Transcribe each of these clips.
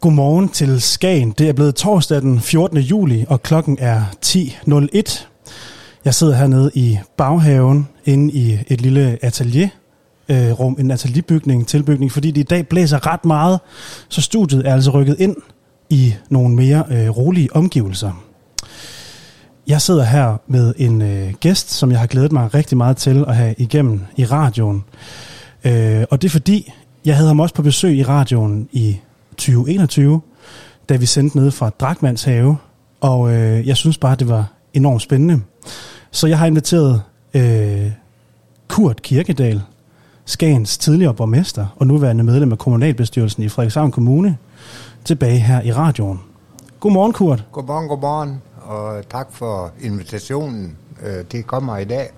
Godmorgen til Skagen. Det er blevet torsdag den 14. juli, og klokken er 10.01. Jeg sidder hernede i baghaven, inde i et lille atelierrum, øh, en atelierbygning, tilbygning, fordi det i dag blæser ret meget, så studiet er altså rykket ind i nogle mere øh, rolige omgivelser. Jeg sidder her med en øh, gæst, som jeg har glædet mig rigtig meget til at have igennem i radioen. Øh, og det er fordi, jeg havde ham også på besøg i radioen i 2021, da vi sendte ned fra Drakmans have, og øh, jeg synes bare, det var enormt spændende. Så jeg har inviteret øh, Kurt Kirkedal, Skagens tidligere borgmester og nuværende medlem af kommunalbestyrelsen i Frederikshavn Kommune, tilbage her i radioen. Godmorgen, Kurt. Godmorgen, godmorgen, og tak for invitationen. Øh, Det kommer i dag,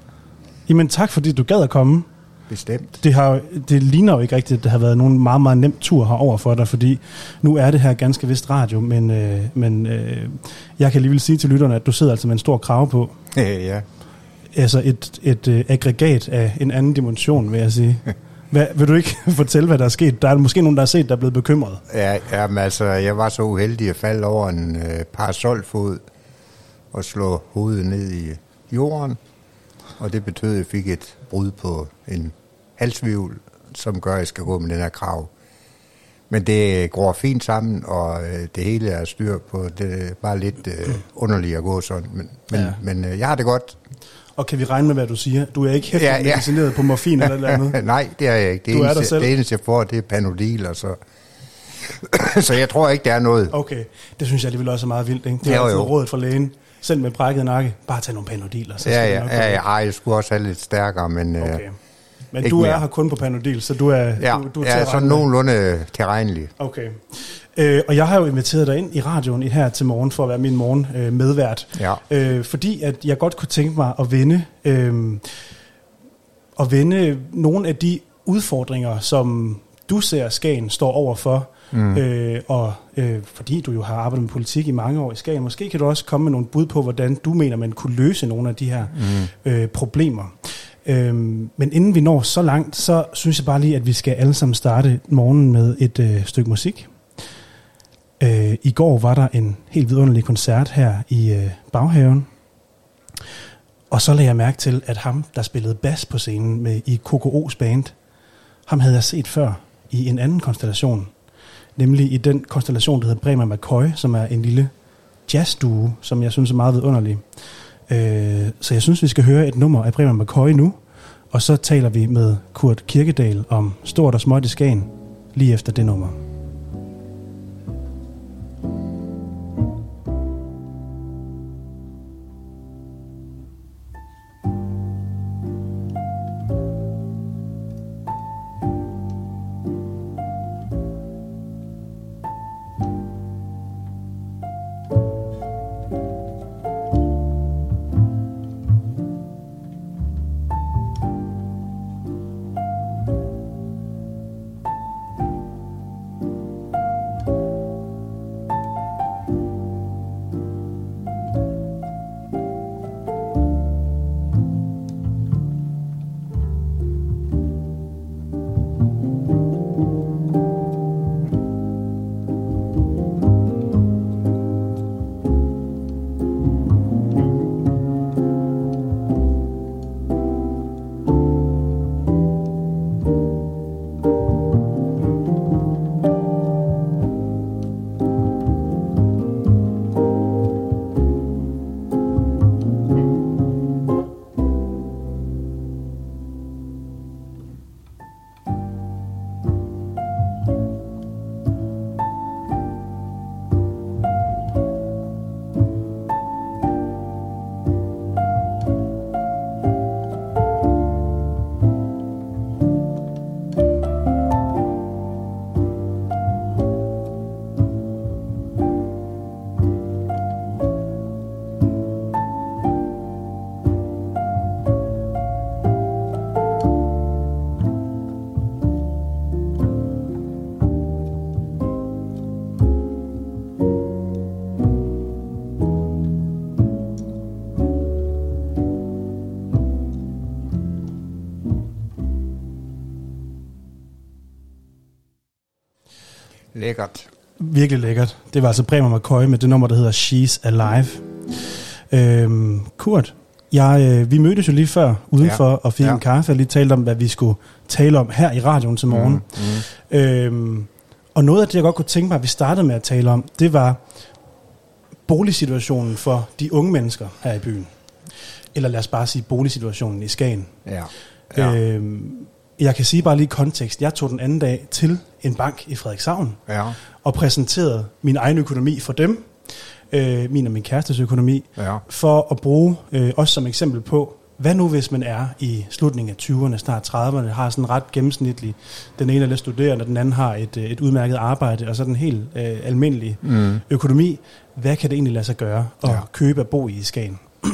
Jamen tak, fordi du gad at komme. Bestemt. Det, har, det ligner jo ikke rigtigt, at det har været nogen meget, meget nem tur herover for dig, fordi nu er det her ganske vist radio, men, øh, men øh, jeg kan alligevel sige til lytterne, at du sidder altså med en stor krave på. ja. Altså et, et øh, aggregat af en anden dimension, vil jeg sige. Hvad, vil du ikke fortælle, hvad der er sket? Der er måske nogen, der har set, der er blevet bekymret. Ja, jamen, altså, jeg var så uheldig at falde over en øh, parasolfod og slå hovedet ned i jorden. Og det betød, at jeg fik et brud på en halsvivl, som gør, at jeg skal gå med den her krav. Men det går fint sammen, og øh, det hele er styr på. Det er bare lidt øh, underligt at gå sådan. Men, men, Ja. men øh, jeg har det godt. Og kan vi regne med, hvad du siger? Du er ikke hæftet ja, medicineret på morfin eller et eller andet? Nej, det er jeg ikke. Det Du er eneste, selv. det eneste, jeg får, det er panodil, og så... så jeg tror ikke, der er noget. Okay, det synes jeg alligevel også er meget vildt. Ikke? Det er Jo, jo. rådet fra lægen. Selv med brækket nakke. Bare tag nogle panodiler, så Ja, det ja, ja, ja, jeg skulle også have lidt stærkere, men øh, Okay. Men Ikke du er mere. her kun på Panodil, så du er, ja, du, du er jeg til at sådan nogenlunde tilregnelig. Okay. Øh, og jeg har jo inviteret dig ind i radioen her til morgen for at være min morgen øh, medvært. Ja. Øh, fordi at jeg godt kunne tænke mig at vende, øh, at vende nogle af de udfordringer, som du ser Skagen står overfor. Mm. Øh, og øh, fordi du jo har arbejdet med politik i mange år i Skagen, måske kan du også komme med nogle bud på, hvordan du mener, man kunne løse nogle af de her mm. øh, problemer. Øhm, men inden vi når så langt, så synes jeg bare lige, at vi skal alle sammen starte morgenen med et øh, stykke musik. Øh, I går var der en helt vidunderlig koncert her i øh, baghaven. Og så lagde jeg mærke til, at ham, der spillede bas på scenen med i KKO's band, ham havde jeg set før i en anden konstellation. Nemlig i den konstellation, der hedder Bremer McCoy, som er en lille jazzduo, som jeg synes er meget vidunderlig. Øh, så jeg synes, vi skal høre et nummer af Bremer McCoy nu, og så taler vi med Kurt Kirkedal om stort og småt i Skagen, lige efter det nummer. Virkelig lækkert. Det var altså Bremer McCoy med det nummer, der hedder She's Alive. Øhm, Kurt, jeg, øh, vi mødtes jo lige før udenfor ja. og fik ja. en kaffe og lige talte om, hvad vi skulle tale om her i radioen til morgen. Mm, mm. Øhm, og noget af det, jeg godt kunne tænke mig, at vi startede med at tale om, det var boligsituationen for de unge mennesker her i byen. Eller lad os bare sige boligsituationen i Skagen. Ja. ja. Øhm, jeg kan sige bare lige kontekst. Jeg tog den anden dag til en bank i Frederikshavn ja. og præsenterede min egen økonomi for dem, øh, min og min kærestes økonomi, ja. for at bruge øh, os som eksempel på, hvad nu hvis man er i slutningen af 20'erne, snart 30'erne, har sådan ret gennemsnitlig, den ene er lidt studerende, den anden har et, øh, et udmærket arbejde, og så den helt øh, almindelige mm. økonomi. Hvad kan det egentlig lade sig gøre at ja. købe og bo i Skagen?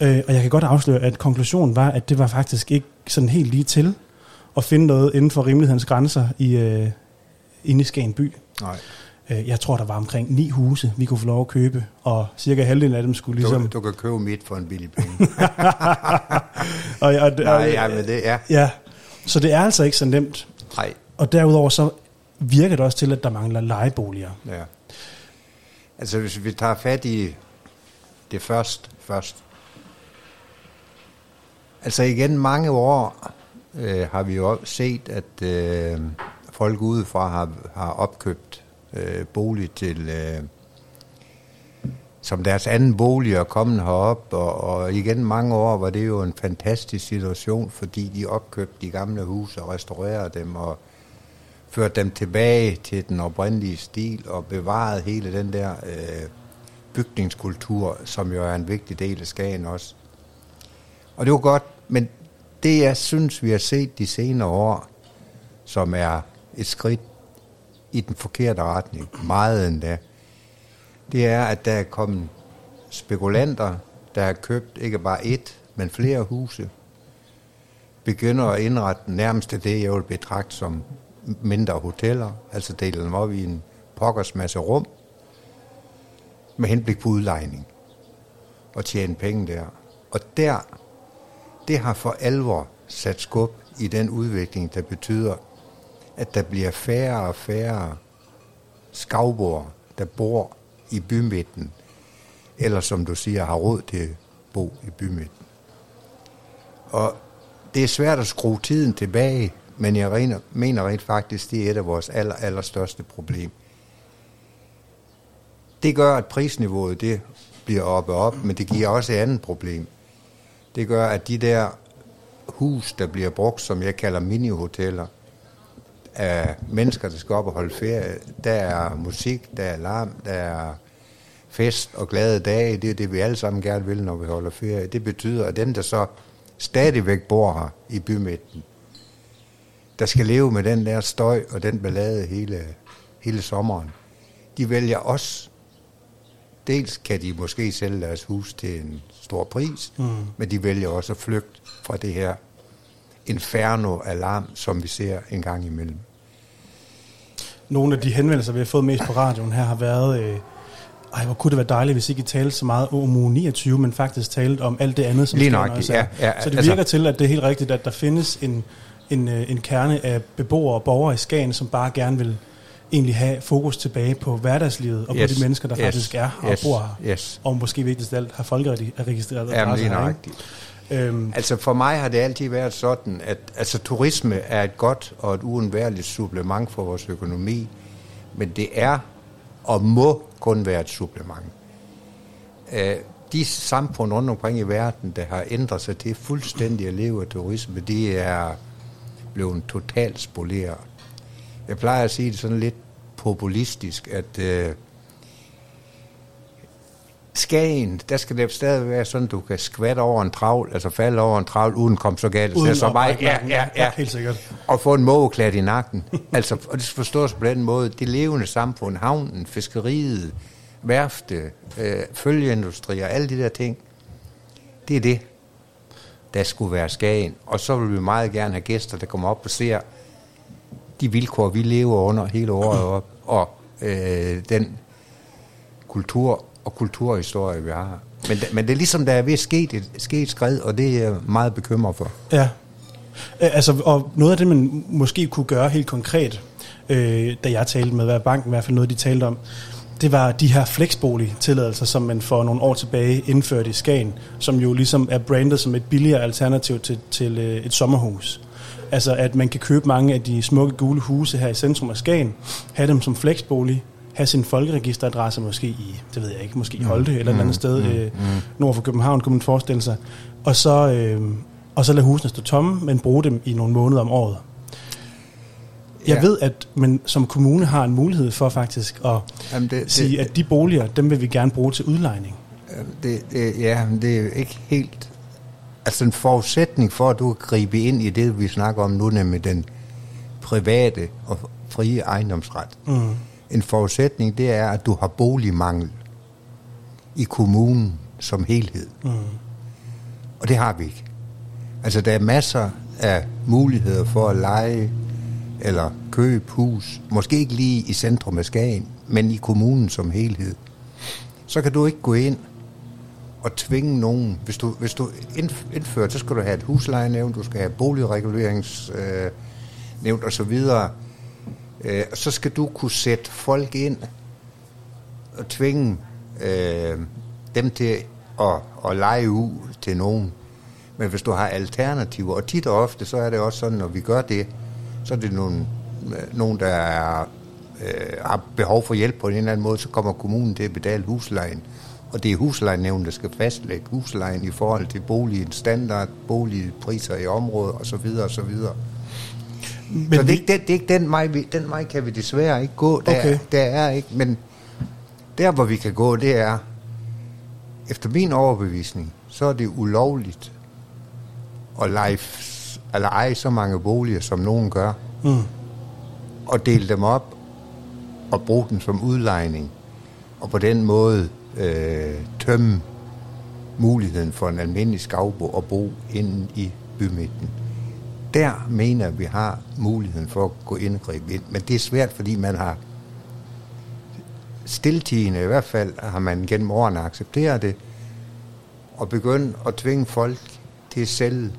øh, og jeg kan godt afsløre, at konklusionen var, at det var faktisk ikke sådan helt lige til at finde noget inden for rimelighedens grænser i, øh, inde i Skagen by. Nej. Øh, jeg tror, der var omkring ni huse, vi kunne få lov at købe, og cirka halvdelen af dem skulle ligesom... Du, du kan købe mit for en billig penge. og, og, og, Nej, ja, men det er... Ja, så det er altså ikke så nemt. Nej. Og derudover så virker det også til, at der mangler lejeboliger. Ja. Altså hvis vi tager fat i det først, først. Altså igen mange år øh, har vi jo set, at øh, folk udefra har, har opkøbt øh, bolig til øh, som deres anden bolig og kommet herop, og, og igen mange år var det jo en fantastisk situation, fordi de opkøbte de gamle huse og restaurerede dem og førte dem tilbage til den oprindelige stil og bevarede hele den der øh, bygningskultur, som jo er en vigtig del af Skagen også. Og det var godt, men det jeg synes, vi har set de senere år, som er et skridt i den forkerte retning, meget endda, det er, at der er kommet spekulanter, der har købt ikke bare et, men flere huse, begynder at indrette nærmest det, jeg vil betragte som mindre hoteller, altså dele dem op i en pokkers masse rum, med henblik på udlejning og tjene penge der. Og der, det har for alvor sat skub i den udvikling, der betyder, at der bliver færre og færre skavbord, der bor i bymidten, eller som du siger, har råd til at bo i bymidten. Og det er svært at skrue tiden tilbage, men jeg mener rent faktisk, det er et af vores aller, allerstørste problem. Det gør, at prisniveauet det bliver oppe op, men det giver også et andet problem. Det gør, at de der hus, der bliver brugt, som jeg kalder minihoteller, af mennesker, der skal op og holde ferie, der er musik, der er larm, der er fest og glade dage. Det er det, vi alle sammen gerne vil, når vi holder ferie. Det betyder, at dem, der så stadigvæk bor her i bymidten, der skal leve med den der støj og den ballade hele, hele sommeren, de vælger os. Dels kan de måske sælge deres hus til en stor pris, mm. men de vælger også at flygte fra det her inferno-alarm, som vi ser en gang imellem. Nogle af de henvendelser, vi har fået mest på radioen her, har været... Øh ej, hvor kunne det være dejligt, hvis ikke I talte så meget om uge 29, men faktisk talte om alt det andet, som Lige nok, ja, ja, Så det virker altså, til, at det er helt rigtigt, at der findes en, en, øh, en kerne af beboere og borgere i Skagen, som bare gerne vil egentlig have fokus tilbage på hverdagslivet og yes, på de mennesker, der yes, faktisk er og yes, bor her. Yes. Og måske vigtigst af alt har folkeregistreret ja, lige nøjagtigt. Øhm. Altså for mig har det altid været sådan, at altså, turisme er et godt og et uundværligt supplement for vores økonomi, men det er og må kun være et supplement. Øh, de samfund rundt omkring i verden, der har ændret sig til fuldstændig at leve af turisme, de er blevet totalt spoleret. Jeg plejer at sige det sådan lidt populistisk, at øh, Skagen, der skal det stadig være sådan, du kan skvatte over en travl, altså falde over en travl, uden kom så galt. Uden så bare, ja, ja, ja, helt sikkert. Og få en mågeklat i nakken. altså, og det forstås på den måde. Det levende samfund, havnen, fiskeriet, værfte, øh, følgeindustri og alle de der ting, det er det, der skulle være Skagen. Og så vil vi meget gerne have gæster, der kommer op og ser de vilkår, vi lever under hele året op, og øh, den kultur og kulturhistorie, vi har. Men, men det er ligesom, der er ved at ske et, ske et skred, og det er jeg meget bekymret for. Ja. Altså, og noget af det, man måske kunne gøre helt konkret, øh, da jeg talte med, banken i hvert fald noget, de talte om, det var de her flexbolig-tilladelser, som man for nogle år tilbage indførte i Skagen, som jo ligesom er brandet som et billigere alternativ til, til øh, et sommerhus. Altså at man kan købe mange af de smukke gule huse her i centrum af Skagen, have dem som flexbolig, have sin folkeregisteradresse måske i, det ved jeg ikke, måske i Holte eller et andet sted, øh, nord for København, kunne man forestille sig. Og så, øh, og så lade husene stå tomme, men bruge dem i nogle måneder om året. Jeg Ja. ved, at man som kommune har en mulighed for faktisk at Jamen, det, sige, at de boliger, dem vil vi gerne bruge til udlejning. det, det, ja, det er jo ikke helt... Altså en forudsætning for, at du kan gribe ind i det, vi snakker om nu, nemlig den private og frie ejendomsret. Mm. En forudsætning, det er, at du har boligmangel i kommunen som helhed. Mm. Og det har vi ikke. Altså, der er masser af muligheder for at lege eller købe hus. Måske ikke lige i centrum af Skagen, men i kommunen som helhed. Så kan du ikke gå ind at tvinge nogen. Hvis du, hvis du indfører, så skal du have et huslejenævn, du skal have boligreguleringsnævn øh, nævn og så videre. Øh, og så skal du kunne sætte folk ind og tvinge øh, dem til at, at lege ud til nogen. Men hvis du har alternativer, og tit og ofte, så er det også sådan, når vi gør det, så er det nogen, øh, nogen der er, øh, har behov for hjælp på en eller anden måde, så kommer kommunen til at betale huslejen. Og det er huslejenævnen, der skal fastlægge huslejen i forhold til boligens standard, boligpriser i området osv. osv. Men så det er, ikke den, det er ikke den vej, vi, den vej kan vi desværre ikke gå. Der, Okay. der er ikke, men der hvor vi kan gå, det er, efter min overbevisning, så er det ulovligt at lege, eller eje så mange boliger, som nogen gør, Mm. og dele dem op og bruge dem som udlejning, og på den måde øh, tømme muligheden for en almindelig skavbo at bo inde i bymidten. Der mener vi har muligheden for at gå ind og gribe ind. Men det er svært, fordi man har stiltigende, i hvert fald har man gennem årene accepteret det, og begyndt at tvinge folk til at sælge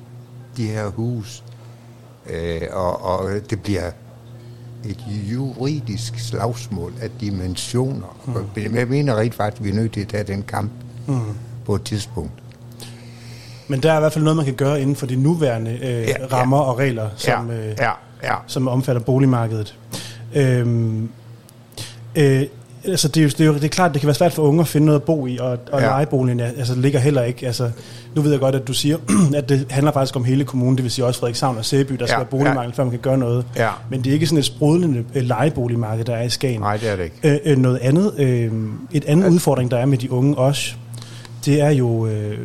de her hus. Øh, og, og det bliver et juridisk slagsmål af dimensioner. Mm. Jeg mener rent faktisk, at vi er nødt til at tage den kamp Mm. på et tidspunkt. Men der er i hvert fald noget, man kan gøre inden for de nuværende øh, Ja, ja. rammer og regler, som, ja, øh, ja, ja. som omfatter boligmarkedet. Øhm, øh, altså det, er jo, det, er jo, det er klart, det kan være svært for unge at finde noget at bo i, og, og Ja. ja. lejeboligen altså, ligger heller ikke. Altså, nu ved jeg godt, at du siger, at det handler faktisk om hele kommunen, det vil sige også Frederikshavn og Sæby, der skal Ja, være boligmangel, før man kan gøre noget. Ja. Men det er ikke sådan et sprudlende øh, lejeboligmarked, der er i Skagen. Nej, det er det ikke. Øh, øh, noget andet, øh, et andet udfordring, der er med de unge også, det er jo, øh,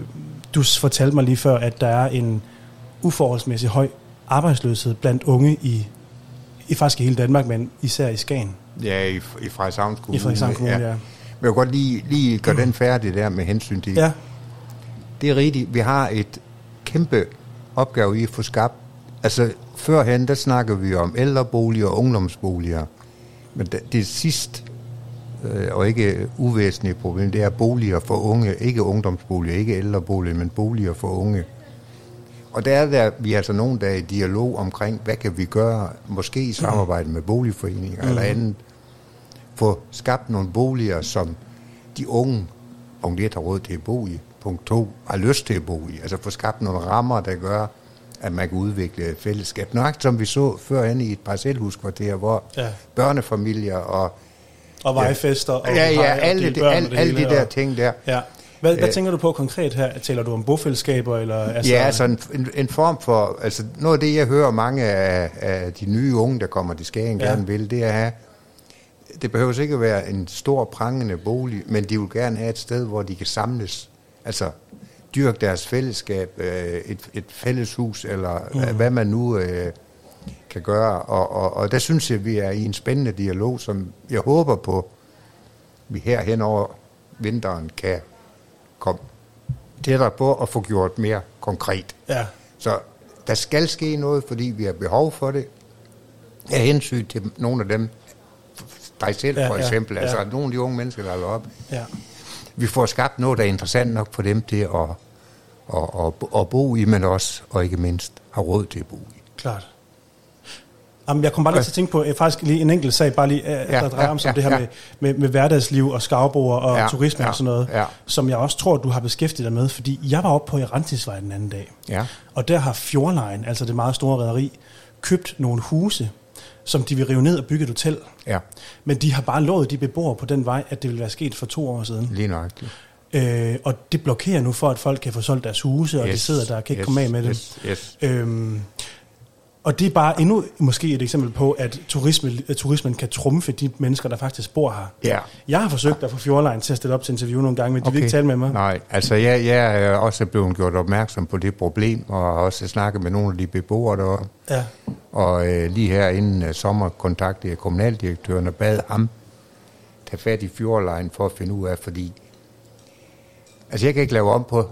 du fortalte mig lige før, at der er en uforholdsmæssig høj arbejdsløshed blandt unge i, i faktisk i hele Danmark, men især i Skagen. Ja, i, i Frederikshavns Kommune. I Frederikshavn Kommune, ja. Men jeg vil godt lige, lige gøre den færdig der med hensyn til... Ja, Det er rigtigt. Vi har et kæmpe opgave i at få skabt... Altså, førhen, der snakker vi om ældreboliger og ungdomsboliger. Men det, det sidste, øh, og ikke uvæsentlige problem, det er boliger for unge. Ikke ungdomsboliger, ikke ældreboliger, men boliger for unge. Og der er der, vi er altså nogen, der er i dialog omkring, hvad kan vi gøre, måske i samarbejde med boligforeninger mm. eller andet, få skabt nogle boliger, som de unge, punkt 1, har råd til at bo i, punkt 2, har lyst til at bo i. Altså få skabt nogle rammer, der gør, at man kan udvikle et fællesskab. Nøjagtigt som vi så førhen i et parcelhuskvarter, hvor Ja. børnefamilier og og vejfester. Og ja, ja, alle, de, og alle, de der og- ting der. Ja. Hvad, hvad Øh, tænker du på konkret her? Taler du om bofællesskaber? Eller, altså, ja, altså en, en, en form for, altså noget af det, jeg hører mange af, af de nye unge, der kommer til Skagen, ja. gerne vil, det er at have, det behøver ikke at være en stor prangende bolig, men de vil gerne have et sted, hvor de kan samles, altså dyrke deres fællesskab, øh, et, et fælleshus, eller mm. hvad man nu øh, kan gøre, og, og, og der synes jeg, vi er i en spændende dialog, som jeg håber på, vi her hen over vinteren kan komme tættere på at få gjort mere konkret. Ja, Så der skal ske noget, fordi vi har behov for det. Af hensyn til nogle af dem, dig selv Ja, for ja, eksempel, ja. altså nogle af de unge mennesker, der er op. ja. Vi får skabt noget, der er interessant nok for dem til at, at, at, at bo i, men også, og ikke mindst, har råd til at bo i. Klart. Jamen, jeg kom bare lige til at tænke på øh, faktisk lige en enkelt sag, bare lige, øh, Ja, der drejer ja, om som ja, det her ja. med, med, med hverdagsliv og skavbord og Ja, turisme ja, og sådan noget, ja. som jeg også tror, du har beskæftiget dig med, fordi jeg var oppe på Erantisvej den anden dag, Ja. og der har Fjordline, altså det meget store rederi, købt nogle huse, som de vil rive ned og bygge et hotel. Ja, Men de har bare lovet de beboere på den vej, at det ville være sket for to år siden. lige nøjagtigt. Øh, og det blokerer nu for, at folk kan få solgt deres huse, og yes, de sidder der og kan ikke yes, komme af med det. Yes, yes. Øhm, og det er bare endnu måske et eksempel på, at turisme, at turismen kan trumfe de mennesker, der faktisk bor her. Ja. Jeg har forsøgt at få Fjordline til at stille op til interview nogle gange, men de okay. vil ikke tale med mig. Nej, altså jeg, jeg er også blevet gjort opmærksom på det problem, og har også snakket med nogle af de beboere der. Ja. Og øh, lige her inden øh, sommer kontaktede jeg kommunaldirektøren og bad ham tage fat i Fjordline for at finde ud af, fordi altså jeg kan ikke lave om på,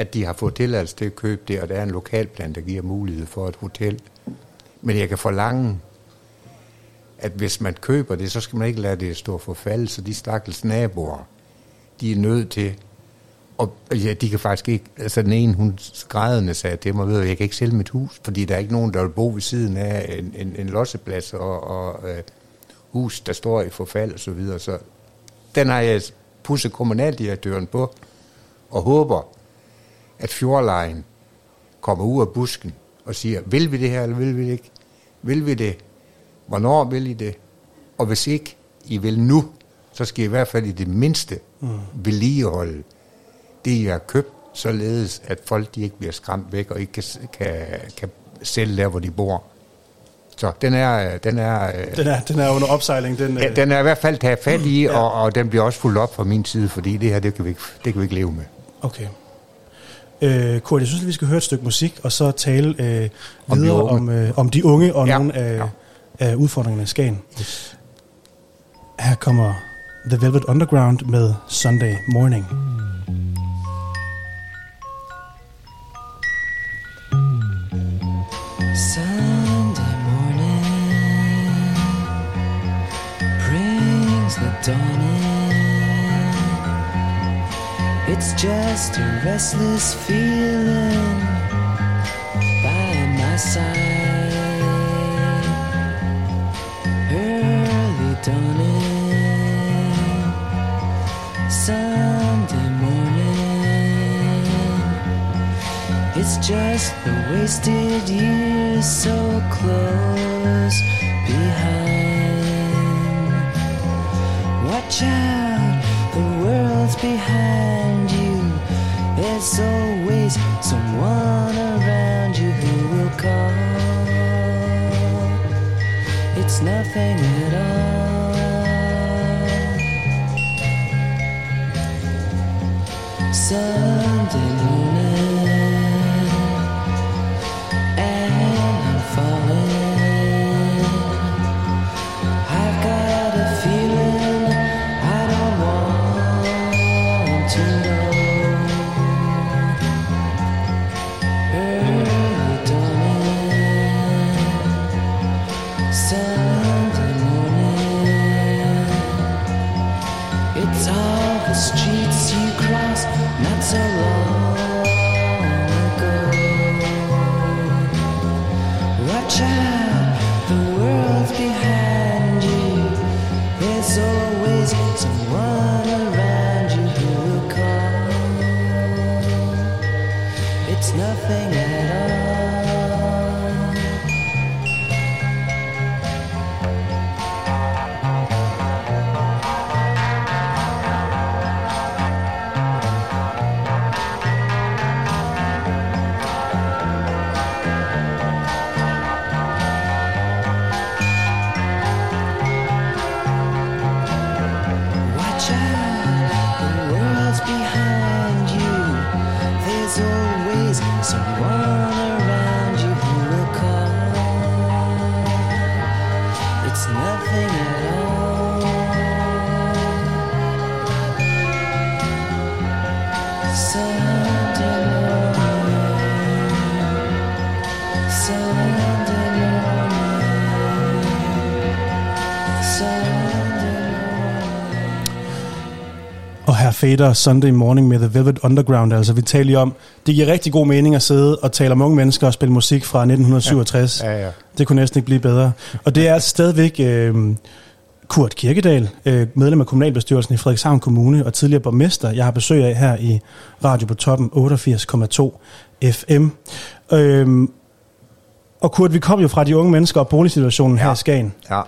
at de har fået tilladelse til at købe det, og der er en lokalplan, der giver mulighed for et hotel. Men jeg kan forlange, at hvis man køber det, så skal man ikke lade det stå for fald, så de stakkels naboer, de er nødt til, og ja, de kan faktisk ikke, altså den ene, hun skrædende sagde til mig, ved jeg kan ikke sælge mit hus, fordi der er ikke nogen, der vil bo ved siden af en, en, en losseplads og, og øh, hus, der står i forfald og så videre. Så den har jeg pusset kommunaldirektøren på, og håber, at Fjordlejen kommer ud af busken og siger, vil vi det her, eller vil vi det ikke? Vil vi det? Hvornår vil I det? Og hvis ikke I vil nu, så skal I i hvert fald i det mindste mm. vedligeholde det, I har købt, således at folk de ikke bliver skræmt væk og ikke kan, kan, kan sælge der, hvor de bor. Så den er, den er, Den er, den er under opsejling. Den, ja, øh, den er i hvert fald taget fat i, Ja. og, og den bliver også fuldt op fra min side, fordi det her, det kan vi ikke, det kan vi ikke leve med. Okay. Øh, Kurt, jeg synes, at vi skal høre et stykke musik, og så tale øh, Om de videre unge. om, øh, om de unge og Ja, nogle af, ja. af udfordringerne i Skagen. Her kommer The Velvet Underground med Sunday Morning. Sunday morning brings the dawn It's just a restless feeling by my side. Early dawning, Sunday morning. It's just the wasted years so close behind. Watch out, world's behind you. There's always someone around you who will call. It's nothing at all. Sunday Fader Sunday Morning med The Velvet Underground. Altså, vi taler om, det giver rigtig god mening at sidde og tale om unge mennesker og spille musik fra 1967. Ja, ja. Det kunne næsten ikke blive bedre. Og det er stadigvæk øh, Kurt Kirkedal, øh, medlem af kommunalbestyrelsen i Frederikshavn Kommune og tidligere borgmester, jeg har besøg af her i Radio på Toppen 88,2 FM. Øh, og Kurt, vi kom jo fra de unge mennesker og boligsituationen ja. her Ja. i Skagen. Ja.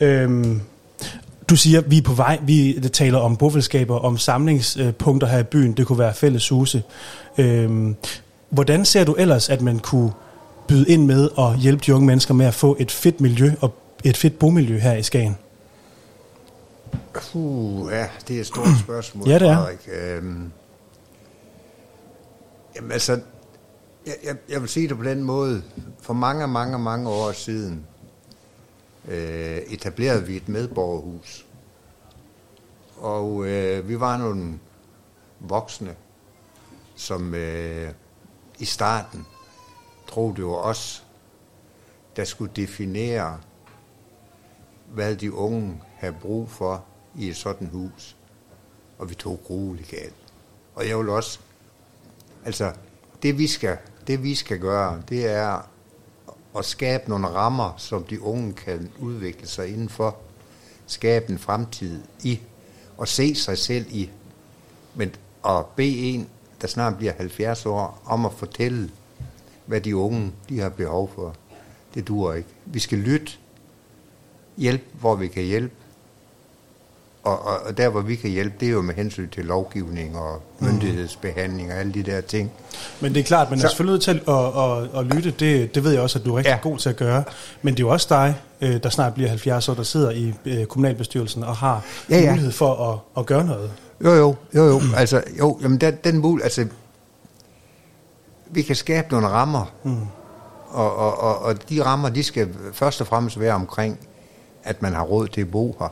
Øhm, du siger, vi er på vej, vi taler om bofællesskaber, om samlingspunkter her i byen, det kunne være fælles huse. Øhm, hvordan ser du ellers, at man kunne byde ind med og hjælpe de unge mennesker med at få et fedt miljø og et fedt bomiljø her i Skagen? Puh, ja, det er et stort spørgsmål, Ja, det er. Frederik. Øhm, jamen altså, jeg, jeg, jeg vil sige det på den måde. For mange, mange, mange år siden øh, etablerede vi et medborgerhus. Og øh, vi var nogle voksne, som øh, i starten troede det var os, der skulle definere, hvad de unge havde brug for i et sådan hus. Og vi tog grueligt galt. Og jeg vil også, altså, det vi skal, det vi skal gøre, det er at skabe nogle rammer, som de unge kan udvikle sig indenfor, skabe en fremtid i, og se sig selv i. Men at bede en, der snart bliver 70 år, om at fortælle, hvad de unge de har behov for, det duer ikke. Vi skal lytte, hjælpe, hvor vi kan hjælpe, og, og, og der, hvor vi kan hjælpe, det er jo med hensyn til lovgivning og myndighedsbehandling og alle de der ting. Men det er klart, man er Så- selvfølgelig nødt til at, at, at lytte, det, det ved jeg også, at du er rigtig ja. God til at gøre. Men det er jo også dig, øh, der snart bliver 70 år, der sidder i øh, kommunalbestyrelsen og har ja, Ja, ja. ja. mulighed for at, at gøre noget. Jo, jo, jo, jo. Altså, jo, jamen den, den mul, altså, vi kan skabe nogle rammer, mm. og, og, og, og de rammer, de skal først og fremmest være omkring, at man har råd til at bo her,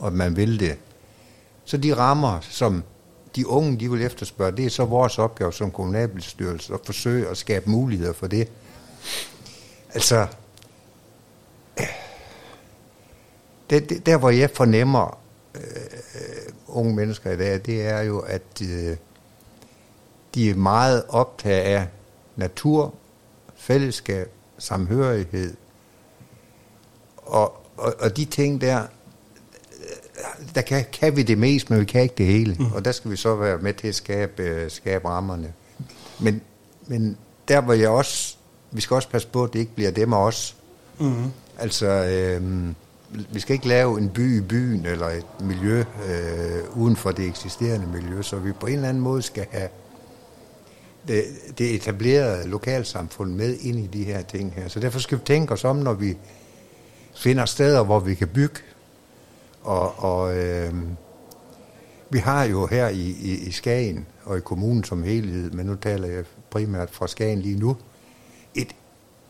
og man vil det. Så de rammer, som de unge, de vil efterspørge, det er så vores opgave som kommunalbestyrelse at forsøge at skabe muligheder for det. Altså, det, det, der hvor jeg fornemmer øh, unge mennesker i dag, det er jo, at øh, de er meget optaget af natur, fællesskab, samhørighed. Og, og, og de ting der, der kan, kan vi det mest, men vi kan ikke det hele. Mm. Og der skal vi så være med til at skabe, øh, skabe rammerne. Men, men der hvor jeg også, vi skal også passe på, at det ikke bliver dem og os. Mm. Altså, øh, vi skal ikke lave en by i byen, eller et miljø øh, uden for det eksisterende miljø, så vi på en eller anden måde skal have det, det etablerede lokalsamfund med ind i de her ting her. Så derfor skal vi tænke os om, når vi finder steder, hvor vi kan bygge. Og, og øh, vi har jo her i, i, i Skagen og i kommunen som helhed, men nu taler jeg primært fra Skagen lige nu, et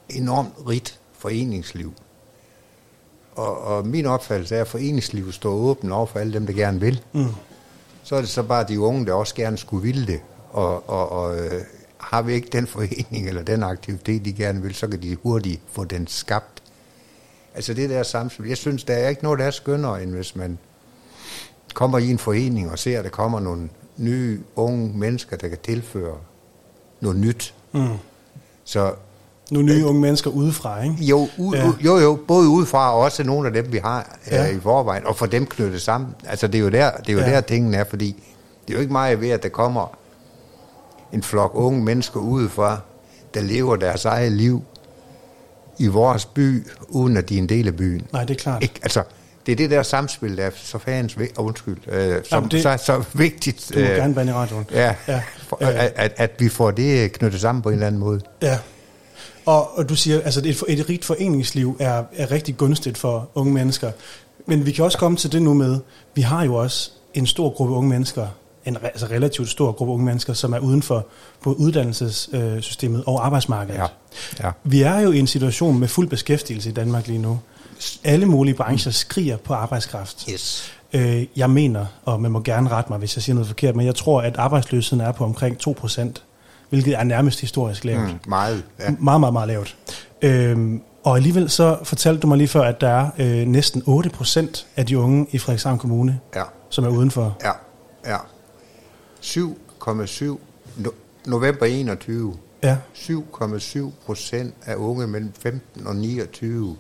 enormt rigt foreningsliv. Og, og min opfattelse er, at foreningslivet står åbent over for alle dem, der gerne vil. Mm. Så er det så bare de unge, der også gerne skulle ville det. Og, og, og øh, har vi ikke den forening eller den aktivitet, de gerne vil, så kan de hurtigt få den skabt. Altså det der samspil. Jeg synes, der er ikke noget, der er skønnere, end hvis man kommer i en forening og ser, at der kommer nogle nye, unge mennesker, der kan tilføre noget nyt. Mm. Så Nogle nye unge mennesker udefra, ikke? jo, u, Ja. jo, jo, både udefra og også nogle af dem, vi har Ja. ja. i forvejen, og for dem knyttet sammen. Altså, det er jo der, det er jo ja. der tingene er, fordi det er jo ikke meget ved, at der kommer en flok unge mennesker udefra, der lever deres eget liv i vores by, uden at de er en del af byen. Nej, det er klart. Ikke? Altså, det er det der samspil, der er så fans undskyld, øh, som Jamen, det- så, så vigtigt. Du må øh, gerne bande i radioen. Ja, Ja. For, at, at, at vi får det knyttet sammen på en eller anden måde. Ja. Og, og du siger, at altså, et, et rigt foreningsliv er, er rigtig gunstigt for unge mennesker. Men vi kan også komme til det nu med, vi har jo også en stor gruppe unge mennesker, en altså relativt stor gruppe unge mennesker, som er uden for både uddannelsessystemet og arbejdsmarkedet. Ja. Ja. Vi er jo i en situation med fuld beskæftigelse i Danmark lige nu. Alle mulige brancher skriger på arbejdskraft. Yes. Øh, jeg mener, og man må gerne rette mig, hvis jeg siger noget forkert, men jeg tror, at arbejdsløsheden er på omkring 2%, hvilket er nærmest historisk lavt. Mm, meget. Ja. Meget, meget, meget lavt. Øhm, og alligevel så fortalte du mig lige før, at der er øh, næsten 8% af de unge i Frederikshavn Kommune, Ja. som er udenfor. Ja, ja. 7,7 no, november 21. Ja. 7,7 procent af unge mellem 15 og 29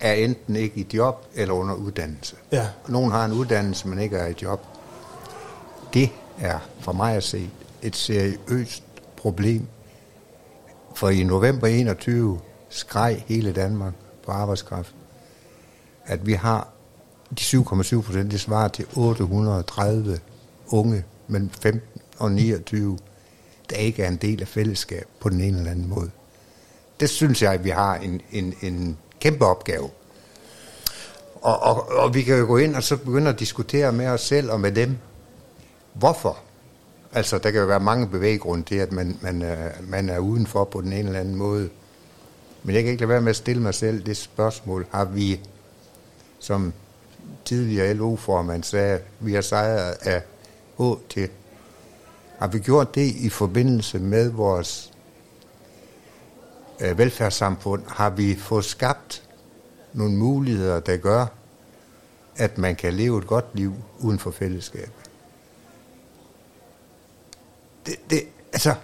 er enten ikke i job eller under uddannelse. Ja. Nogen har en uddannelse, men ikke er i job. Det er for mig at se et seriøst problem. For i november 21 skreg hele Danmark på arbejdskraft, at vi har de 7,7 procent, det svarer til 830 unge mellem 15 og 29, der ikke er en del af fællesskab på den ene eller anden måde. Det synes jeg, at vi har en, en, en kæmpe opgave. Og, og, og vi kan jo gå ind og så begynde at diskutere med os selv og med dem, hvorfor. Altså, der kan jo være mange bevæggrunde til, at man, man, man er udenfor på den ene eller anden måde. Men jeg kan ikke lade være med at stille mig selv det spørgsmål. Har vi, som tidligere LO-formand sagde, vi har sejret af H til. Har vi gjort det i forbindelse med vores øh, velfærdssamfund? Har vi fået skabt nogle muligheder, der gør, at man kan leve et godt liv uden for fællesskab? Det, det, altså,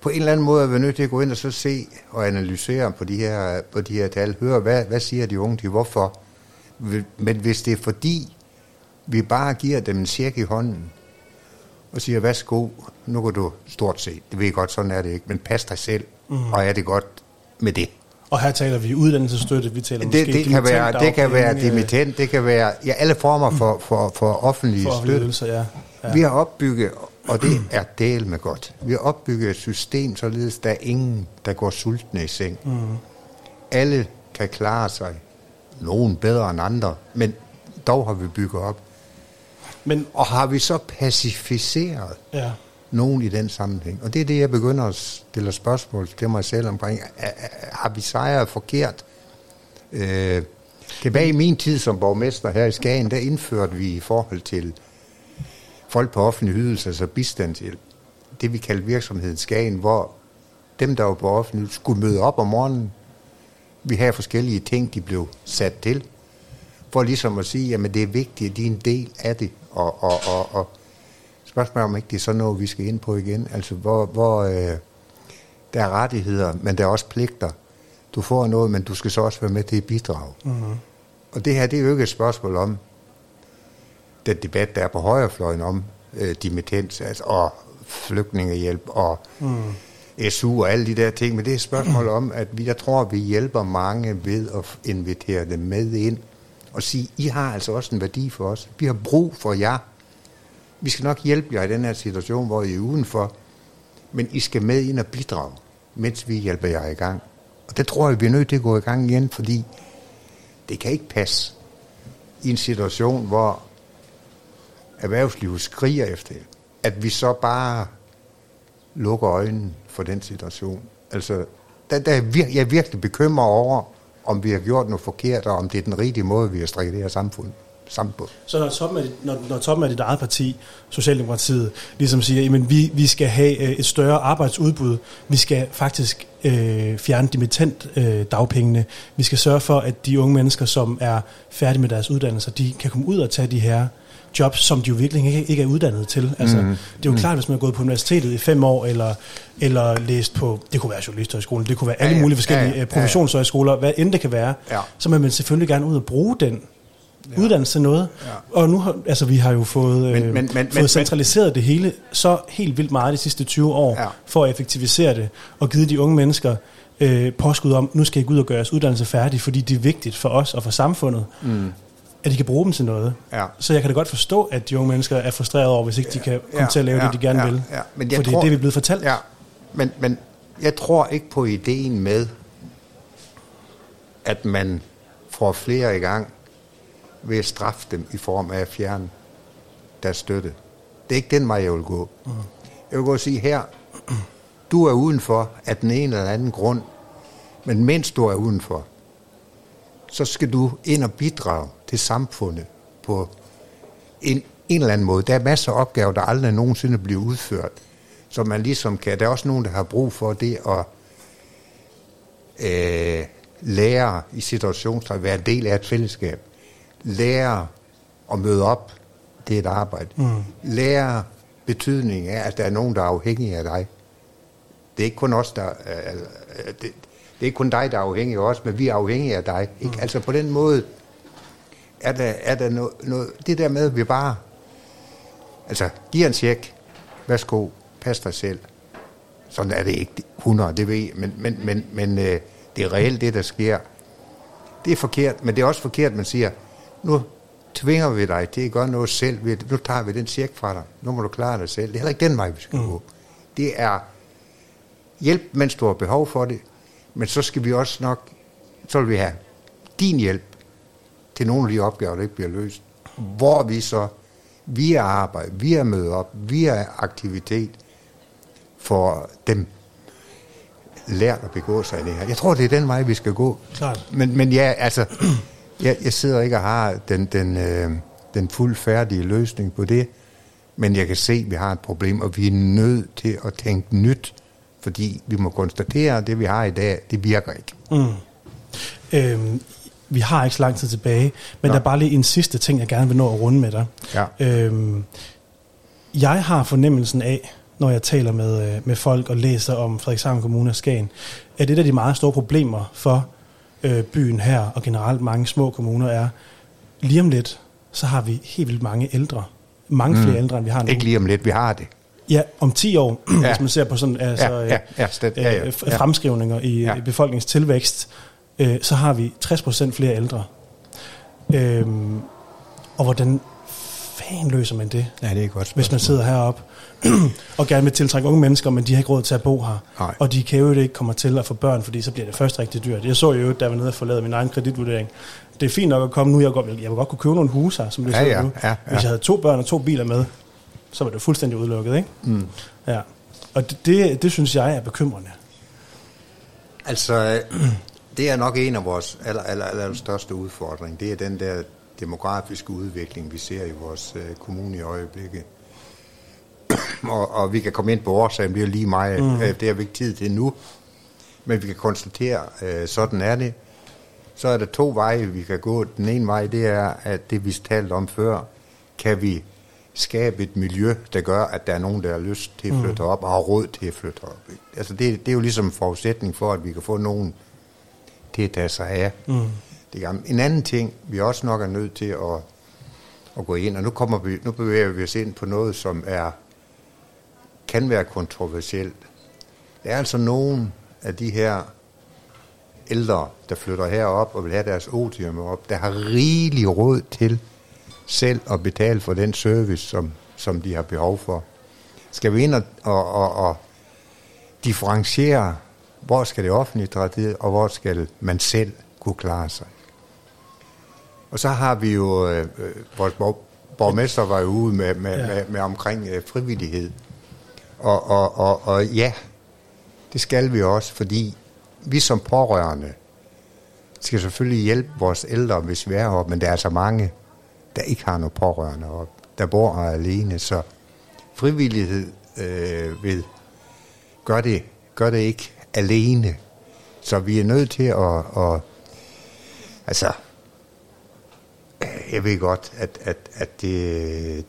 på en eller anden måde er vi nødt til at gå ind og så se og analysere på de her, på de her tal. Høre, hvad, hvad siger de unge til hvorfor? Men hvis det er fordi, vi bare giver dem en cirk i hånden, og siger, værsgo, nu kan du stort set, det ved jeg godt, sådan er det ikke, men pas dig selv, mm. og er det godt med det. Og her taler vi uddannelsesstøtte, vi taler Det, måske det, kan være, det kan være øh, dimitent, det kan være ja, alle former for, for, for offentlige for støtte. ydelser, ja. ja. Vi har opbygget, og det er del med godt, vi har opbygget et system, således der er ingen, der går sultne i seng. Mm. Alle kan klare sig, nogen bedre end andre, men dog har vi bygget op. Men, Og har vi så pacificeret ja. nogen i den sammenhæng? Og det er det, jeg begynder at stille spørgsmål til mig selv omkring. Har vi sejret forkert? Øh, tilbage i min tid som borgmester her i Skagen, der indførte vi i forhold til folk på offentlige ydelser, altså bistandshjælp, det vi kaldte virksomheden Skagen, hvor dem, der var på offentlig ydelse, skulle møde op om morgenen. Vi havde forskellige ting, de blev sat til, for ligesom at sige, jamen det er vigtigt, at de er en del af det, og, og, og, og spørgsmålet om ikke det er sådan noget, vi skal ind på igen. Altså, hvor, hvor øh, der er rettigheder, men der er også pligter. Du får noget, men du skal så også være med til at bidrage. Mm-hmm. Og det her, det er jo ikke et spørgsmål om den debat, der er på højrefløjen om øh, dimittens altså, og flygtningehjælp og mm. SU og alle de der ting, men det er et spørgsmål om, at vi, jeg tror, vi hjælper mange ved at invitere dem med ind og sige, I har altså også en værdi for os. Vi har brug for jer. Vi skal nok hjælpe jer i den her situation, hvor I er udenfor, men I skal med ind og bidrage, mens vi hjælper jer i gang. Og det tror jeg, vi er nødt til at gå i gang igen, fordi det kan ikke passe i en situation, hvor erhvervslivet skriger efter at vi så bare lukker øjnene for den situation. Altså, der, der er vir- jeg er virkelig bekymret over, om vi har gjort noget forkert, og om det er den rigtige måde, vi har strikket det her samfund sammen på. Så når toppen, af dit, når, når toppen af dit eget parti, Socialdemokratiet, ligesom siger, at vi, vi skal have øh, et større arbejdsudbud, vi skal faktisk øh, fjerne dimittent øh, dagpengene, vi skal sørge for, at de unge mennesker, som er færdige med deres uddannelser, de kan komme ud og tage de her jobs, som de jo virkelig ikke, ikke er uddannet til. Altså, mm. Det er jo klart, hvis man har gået på universitetet i fem år, eller, eller læst på, det kunne være journalisthøjskolen, det kunne være alle Ja, ja. mulige forskellige Ja, ja. ja, professionshøjskoler, hvad end det kan være, Ja. så vil man selvfølgelig gerne ud og bruge den ja. uddannelse til noget. Ja. Og nu har, altså vi har jo fået, Men- men, men- men, men- fået men- centraliseret det hele så helt vildt meget de sidste 20 år, Ja. for at effektivisere det, og givet de unge mennesker øh, påskud om, nu skal I gå ud og gøre jeres uddannelse færdig, fordi det er vigtigt for os og for samfundet, mm. At de kan bruge dem til noget. Ja. Så jeg kan da godt forstå, at de unge mennesker er frustrerede over, hvis ikke de kan komme til at lave det, de gerne ja, vil. Ja, men jeg fordi tror, det er vi blevet fortalt. Ja, men, men jeg tror ikke på ideen med, at man får flere i gang ved at straffe dem i form af at fjerne deres støtte. Det er ikke den vej, jeg vil gå. Mm. Jeg vil gå og sige her, du er udenfor af den ene eller anden grund, men mens du er udenfor, så skal du ind og bidrage til samfundet på en, en eller anden måde. Der er masser af opgaver, der aldrig nogensinde bliver udført, så man ligesom kan. Der er også nogen, der har brug for det at øh, lære i situationer, at være en del af et fællesskab. Lære at møde op, det er et arbejde. Mm. Lære betydning af, at der er nogen, der er afhængige af dig. Det er ikke kun os, der... Øh, øh, det, det er ikke kun dig, der er afhængig af os, men vi er afhængige af dig. Ikke? Mm. Altså på den måde er der, er der noget, noget... Det der med, at vi bare... Altså, giver en check. Værsgo, pas dig selv. Sådan er det ikke 100, det ved jeg. Men, men, men, men øh, det er reelt det, der sker. Det er forkert, men det er også forkert, man siger, nu tvinger vi dig til at gøre noget selv. Nu tager vi den check fra dig. Nu må du klare dig selv. Det er heller ikke den vej, vi skal mm. gå. Det er hjælp, mens du har behov for det. Men så skal vi også nok, så vil vi have din hjælp til nogle af de opgaver, der ikke bliver løst. Hvor vi så via arbejde, via møde op, via aktivitet, får dem lært at begå sig i det her. Jeg tror, det er den vej, vi skal gå. Klart. Men, men ja, altså, jeg, jeg sidder ikke og har den, den, øh, den fuldt færdige løsning på det, men jeg kan se, at vi har et problem, og vi er nødt til at tænke nyt, fordi vi må konstatere, at det, vi har i dag, det virker ikke. Mm. Øhm, vi har ikke så lang tid tilbage, men Nå. der er bare lige en sidste ting, jeg gerne vil nå at runde med dig. Ja. Øhm, jeg har fornemmelsen af, når jeg taler med, øh, med folk og læser om Frederikshavn Kommune og Skagen, at et af de meget store problemer for øh, byen her, og generelt mange små kommuner, er, lige om lidt, så har vi helt vildt mange ældre. Mange flere ældre, end vi har nu. Ikke lige om lidt, vi har det. Ja, om 10 år, ja. Hvis man ser på sådan altså, Ja, ja, ja, slet- ja, ja, øh, ja. fremskrivninger i, Ja. befolkningstilvækst, øh, så har vi 60% flere ældre. Øhm, og hvordan fanden løser man det, Ja, det er godt hvis man sidder heroppe og gerne vil tiltrække unge mennesker, men de har ikke råd til at bo her. Nej. Og de kan jo ikke komme til at få børn, fordi så bliver det først rigtig dyrt. Jeg så jo, da jeg var nede og forlade min egen kreditvurdering. Det er fint nok at komme nu. Jeg, godt, jeg vil godt kunne købe nogle huse her, som det Ja, ja, nu. ja, ja. Hvis jeg havde to børn og to biler med, så var det fuldstændig udelukket, ikke? Mm. Ja. Og det, det, det synes jeg er bekymrende. Altså, det er nok en af vores aller, aller, aller største udfordringer. Det er den der demografiske udvikling, vi ser i vores øh, kommune i øjeblikket. og, og vi kan komme ind på årsagen, det er lige meget. Mm. Det har vi ikke tid til nu. Men vi kan konstatere, øh, sådan er det. Så er der to veje, vi kan gå. Den ene vej, det er, at det vi talte om før, kan vi skabe et miljø, der gør, at der er nogen, der har lyst til at flytte op, og har råd til at flytte op. ikke? Altså det, det er jo ligesom en forudsætning for, at vi kan få nogen til at tage sig af. Mm. Det gamle. En anden ting, vi også nok er nødt til at, at gå ind, og nu, kommer vi, nu bevæger vi os ind på noget, som er kan være kontroversielt. Der er altså nogen af de her ældre, der flytter herop og vil have deres otium op, der har rigelig råd til selv at betale for den service, som, som de har behov for. Skal vi ind og, og, og, og differentiere, hvor skal det offentlige træde og hvor skal man selv kunne klare sig. Og så har vi jo, øh, øh, vores borg, borgmester var jo ude med, med, Ja. med, med omkring øh, frivillighed. Og, og, og, og ja, det skal vi også, fordi vi som pårørende skal selvfølgelig hjælpe vores ældre, hvis vi er heroppe, men der er så mange, der ikke har noget pårørende op, der bor her alene, så frivillighed øh, vil gør det, gør det ikke alene. Så vi er nødt til at, at altså, jeg ved godt, at, at, at det,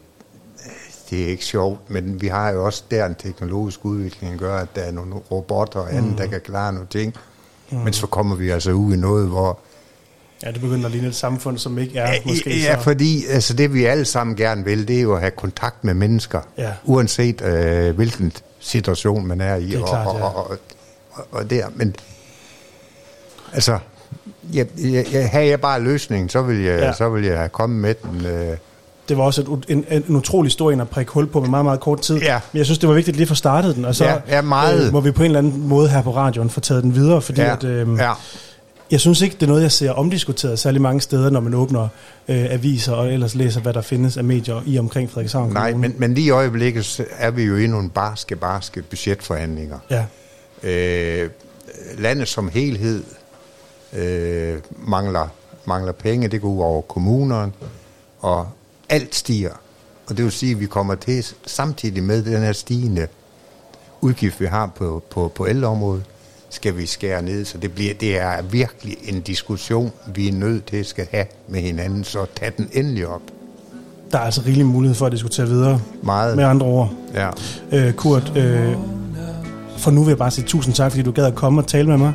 det er ikke sjovt, men vi har jo også der en teknologisk udvikling, der gør, at der er nogle robotter og andet, mm. der kan klare nogle ting. Mm. Men så kommer vi altså ud i noget, hvor... Ja, det begynder at ligne et samfund, som ikke er måske ja, så... fordi altså, det vi alle sammen gerne vil, det er jo at have kontakt med mennesker, Ja. uanset øh, hvilken situation man er i. Det er og, klart, ja. og, og, og, og der, men altså, jeg, jeg, jeg, havde jeg bare løsningen, så vil jeg, Ja. så vil jeg have kommet med den. Øh, Det var også et, en, en, en utrolig stor en at prikke hul på med meget, meget kort tid. Ja. Men jeg synes, det var vigtigt lige at få startet den, og så Ja, ja, meget. Øh, må vi på en eller anden måde her på radioen få taget den videre, fordi ja, at, øh, ja. jeg synes ikke, det er noget, jeg ser omdiskuteret særlig mange steder, når man åbner øh, aviser og ellers læser, hvad der findes af medier i omkring Frederikshavn Nej, men, men lige i øjeblikket er vi jo i nogle barske, barske budgetforhandlinger. Ja, Øh, landet som helhed øh, mangler, mangler penge, det går ud over kommunerne, og alt stiger. Og det vil sige, at vi kommer til samtidig med den her stigende udgift, vi har på, på, på ældreområdet, skal vi skære ned. Så det, bliver, det er virkelig en diskussion, vi er nødt til at skal have med hinanden, så tag den endelig op. der er altså rigelig mulighed for at diskutere videre Meget. med andre ord. Ja. Øh, Kurt, øh, for nu vil jeg bare sige tusind tak, fordi du gad at komme og tale med mig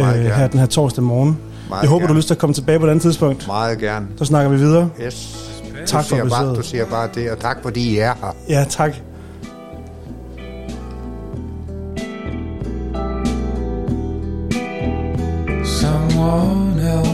øh, her den her torsdag morgen. Meget jeg håber, du gerne. har lyst til at komme tilbage på et andet tidspunkt. Meget gerne. Så snakker vi videre. Yes. Tak du for besøget. Du siger bare det, og tak fordi I er her. Ja, tak. someone else.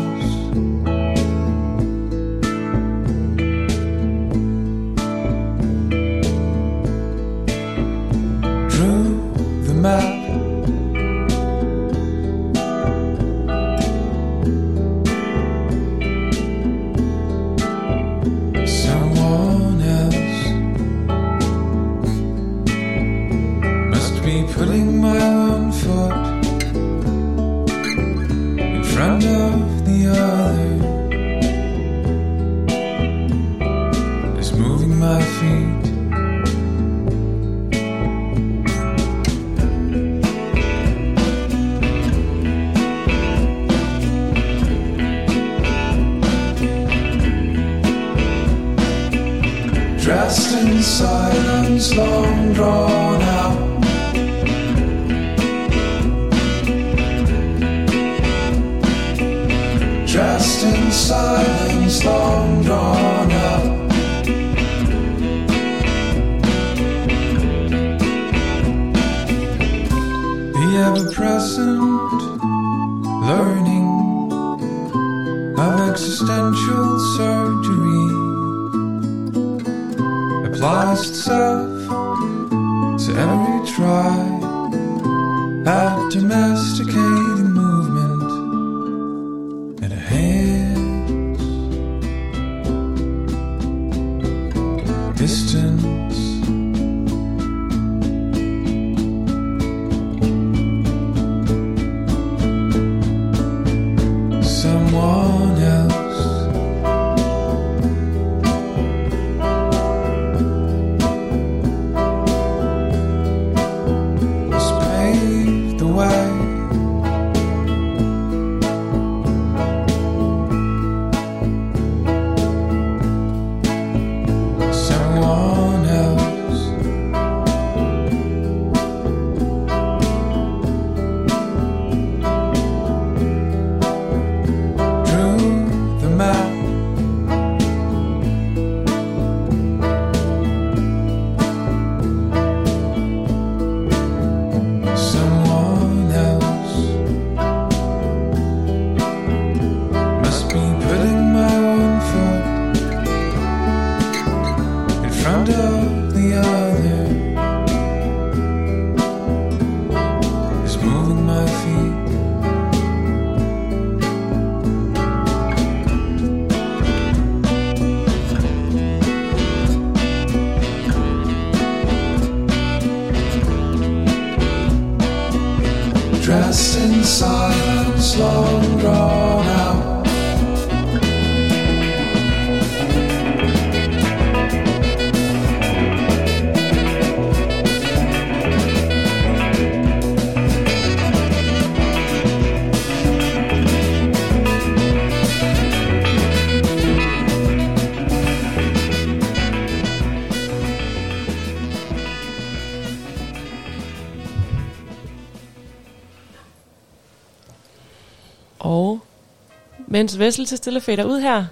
Mens Vessel til stille fader ud her,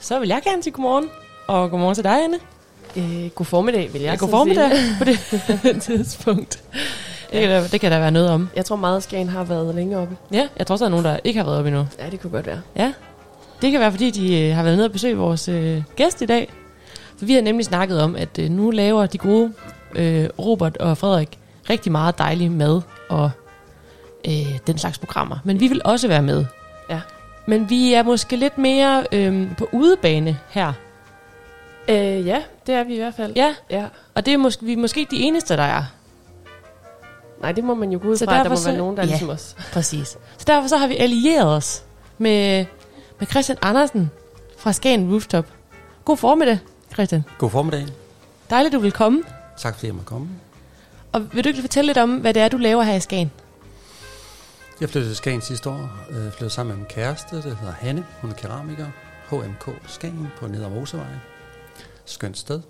så vil jeg gerne sige godmorgen. Og godmorgen til dig, Anne. Øh, god formiddag, vil jeg Ja, god formiddag på det tidspunkt. Det kan, der, det kan der være noget om. Jeg tror meget, Skagen har været længe oppe. Ja, jeg tror også, der er nogen, der ikke har været oppe endnu. Ja, det kunne godt være. Ja, det kan være, fordi de øh, har været nede og besøge vores øh, gæst i dag. For vi har nemlig snakket om, at øh, nu laver de gode øh, Robert og Frederik rigtig meget dejlig mad og øh, den slags programmer. Men vi vil også være med. Men vi er måske lidt mere øh, på udebane her. Øh, ja, det er vi i hvert fald. Ja, ja. og det er måske, vi er måske ikke de eneste, der er. Nej, det må man jo gå ud Så fra, at der må så- være nogen, der er Ja. ligesom os. Præcis. Så derfor så har vi allieret os med, med Christian Andersen fra Skagen Rooftop. God formiddag, Christian. God formiddag. Dejligt, du vil komme. Tak fordi jeg må komme. Og vil du ikke fortælle lidt om, hvad det er, du laver her i Skagen? Jeg flyttede til Skagen sidste år. Jeg flyttede sammen med min kæreste, der hedder Hanne. Hun er keramiker. HMK Skagen på Neder Mosevej. skønt sted.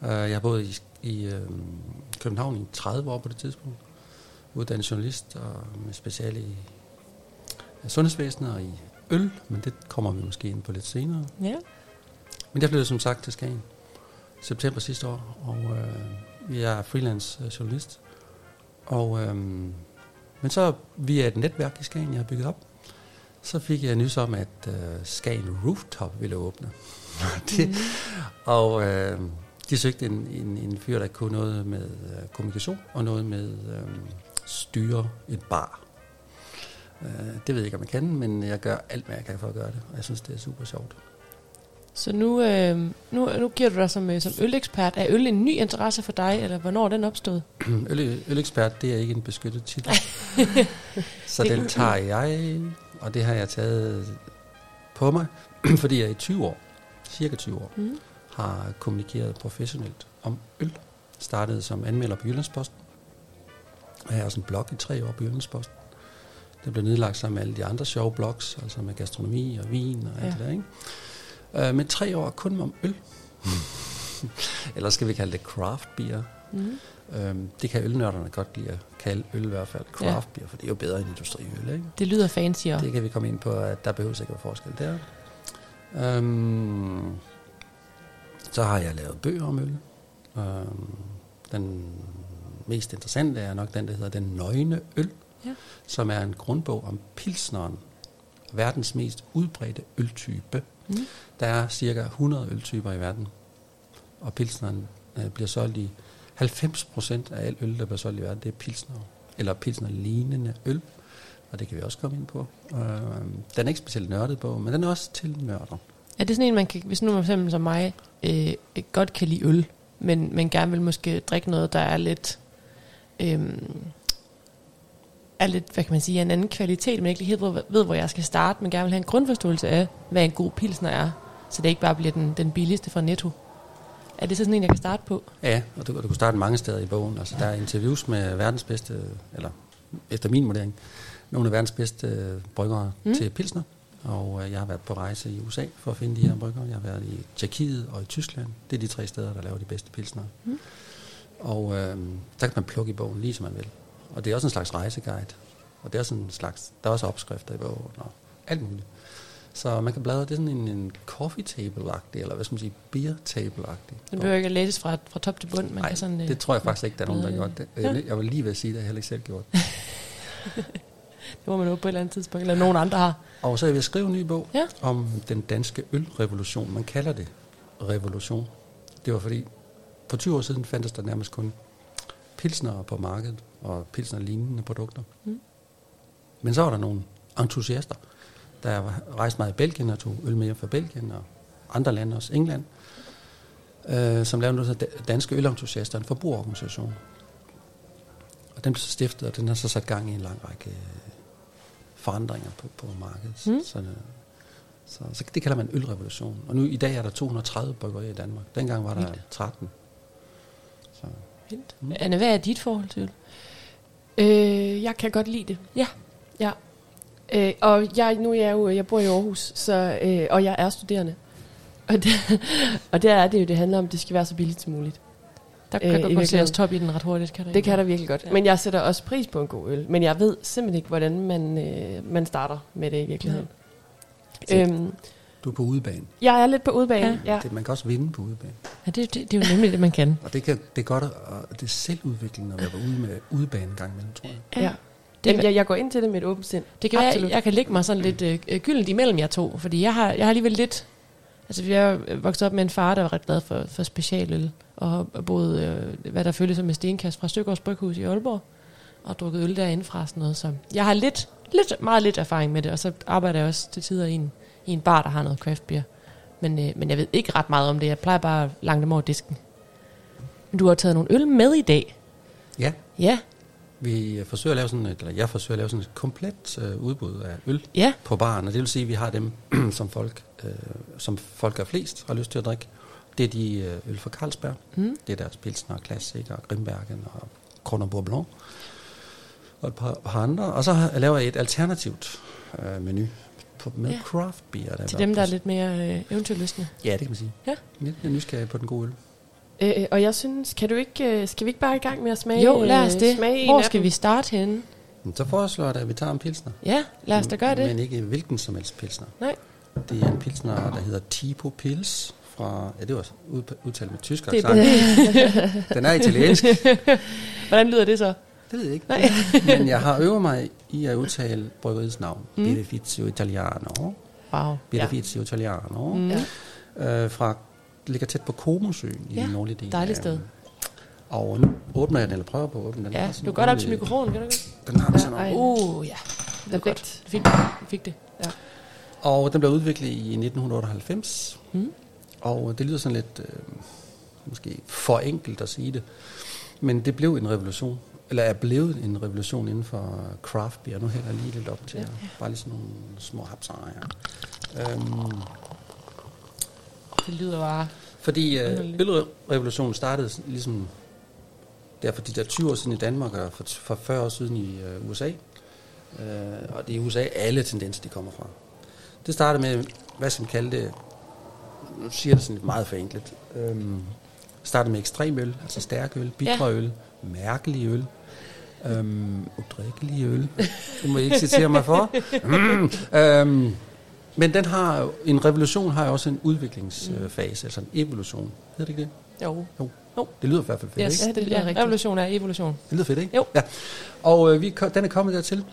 Uh, jeg har boet i, i øh, København i 30 år på det tidspunkt. Uddannet journalist og med speciale i øh, sundhedsvæsenet og i øl, men det kommer vi måske ind på lidt senere. Ja. Men jeg flyttede som sagt til Skagen september sidste år, og øh, jeg er freelance øh, journalist. Og, øh, men så via et netværk i Skagen, jeg har bygget op, så fik jeg nys om, at øh, Skagen Rooftop ville åbne. det, Og øh, de søgte en, en, en fyr, der kunne noget med øh, kommunikation og noget med øh, styre et bar. Øh, det ved jeg ikke, om jeg kan, men jeg gør alt, hvad jeg kan for at gøre det. Og jeg synes, det er super sjovt. Så nu, øh, nu, nu giver du dig som, øh, som ølekspert. Er øl en ny interesse for dig, eller hvornår er den opstået? Øl, ølekspert, det er ikke en beskyttet titel. så den tager jeg, og det har jeg taget på mig, fordi jeg i 20 år, cirka 20 år, Mm. har kommunikeret professionelt om øl. Startede som anmelder på Jyllandsposten. Jeg har også en blog i tre år på Jyllandsposten. Den blev nedlagt sammen med alle de andre sjove blogs, altså med gastronomi og vin og alt Ja. det der, ikke? Øh, men tre år kun om øl. Eller skal vi kalde det craft beer. Mm. Øhm, det kan ølnørderne godt lide at kalde øl i hvert fald craft beer, for det er jo bedre end industriøl, ikke? Det lyder fancy, og Det kan vi komme ind på, at der behøver ikke at være forskel der. Øhm, så har jeg lavet bøger om øl. Øhm, den mest interessante er nok den, der hedder Den Nøgne Øl, Ja. som er en grundbog om pilsneren, verdens mest udbredte øltype. Mm. Der er cirka 100 øltyper i verden, og pilsneren øh, bliver solgt i 90 procent af al øl, der bliver solgt i verden, det er pilsner, eller pilsner-lignende øl, og det kan vi også komme ind på. Øh, den er ikke specielt nørdet på, men den er også til nørder. er det sådan en, man kan, hvis nu for eksempel som mig øh, godt kan lide øl, men, men gerne vil måske drikke noget, der er lidt... Øh, er lidt, hvad kan man sige, en anden kvalitet, men ikke helt ved, hvor jeg skal starte, men gerne vil have en grundforståelse af, hvad en god pilsner er, så det ikke bare bliver den, den billigste fra Netto. Er det så sådan en, jeg kan starte på? Ja, og du, du kan starte mange steder i bogen. Altså, der er interviews med verdens bedste, eller efter min vurdering, nogle af verdens bedste øh, bryggere Mm. mm. til pilsner. Og øh, jeg har været på rejse i USA for at finde de her bryggere. Jeg har været i Tjekkiet og i Tyskland. Det er de tre steder, der laver de bedste pilsner. Mm. Og øh, der kan man plukke i bogen lige som man vil. Og det er også en slags rejseguide. Og det er også en slags, der er også opskrifter i bogen og alt muligt. Så man kan bladre, det er sådan en, en coffee table-agtig, eller hvad skal man sige, beer table-agtig. Den behøver ikke læses fra, fra top til bund. Man Nej, kan sådan, øh, det tror jeg faktisk ikke, der er nogen, der har gjort det. Jeg, jeg vil lige ved at sige, at jeg heller ikke selv gjort. det må man jo på et eller andet tidspunkt, eller nogen andre har. Og så er jeg ved at skrive en ny bog Ja. om den danske ølrevolution. Man kalder det revolution. Det var fordi, for 20 år siden fandtes der nærmest kun pilsner på markedet, og pilsner lignende produkter. Mm. Men så var der nogle entusiaster, der rejste meget i Belgien og tog øl med fra Belgien og andre lande, også England, øh, som lavede noget, hedder Danske Ølentusiaster, en forbrugerorganisation. Og den blev så stiftet, og den har så sat gang i en lang række øh, forandringer på, på markedet. Mm. Så, det- så, så det kalder man ølrevolution. Og nu i dag er der 230 bryggerier i Danmark. Dengang var der Vildt. 13. Så, Vildt. Mm. Anne, hvad er dit forhold til øl? Øh, jeg kan godt lide det. Ja. Ja. Øh, og jeg, nu er jeg jo, jeg bor i Aarhus, så, øh, og jeg er studerende. Og, det, og der er det jo, det handler om, at det skal være så billigt som muligt. Der kan Øh, godt virkeligheden. os top i den ret hurtigt, kan der Det kan der virkelig godt. Ja. Men jeg sætter også pris på en god øl. Men jeg ved simpelthen ikke, hvordan man, øh, man starter med det i virkeligheden. Ja. Øhm, du er på udebane. jeg er lidt på udebane. Ja. Ja. Det, man kan også vinde på udebane. Ja, det, det, det er jo nemlig det, man kan. Og det, kan, det er godt, at, og det er selvudviklende at være på ude med udebane en gang imellem, tror jeg. ja. Det, Det, kan- jeg, jeg går ind til det med et åbent sind. det kan Absolut. jeg, jeg kan lægge mig sådan lidt øh, øh, gyldent imellem jer to, fordi jeg har, jeg har alligevel lidt... Altså, er jo vokset op med en far, der var ret glad for, for specialøl, og har boet, øh, hvad der føltes som en stenkast fra Støkårs Bryghus i Aalborg, og drukket øl derinde fra sådan noget. Så jeg har lidt, lidt, meget lidt erfaring med det, og så arbejder jeg også til tider i en, i en bar, der har noget craft beer. Men, øh, men jeg ved ikke ret meget om det. Jeg plejer bare at lange dem over disken. Men du har taget nogle øl med i dag. Ja, Ja, vi forsøger at lave sådan et, eller jeg forsøger at lave sådan et komplet øh, udbud af øl ja. på baren, og det vil sige, at vi har dem, som folk, øh, som folk er flest har lyst til at drikke. Det er de øh, øl fra Carlsberg. Mm. Det er deres Pilsner, Classic og Grimbergen og Kronenbourg Blanc. Og et par, par andre. Og så laver jeg et alternativt øh, menu på, med Ja. craft beer. Der Til dem, der er lidt mere øh, eventyrlystne. Ja, det kan man sige. Ja. Jeg er nysgerrig på den gode øl. Øh, og jeg synes, kan du ikke, øh, skal vi ikke bare i gang med at smage, Jo, lad os øh, det. smage Hvor skal dem? vi starte henne? Så foreslår jeg da, at vi tager en pilsner. Ja, lad os da gøre det. Men ikke hvilken som helst pilsner. Nej. Det er en pilsner, der hedder Tipo Pils fra... Ja, det var ud- udtalt med tysk Det er accent. Den er italiensk. Hvordan lyder det så? Det ved jeg ikke. Nej. Men jeg har øvet mig i at udtale bryggeriets navn. Mm. Beneficio Italiano. Wow. Beneficio Italiano. Mm. Øh, fra, ligger tæt på Komosøen i Ja, den nordlige del. dejligt sted. Og nu åbner jeg den, eller prøver på at åbne den. Ja, sådan du går godt op til mikrofonen, kan du ikke? Den har sådan Ej. noget. Uh, ja. Det er godt. Du fik, du fik det. Og den blev udviklet i 1998. Mm. Og det lyder sådan lidt, øh, måske for enkelt at sige det. Men det blev en revolution. Eller er blevet en revolution inden for craft beer. Nu hælder jeg lige lidt op til jer. Bare lige sådan nogle små hapser her. Øhm, Det lyder bare... fordi øh, ølrevolutionen startede ligesom der for de der 20 år siden i Danmark og for, for 40 år siden i øh, USA. Øh, og det er i USA alle tendenser, de kommer fra. Det startede med, hvad som kaldte, nu siger det sådan lidt meget forenklet, øhm, startede med ekstrem øl, altså stærk øl, bitre Ja. Øl, mærkelig øl, øhm, udrikkelig øl. Det må I ikke citere mig for. Mm, øhm, men den har en revolution har jo også en udviklingsfase, altså en evolution. Hedder det ikke det? Jo. Jo. Jo. Det lyder i hvert fald fedt, Yes, ikke? Ja, det det, lyder ja, rigtigt. revolution er evolution. Det lyder fedt, ikke? Jo. Ja. Og øh, vi, den er kommet dertil,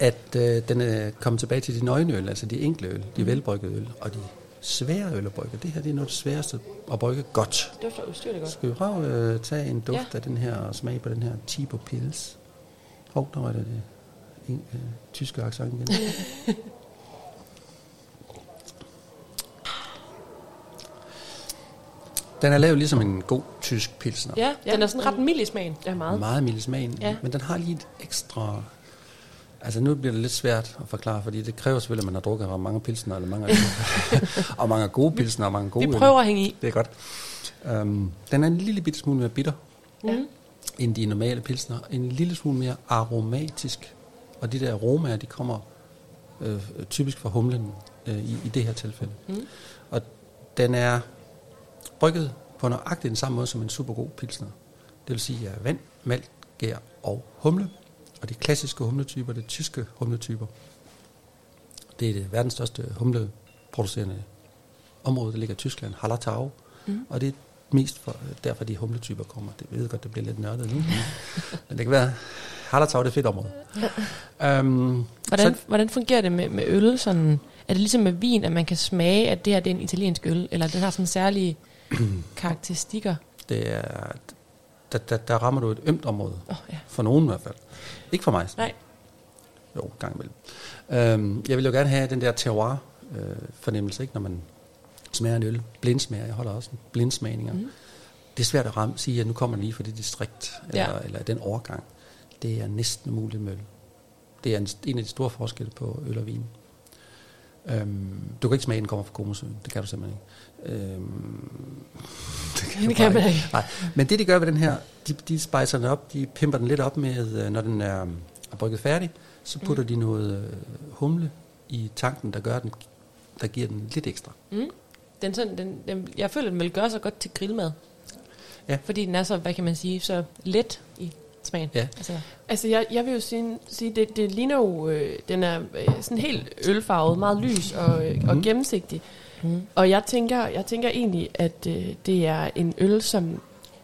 at øh, den er kommet tilbage til de nøgne øl, altså de enkle øl, Mm. de velbryggede øl, og de svære øl at brygge. Det her det er noget af det sværeste at brygge godt. Det var ustyrligt godt. Skal vi prøve at øh, tage en duft Ja. af den her, og smage på den her Tipo Pils? Hov, der var det det en, øh, tyske accent igen. Den er lavet ligesom en god tysk pilsner. Ja, Ja. den er sådan ret mild i smagen. Ja, meget. Meget mild i smagen, Ja. men den har lige et ekstra... Altså nu bliver det lidt svært at forklare, fordi det kræver selvfølgelig, at man har drukket ret mange pilsner, eller mange, og mange gode pilsner, og mange gode Vi øl. prøver at hænge i. Det er godt. Um, den er en lille bitte smule mere bitter, Mm. end de normale pilsner. En lille smule mere aromatisk. Og de der aromaer, de kommer øh, typisk fra humlen øh, i, i det her tilfælde. Mm. Og den er brygget på nøjagtigt den samme måde som en super god pilsner. Det vil sige at vand, malt, gær og humle. Og de klassiske humletyper, det er tyske humletyper. Det er det verdens største humleproducerende område, der ligger i Tyskland, Hallertau. Mm. Og det er mest for, derfor, de humletyper kommer. Det jeg ved godt, det bliver lidt nørdet nu. men det kan være, Hallertau det er et fedt område. um, Hvordan, hvordan fungerer det med, med øl? Sådan, er det ligesom med vin, at man kan smage, at det her det er en italiensk øl? Eller den har sådan særlige karakteristikker? det er, der, der, der rammer du et ømt område. Oh, ja. For nogen i hvert fald. Ikke for mig. Nej. Jo, gang imellem. Øhm, jeg vil jo gerne have den der terroir-fornemmelse, ikke, når man smager en øl. Blindsmager, jeg holder også en blindsmagninger. Mm. Det er svært at ramme, sige, at nu kommer den lige fra det distrikt, eller, Ja. eller den overgang. Det er næsten umuligt med øl. Det er en, en af de store forskelle på øl og vin. Øhm, du kan ikke smage, at den kommer fra Komosøen. Det kan du simpelthen ikke. Øhm, det kan, Det man ikke. Nej, men det de gør ved den her, de, de spicer den op, de pimper den lidt op med, øh, når den er, er brygget færdig, så putter mm. de noget øh, humle i tanken, der gør den, der giver den lidt ekstra. Mm. Den sådan, den, den, jeg føler, den vil gøre sig godt til grillmad. Ja. Fordi den er så, hvad kan man sige, så let i smagen. Ja. Altså, Altså, jeg, jeg vil jo sige, sige det, det ligner jo, øh, den er øh, sådan helt ølfarvet, meget lys og, øh, og gennemsigtig. Mm. Og jeg tænker, jeg tænker egentlig, at øh, det er en øl, som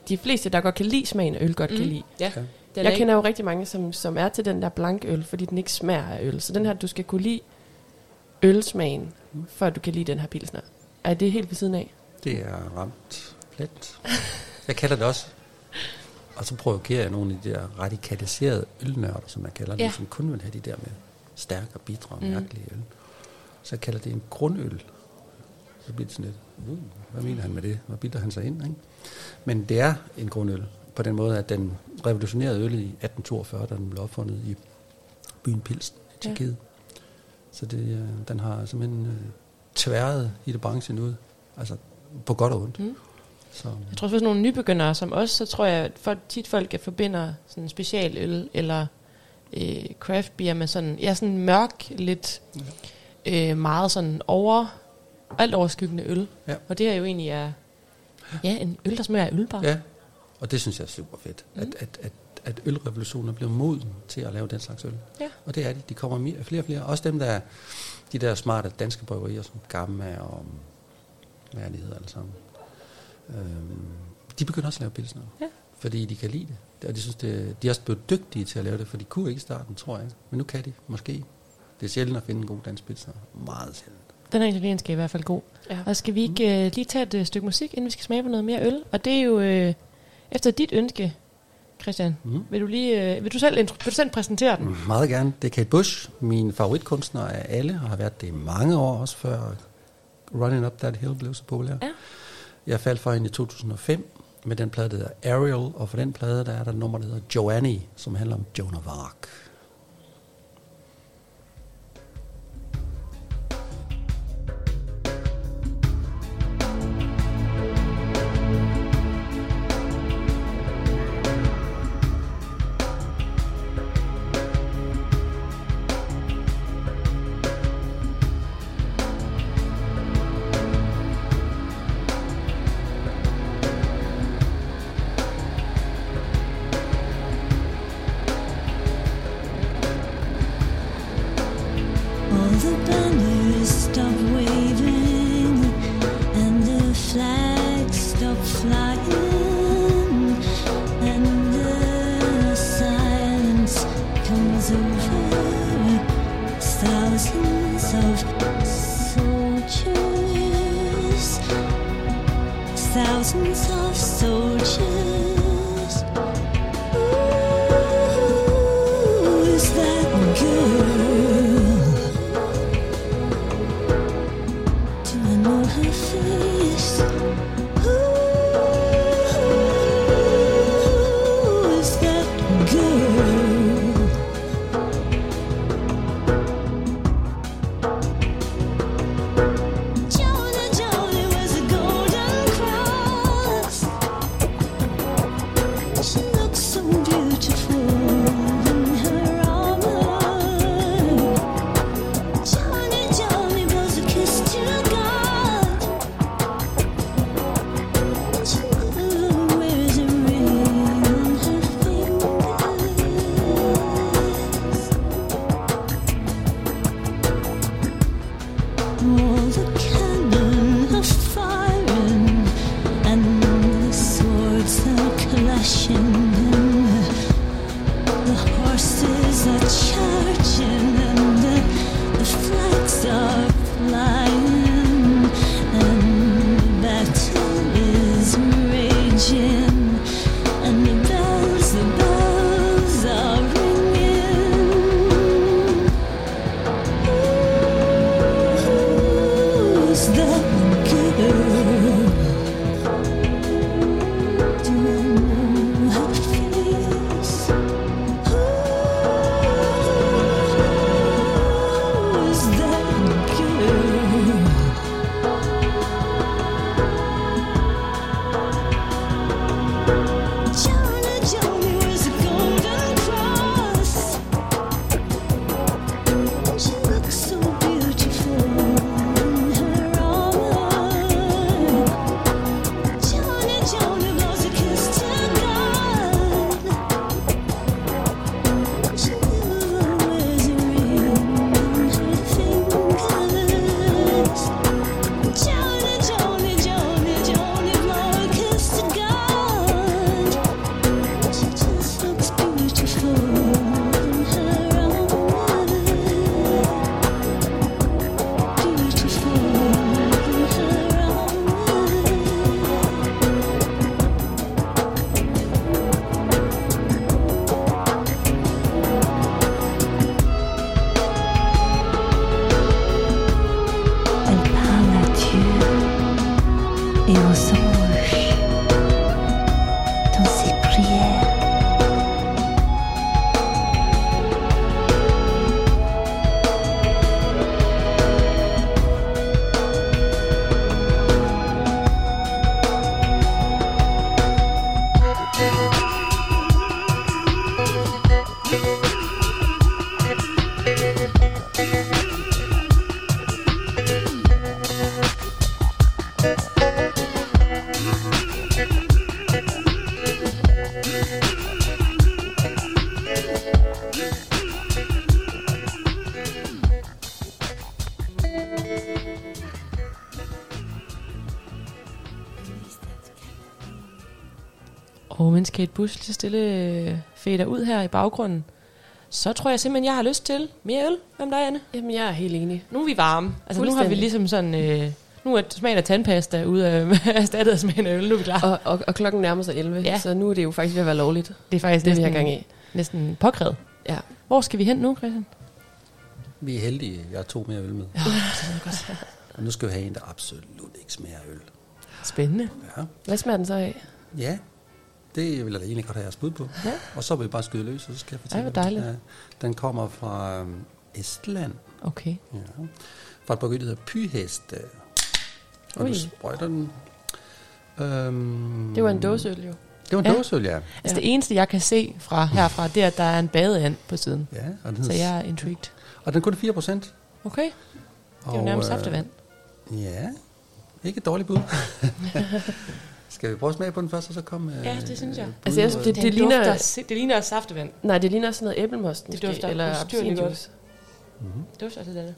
de fleste, der godt kan lide smagen af øl, godt mm. kan lide. Ja. Den jeg er kender jo rigtig mange, som, som er til den der blank øl, fordi den ikke smager af øl. Så den her, du skal kunne lide ølsmagen, før du kan lide den her pilsner. Er det helt ved siden af? Det er ramt plet. Jeg kalder det også. Og så provokerer jeg nogle af de der radikaliserede ølnørder, som jeg kalder Ja. som kun vil have de der med stærke og bitre og Mm. mærkelige øl. Så jeg kalder det en grundøl. Så bliver det sådan lidt, uh, hvad mener han med det? Hvor bilder han sig ind? Ikke? Men det er en grundøl, på den måde, at den revolutionerede øl i 1842, da den blev opfundet i byen Pilsen i Ja. Tjekkiet. Så det, øh, den har simpelthen øh, tværet i det branchen ud. Altså på godt og ondt. Mm. Så, Jeg tror, for sådan nogle nybegyndere som os, så tror jeg, at folk, tit folk kan forbinder sådan en specialøl eller øh, craft beer med sådan, ja, sådan mørk, lidt øh, meget sådan over, alt overskyggende øl. Ja. Og det her jo egentlig er ja, en øl, der smager af øl bare. Ja, og det synes jeg er super fedt, mm. at, at, at, at ølrevolutionen er blevet moden til at lave den slags øl. Ja. Og det er de. De kommer mere, flere og flere. Også dem, der er de der smarte danske bryggerier, som Gamma og hvad er de hedder alle sammen. Øhm, de begynder også at lave pilsner. Ja. Fordi de kan lide det. Og de synes, det, de er også blevet dygtige til at lave det, for de kunne ikke i starten, tror jeg. Men nu kan de, måske. Det er sjældent at finde en god dansk pilsner. Meget sjældent. Den her italienske er i hvert fald god. Ja. Og skal vi ikke øh, lige tage et øh, stykke musik, inden vi skal smage på noget mere øl? Og det er jo øh, efter dit ønske, Christian. Mhm. Vil du lige øh, vil du selv, vil du selv præsentere den? Meget gerne. Det er Kate Bush, min favoritkunstner af alle, og har været det i mange år, også før Running Up That Hill blev så populær. Ja. Jeg faldt for hende i 2005 med den plade, der hedder Ariel, og for den plade, der er der et nummer, der hedder Joanne, som handler om Joan of Arc. et. Kate Bush lige stille øh, fader ud her i baggrunden, så tror jeg simpelthen, jeg har lyst til mere øl. Hvem der er, Anne? Jamen, jeg er helt enig. Nu er vi varme. Altså nu har vi ligesom sådan... Øh, nu er smagen af tandpasta ude af erstattet af smagen af øl. Nu er vi klar. Og, og, og klokken nærmer sig 11, Ja. så nu er det jo faktisk ved at være lovligt. det er faktisk Det er vi næsten, har gang i. næsten påkrævet. Ja. Hvor skal vi hen nu, Christian? Vi er heldige, jeg har to mere øl med. Ja, det er godt. Og nu skal vi have en, der absolut ikke smager øl. Spændende. Ja, Hvad smager den så af? ja. Det vil jeg da egentlig godt have jeres bud på. Ja. Og så vil vi bare skyde løs, og så skal jeg fortælle jer. dejligt. Ja, den kommer fra øhm, Estland. Okay. Ja. Fra et bryggeri, der hedder Pyhest. øh. Og Ui. du sprøjter den. Øhm, Det var en dåseøl jo. Det var en Ja. ja. dåseøl, ja. Altså det eneste, jeg kan se fra herfra, det er, at der er en badeand på siden. ja og, den Så jeg er intrigued. og den kun 4 procent. Okay. Det er jo nærmest saftevand. Ja, ikke et dårligt bud. Skal vi prøve at smage på den først, og så komme Ja, det synes jeg. Altså, jeg synes, det- Det, ligner- dufter, det ligner saftevand. Nej, det ligner sådan noget æblemost. Det måske, dufter eller appelsinjuice. Det dufter til det.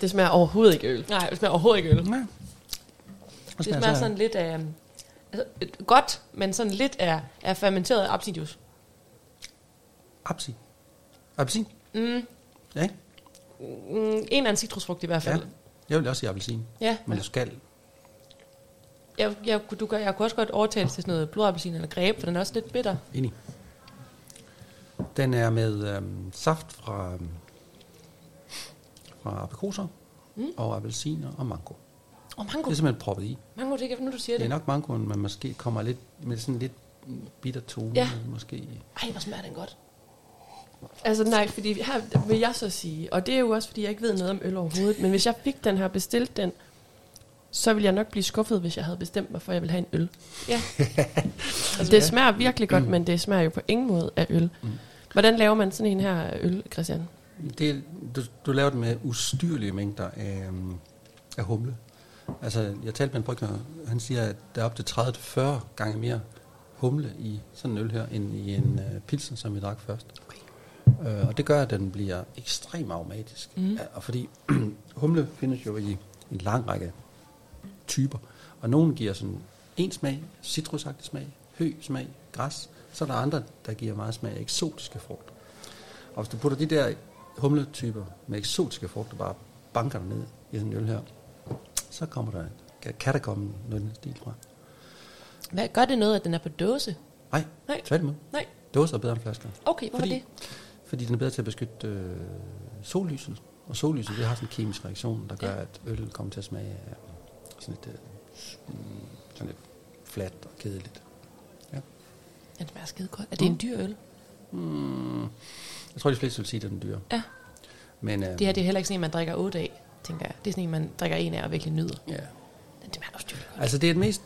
Det smager overhovedet ikke øl. Nej, det smager overhovedet ikke øl. Nej. Det smager sådan lidt af... Altså, et- godt, men sådan lidt af, af fermenteret appelsinjuice. Apsi. Appelsin? Mm, Ja, ikke? Mm, en eller anden citrusfrugt i hvert fald. Ja. Jeg vil også sige appelsin. Ja. Men du skal. Jeg, jeg, du, kan- jeg kunne også godt overtale til sådan noget blodappelsin eller greb, for den er også lidt bitter. Enig. Den er med øhm, saft fra, øhm, fra aprikoser mm. og appelsiner og mango. Og Det mango. er simpelthen proppet i. Mango, det kan nu du siger Det er det. nok mangoen, men måske kommer lidt med sådan lidt bitter tone. Ja. Måske. Ej, hvor smager den godt. Altså nej, fordi her vil jeg så sige, og det er jo også, fordi jeg ikke ved noget om øl overhovedet, men hvis jeg fik den her, bestilt den, så ville jeg nok blive skuffet, hvis jeg havde bestemt mig for, at jeg ville have en øl. Ja. Altså, det smager virkelig godt, men det smager jo på ingen måde af øl. Hvordan laver man sådan en her øl, Christian? Det, du, du laver det med ustyrlige mængder af, øhm, af humle. Altså, jeg talte med en brygger, han siger, at der er op til 30-40 gange mere humle i sådan en øl her, end i en uh, pilsen, som vi drak først. Uh, og det gør, at den bliver ekstremt aromatisk. Mm. Og fordi humle findes jo i en lang række typer, og nogle giver sådan en smag, citrusagtig smag, hø smag, græs, så er der andre, der giver meget smag af eksotiske frugter. Og hvis du putter de der humletyper med eksotiske frugter, bare banker ned i sådan en øl her, så kommer der, kan, kan der komme noget i den stil fra. Hvad, gør det noget, at den er på dåse? Nej, Nej. tværtimod. Nej. Dåser er bedre end flasker. Okay, hvorfor Fordi, det? Fordi den er bedre til at beskytte øh, sollyset. Og sollyset, det har sådan en kemisk reaktion, der gør, Ja. at øl kommer til at smage af sådan lidt, øh, mm, sådan lidt fladt og kedeligt. Den smager skide godt. Er det en dyr øl? Mm, jeg tror, de fleste vil sige, at den er dyr. Ja. Men, øh, Det her det er heller ikke sådan en, man drikker otte af, tænker jeg. Det er sådan en, man drikker en af og virkelig nyder. ja. Den smager også dyrt. Altså det er det mest,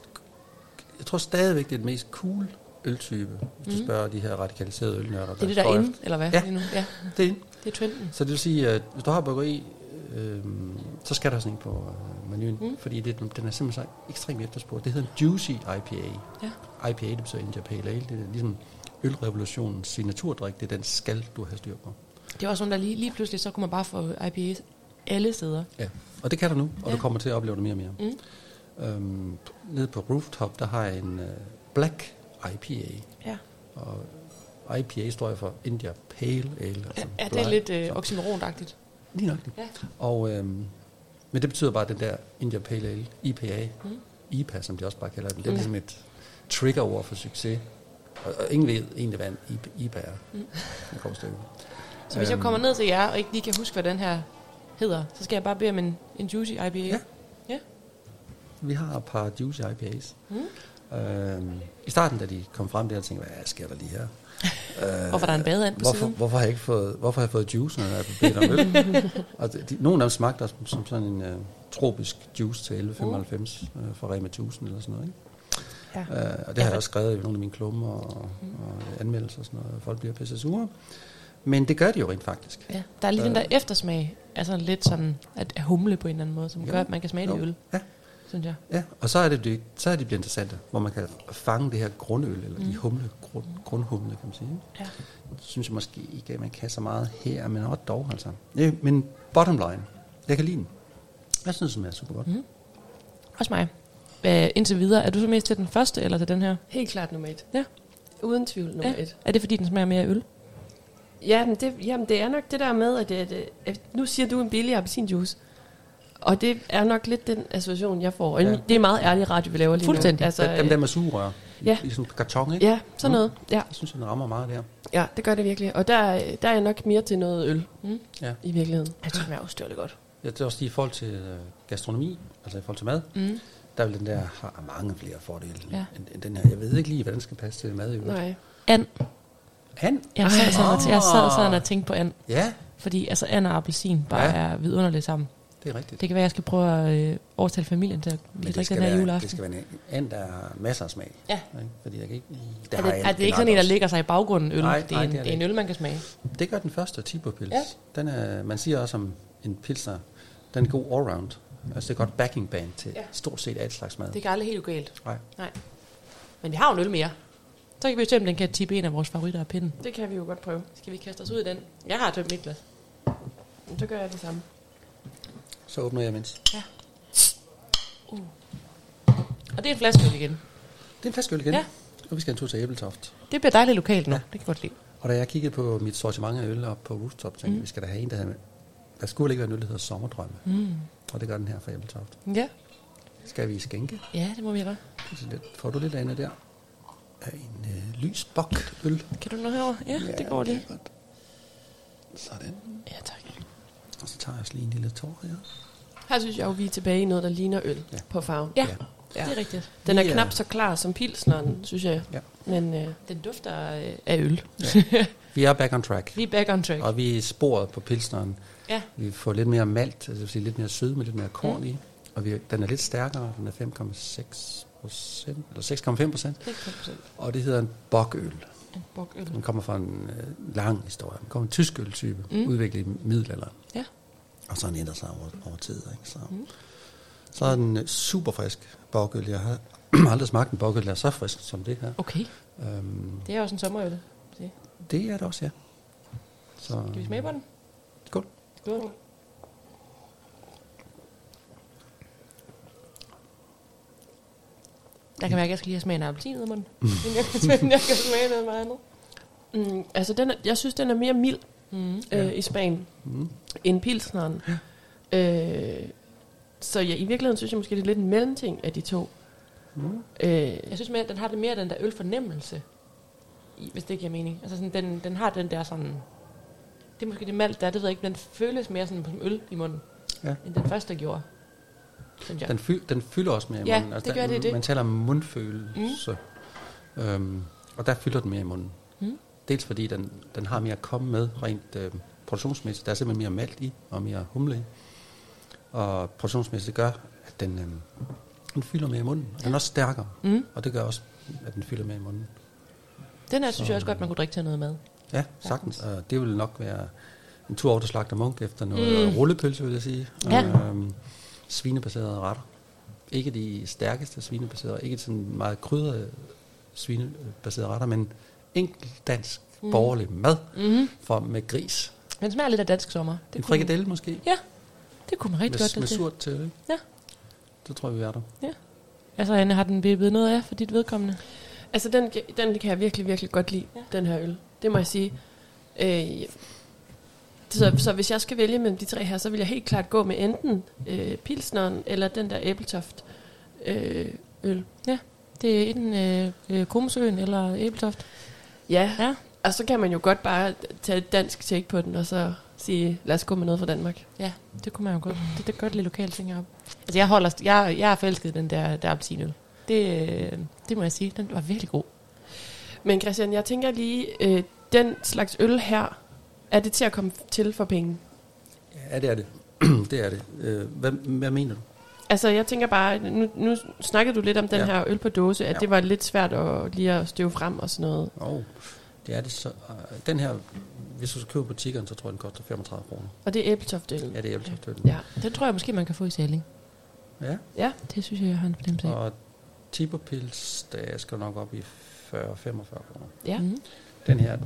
jeg tror stadigvæk, det er det mest cool øltype, hvis du Mhm. spørger de her radikaliserede ølnørder. Det er det, der er inde, eller hvad? Ja. Nu? ja. Det er inde. Det er trenden. Så det vil sige, at hvis du har bryggeri, øh, så skal der sådan en på øh, menuen, Mm. mm. fordi det, den er simpelthen så ekstremt efterspurgt. Det hedder en Juicy IPA. Ja. IPA, det betyder India Pale Ale. Det er ligesom ølrevolutionens signaturdrik. Det er den skal, du have styr på. Det var sådan, der lige, lige pludselig, så kunne man bare få IPAs alle steder. Ja. Og det kan du nu, og Ja. du kommer til at opleve det mere og mere. Mm. Øhm, nede på Rooftop, der har jeg en uh, Black IPA. Ja. Og IPA står for India Pale Ale. Altså ja det er lidt øh, oxymoron-agtigt. Lige nok det. Ja. Og, øhm, men det betyder bare, at den der India Pale Ale, IPA, Mm. IPA, som de også bare kalder den, det er Mm. ligesom et trigger-ord for succes. Og, og ingen ved egentlig, hvad en IPA, er. Mm. Så hvis jeg Øhm. kommer ned til jer, og ikke lige kan huske, hvad den her hedder, så skal jeg bare bede om en, en juicy IPA. Ja. ja. Vi har et par juicy IPAs. Mm. Øhm, I starten, da de kom frem der, tænkte jeg, hvad sker der lige her? Øh, Hvorfor er der en badeand på hvorfor, siden? hvorfor, har jeg ikke fået, hvorfor har jeg fået juice, når jeg er på bedt om øl? og de, de, nogle af dem smagte også som sådan en uh, tropisk juice til 11,95 uh, fra Rema 1000 eller sådan noget. Ikke? Ja. Uh, og det Ja, har jeg også skrevet i nogle af mine klummer og, og anmeldelser og sådan noget. Folk bliver pisse sure. Men det gør de jo rent faktisk. Ja, der er lige den der Øh. eftersmag, altså lidt sådan at, humle på en eller anden måde, som Jo. gør, at man kan smage det i Jo. øl, Ja. Synes jeg. Ja, og så er det, det så er det bliver interessante, hvor man kan fange det her grundøl, eller mm. de humle, grund, grundhumle, kan man sige. Ja. Det synes jeg måske ikke, at man kan så meget her, men også dog altså. Ja, men bottom line, jeg kan lide den. Jeg synes, den er super godt. Mm. Også mig. Æh, indtil videre, er du så mest til den første, eller til den her? Helt klart nummer et. Ja. Uden tvivl nummer Ja. et. Er det, fordi den smager mere af øl? Ja, men det, jamen det er nok det der med, at, det, at, at nu siger du en billig appelsinjuice. Og det er nok lidt den association, jeg får. Og Ja. det er meget ærlig radio, vi laver lige Fuldstændig. nu. Altså, Altså, dem der med sugerør. Ja. I sådan en karton, ikke? Ja, sådan Mm. noget. Ja, Jeg synes, den rammer meget der. ja, det gør det virkelig. Og der, der er jeg nok mere til noget øl Mm. Ja. i virkeligheden. Jeg synes, den er ustyrligt godt. Ja, det er også lige i forhold til øh, gastronomi, altså i forhold til mad. Mm. Der vil den der har mange flere fordele Ja. end, end den her. Jeg ved ikke lige, hvordan den skal passe til mad. i øvrigt. Nej. And. Han? Jeg sad sådan, og, jeg sad Åh. sådan og tænkte på and. Ja, Fordi altså and og appelsin bare Ja. er vidunderligt sammen. Det er rigtigt. Det kan være, jeg skal prøve at øh, overtale familien til at vi kan det drikke skal, den her være, det juleaften. skal være en and, der har masser af smag. Ja. Ikke? Fordi jeg kan ikke... lide- Er det, er det ikke sådan en, der ligger sig i baggrunden øl? Nej, det, er nej, en, det er det er en det øl, man kan smage. Det gør den første Tibo-pils. Ja. Den er, man siger også om en pilsner, den er god allround. Altså det er godt backing band til Ja. stort set alt slags mad. Det kan aldrig helt galt. Nej. Nej. Men vi har jo en øl mere. Så kan vi jo se, om den kan tippe en af vores favoritter af pinden. Det kan vi jo godt prøve. Skal vi kaste os ud i den? Jeg har tømt mit glas. Så gør jeg det samme. Så åbner jeg mindst. Og det er en flaske øl igen. Det er en flaske øl igen. Ja. Og vi skal en tur til Æbeltoft. Det bliver dejligt lokalt nu. Ja. Det kan jeg godt lide. Og da jeg kiggede på mit sortiment af øl op på Rooftop, tænkte jeg, Mm. vi skal da have en, der havde... Der skulle være en øl, der hedder Sommerdrømme. Mm. Og det gør den her fra Æbeltoft. Ja. Skal vi skænke? ja, det må vi gøre. Får du lidt andet der? Af en øh, lys bok øl. Kan du nå herover? Ja, det går lige. Sådan. Ja, tak. Og så tager jeg også lige en lille tår her. Her synes jeg jo, vi er tilbage i noget, der ligner øl Ja. ja. på farven. Ja, Ja. det er rigtigt. Den er er- knap så klar som pilsneren, synes jeg. Ja. Men øh, Den dufter øh, af øl. Vi er back on track. Vi er back on track. Og vi er sporet på pilsneren. Ja. Vi får lidt mere malt, altså sige lidt mere sød med lidt mere korn i. Og vi, den er lidt stærkere, den er 5,6 procent, eller 6,5 procent. 6%. Og det hedder en bokøl. Bokøl. Den kommer fra en øh, lang historie. Den kommer en tysk øltype, Mm. udviklet i middelalderen. Ja. Og så har den ændret sig over, over tid. Ikke? Så, Mm. så er den øh, super frisk bokøl. Jeg har aldrig smagt en bokøl, der er så frisk som det her. Okay, Øhm, det er også en sommerøl. det er det også, ja. Så, Skal vi smage på den? Skål. Skål. Jeg kan mærke, at jeg skal lige have smagen af appelsin ud af munden. Inden jeg kan smage, jeg kan smage noget meget andet. mm, altså, den er, jeg synes, den er mere mild Mm. øh, i Spanien Mm. end pilsneren. Øh, så ja, i virkeligheden synes jeg måske, det er lidt en mellemting af de to. Mm. Øh, Jeg synes mere, at den har det mere den der ølfornemmelse, i, hvis det giver mening. Altså sådan, den, den har den der sådan... Det er måske det malt der, det ved jeg ikke, den føles mere sådan som øl i munden, Ja. end den første gjorde. Synes jeg. Den, fyld, den fylder også mere i Ja, munden. Altså, det gør der, det, det. Man taler om mundfølelse. Mm. Øhm, og der fylder den mere i munden. Mm. Dels fordi den, den har mere at komme med rent øh, produktionsmæssigt. Der er simpelthen mere malt i og mere humle i. Og produktionsmæssigt gør, at den, øh, den fylder mere i munden. Og den er også stærkere. Mm. Og det gør også, at den fylder mere i munden. Den her synes Så- jeg også godt, man kunne drikke til noget mad. Ja, sagtens. Og det vil nok være en tur over til Slagter Munk efter noget mm. rullepølse, vil jeg sige. Ja. Øhm, svinebaserede retter. Ikke de stærkeste svinebaserede, ikke sådan meget krydrede svinebaserede retter, men enkelt dansk mm. borgerlig mad Mm-hmm. for, med gris. Den smager lidt af dansk sommer. Det en frikadelle måske, Ja, det kunne man rigtig med, godt med det til. surt til. ikke? Ja. Det tror jeg, vi er der. Altså, Anne, har den vippet noget af for dit vedkommende? altså, den, den kan jeg virkelig, virkelig godt lide, Ja. ja. den her øl. Det må jeg sige. Øh, så, så hvis jeg skal vælge mellem de tre her, så vil jeg helt klart gå med enten øh, pilsneren eller den der æbletoft øh, øl. Det er enten øh, øh, Komsøen eller Æbeltoft. Ja, Ja. og så kan man jo godt bare tage et dansk take på den, og så sige, lad os gå med noget fra Danmark. Ja, det kunne man jo godt. Det, det gør det lidt lokalt, tænker jeg op. Altså, jeg, holder, jeg, jeg er forelsket den der, der appelsinøl. Det, øh, det må jeg sige. Den var virkelig god. Men Christian, jeg tænker lige, øh, den slags øl her, er det til at komme til for penge? Ja, det er det. det er det. Øh, hvad, hvad mener du? Altså, jeg tænker bare, nu, nu snakkede du lidt om den Ja. ja. her øl på dåse, at Ja. ja. det var lidt svært at lige at støve frem og sådan noget. Oh, det er det så. Øh, den her, hvis du skal købe på så tror jeg, den koster 35 kroner. Og det er æbletoføl. Ja, det er æbletøften. Ja. Den tror jeg måske, man kan få i Saling. ja. ja. Det synes jeg, jeg har en fornemmelse af. Og Tiberpils, der skal nok op i 40-45 kroner. Ja. Mm. Den her,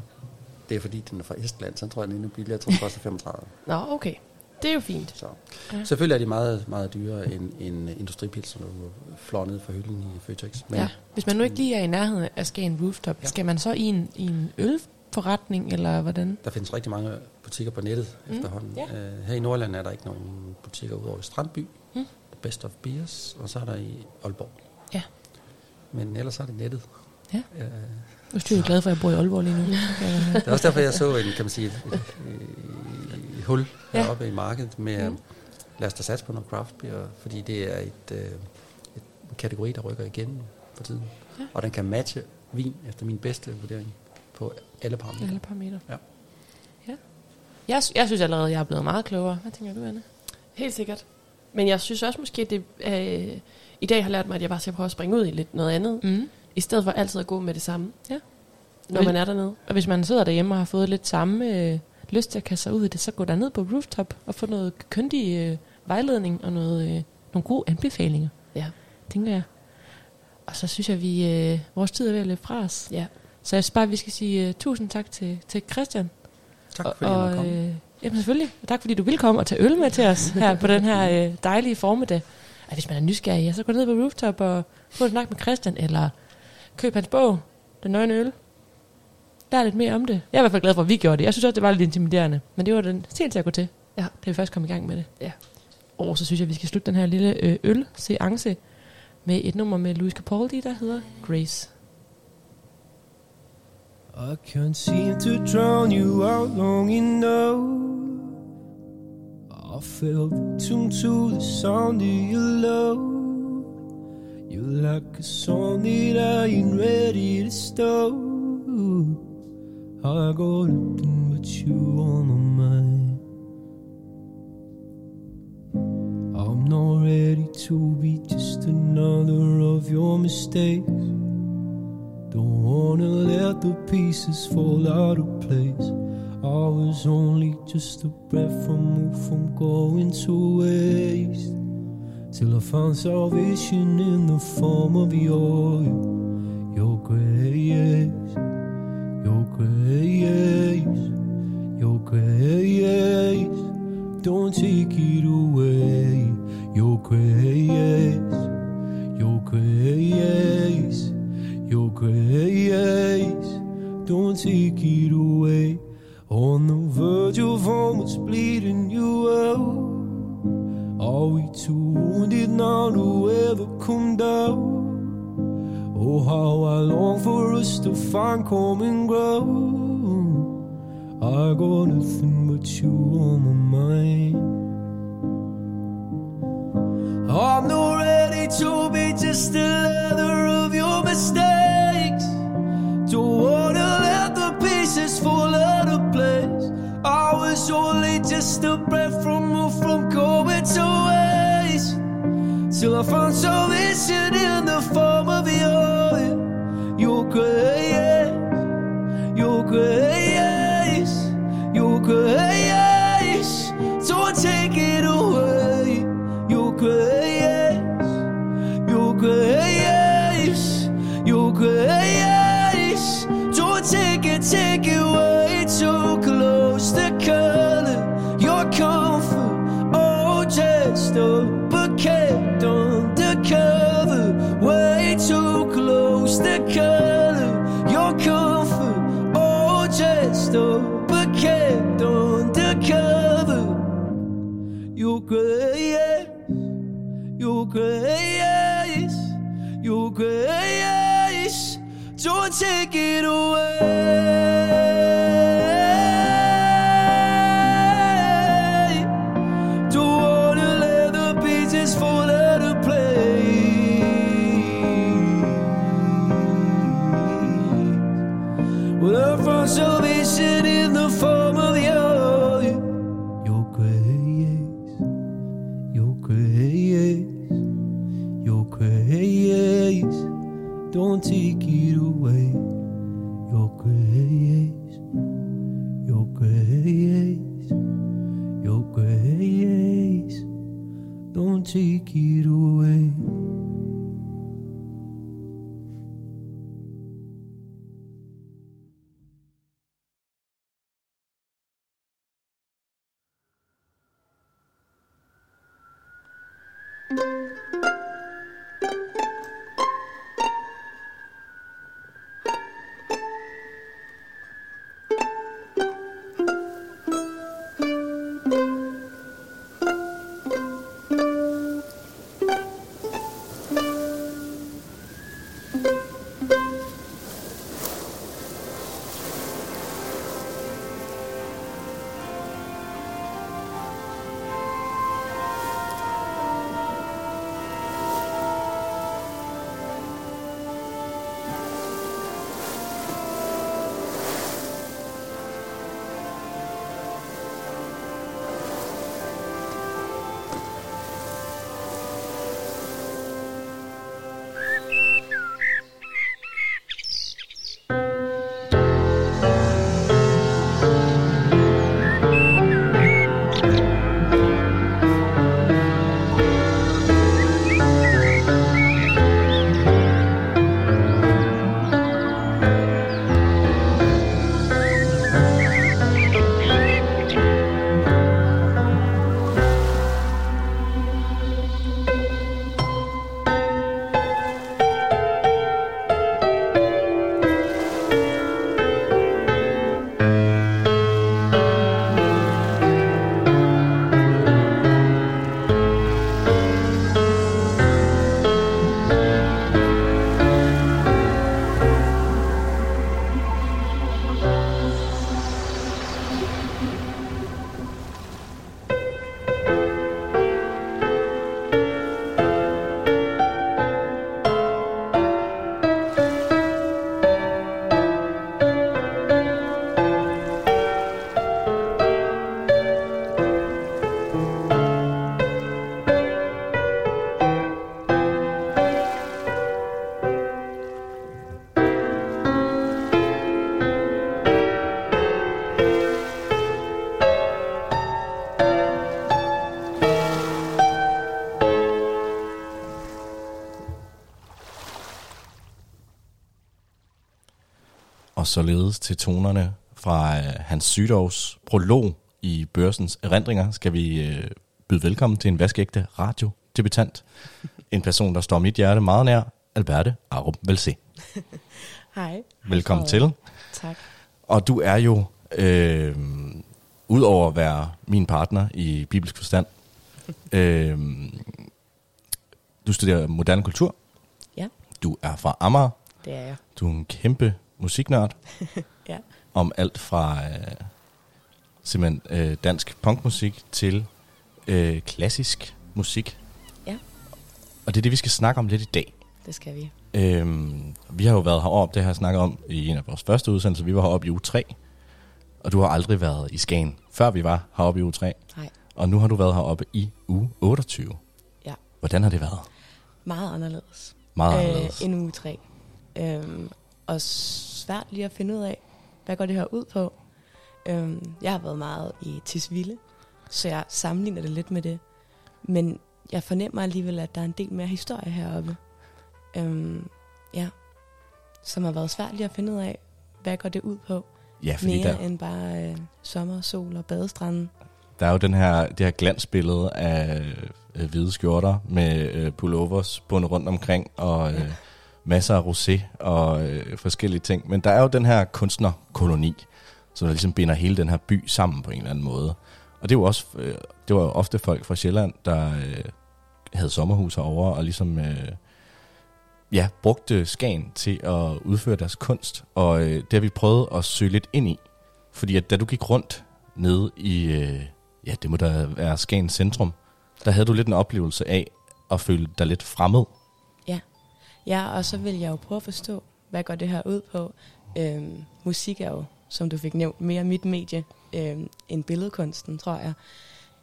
det er fordi, den er fra Estland, så tror jeg, den er endnu billigere. Jeg tror, den koster 35. Nå, okay. Det er jo fint. Så. Ja. Selvfølgelig er de meget, meget dyrere end en industripils, som du flår ned fra hylden i Føtex. Men Ja. Hvis man nu ikke lige er i nærheden af Skagen Rooftop, ja. Skal man så i en, i en ølforretning, eller hvordan? der findes rigtig mange butikker på nettet Mm, efterhånden. ja. Uh, her i Nordland er der ikke nogen butikker udover i Strandby, mm. Best of Beers, og så er der i Aalborg. Ja. Men ellers er det nettet. Ja. Uh, Nu er jeg glad for, at jeg bor i Aalborg lige nu. det er også derfor, jeg så en, kan man sige, et, et, et, et hul Ja. heroppe i markedet med, Mm. lad os da satse på noget craft beer, fordi det er et, øh, et, en kategori, der rykker igennem for tiden. Ja. Ja. Og den kan matche vin efter min bedste vurdering på alle parametre. Alle parametre. Ja. ja. Jeg, jeg synes allerede, jeg er blevet meget klogere. Hvad tænker du, Anne? Helt sikkert. Men jeg synes også måske, det øh, i dag har lært mig, at jeg bare skal prøve at springe ud i lidt noget andet, Mm. I stedet for altid at gå med det samme. Ja. Når man er dernede. Og hvis man sidder derhjemme og har fået lidt samme øh, lyst til at kaste sig ud i det, så gå der ned på rooftop og få noget køndig øh, vejledning og noget, øh, nogle gode anbefalinger, Ja. tænker jeg. Og så synes jeg, vi øh, vores tid er ved at løbe fra os. Ja. Så jeg synes bare, at vi skal sige uh, tusind tak til, til Christian. Tak og, fordi jeg og, måtte komme. øh, jamen selvfølgelig. Og tak fordi du vil komme og tage øl med til os her på den her øh, dejlige formiddag. Og hvis man er nysgerrig, ja, så gå ned på rooftop og få en snak med Christian, eller køb hans bog, Den Nøgne Øl. Lær lidt mere om det. Jeg er i hvert fald glad for, at vi gjorde det. Jeg synes også, det var lidt intimiderende. Men det var den helt til at gå til, Ja. da vi først kom i gang med det. Ja. Og så synes jeg, at vi skal slutte den her lille øh, øl-seance med et nummer med Louis Capaldi, der hedder Grace. I can't seem to drown you out long enough. I fell victim to the sound of your love. Like a song that I ain't ready to stop. I got nothing but you on my mind. I'm not ready to be just another of your mistakes. Don't wanna let the pieces fall out of place. I was only just a breath removed from going to waste. Till I found salvation in the form of your, your grace, your grace, your grace. Don't take it away, your grace, your grace, your grace. Don't take it away. On the verge of almost bleeding you out. Are we too wounded now to ever come down? Oh, how I long for us to find common ground. I got nothing but you on my mind. I'm not ready to be just another of your mistakes. Don't wanna let the pieces fall out of place. I was only just a breath removed from going to. Till I found salvation in the form of your, your grace, your grace, your grace. Grace, your grace, your grace. Don't take it away. Således til tonerne fra øh, Hans Sydovs prolog i Børsens Erindringer, skal vi øh, byde velkommen til en vaskeægte radiodebutant. En person, der står mit hjerte meget nær, Alberte Arup Velsé. Hej. Velkommen Hej, til. Tak. Og du er jo, øh, udover at være min partner i bibelsk forstand, øh, du studerer moderne kultur. Ja. Du er fra Amager. Det er jeg. Du er en kæmpe musiknørd. Ja. Om alt fra øh, simpelthen øh, dansk punkmusik til øh, klassisk musik. Ja. Og det er det, vi skal snakke om lidt i dag. Det skal vi. Øhm, vi har jo været heroppe, det har jeg snakket om i en af vores første udsendelser. Vi var heroppe i uge 3, og du har aldrig været i Skagen, før vi var heroppe i uge 3. Nej. Og nu har du været heroppe i uge 28. Ja. Hvordan har det været? Meget anderledes. Meget anderledes. Øh, end uge 3. Øhm, og svært lige at finde ud af, hvad går det her ud på. Øhm, jeg har været meget i Tisvilde, så jeg sammenligner det lidt med det. Men jeg fornemmer alligevel, at der er en del mere historie heroppe. Øhm, ja. Som har været svært lige at finde ud af, hvad går det ud på. Ja, fordi mere der, end bare øh, sommer, sol og badestranden. der er jo den her, det her glansbillede af øh, hvide skjorter med øh, pullovers bundet rundt omkring, og øh, Ja masser af rosé og øh, forskellige ting. Men der er jo den her kunstnerkoloni, som der ligesom binder hele den her by sammen på en eller anden måde. Og det var, også, øh, det var jo ofte folk fra Sjælland, der øh, havde sommerhus herovre, og ligesom øh, ja, brugte Skagen til at udføre deres kunst. Og øh, det har vi prøvet at søge lidt ind i. Fordi at da du gik rundt nede i, øh, ja, det må da være Skagens centrum, der havde du lidt en oplevelse af at føle dig lidt fremmed. Ja, og så vil jeg jo prøve at forstå, hvad går det her ud på. Øhm, musik er jo, som du fik nævnt, mere mit medie øhm, end billedkunsten, tror jeg.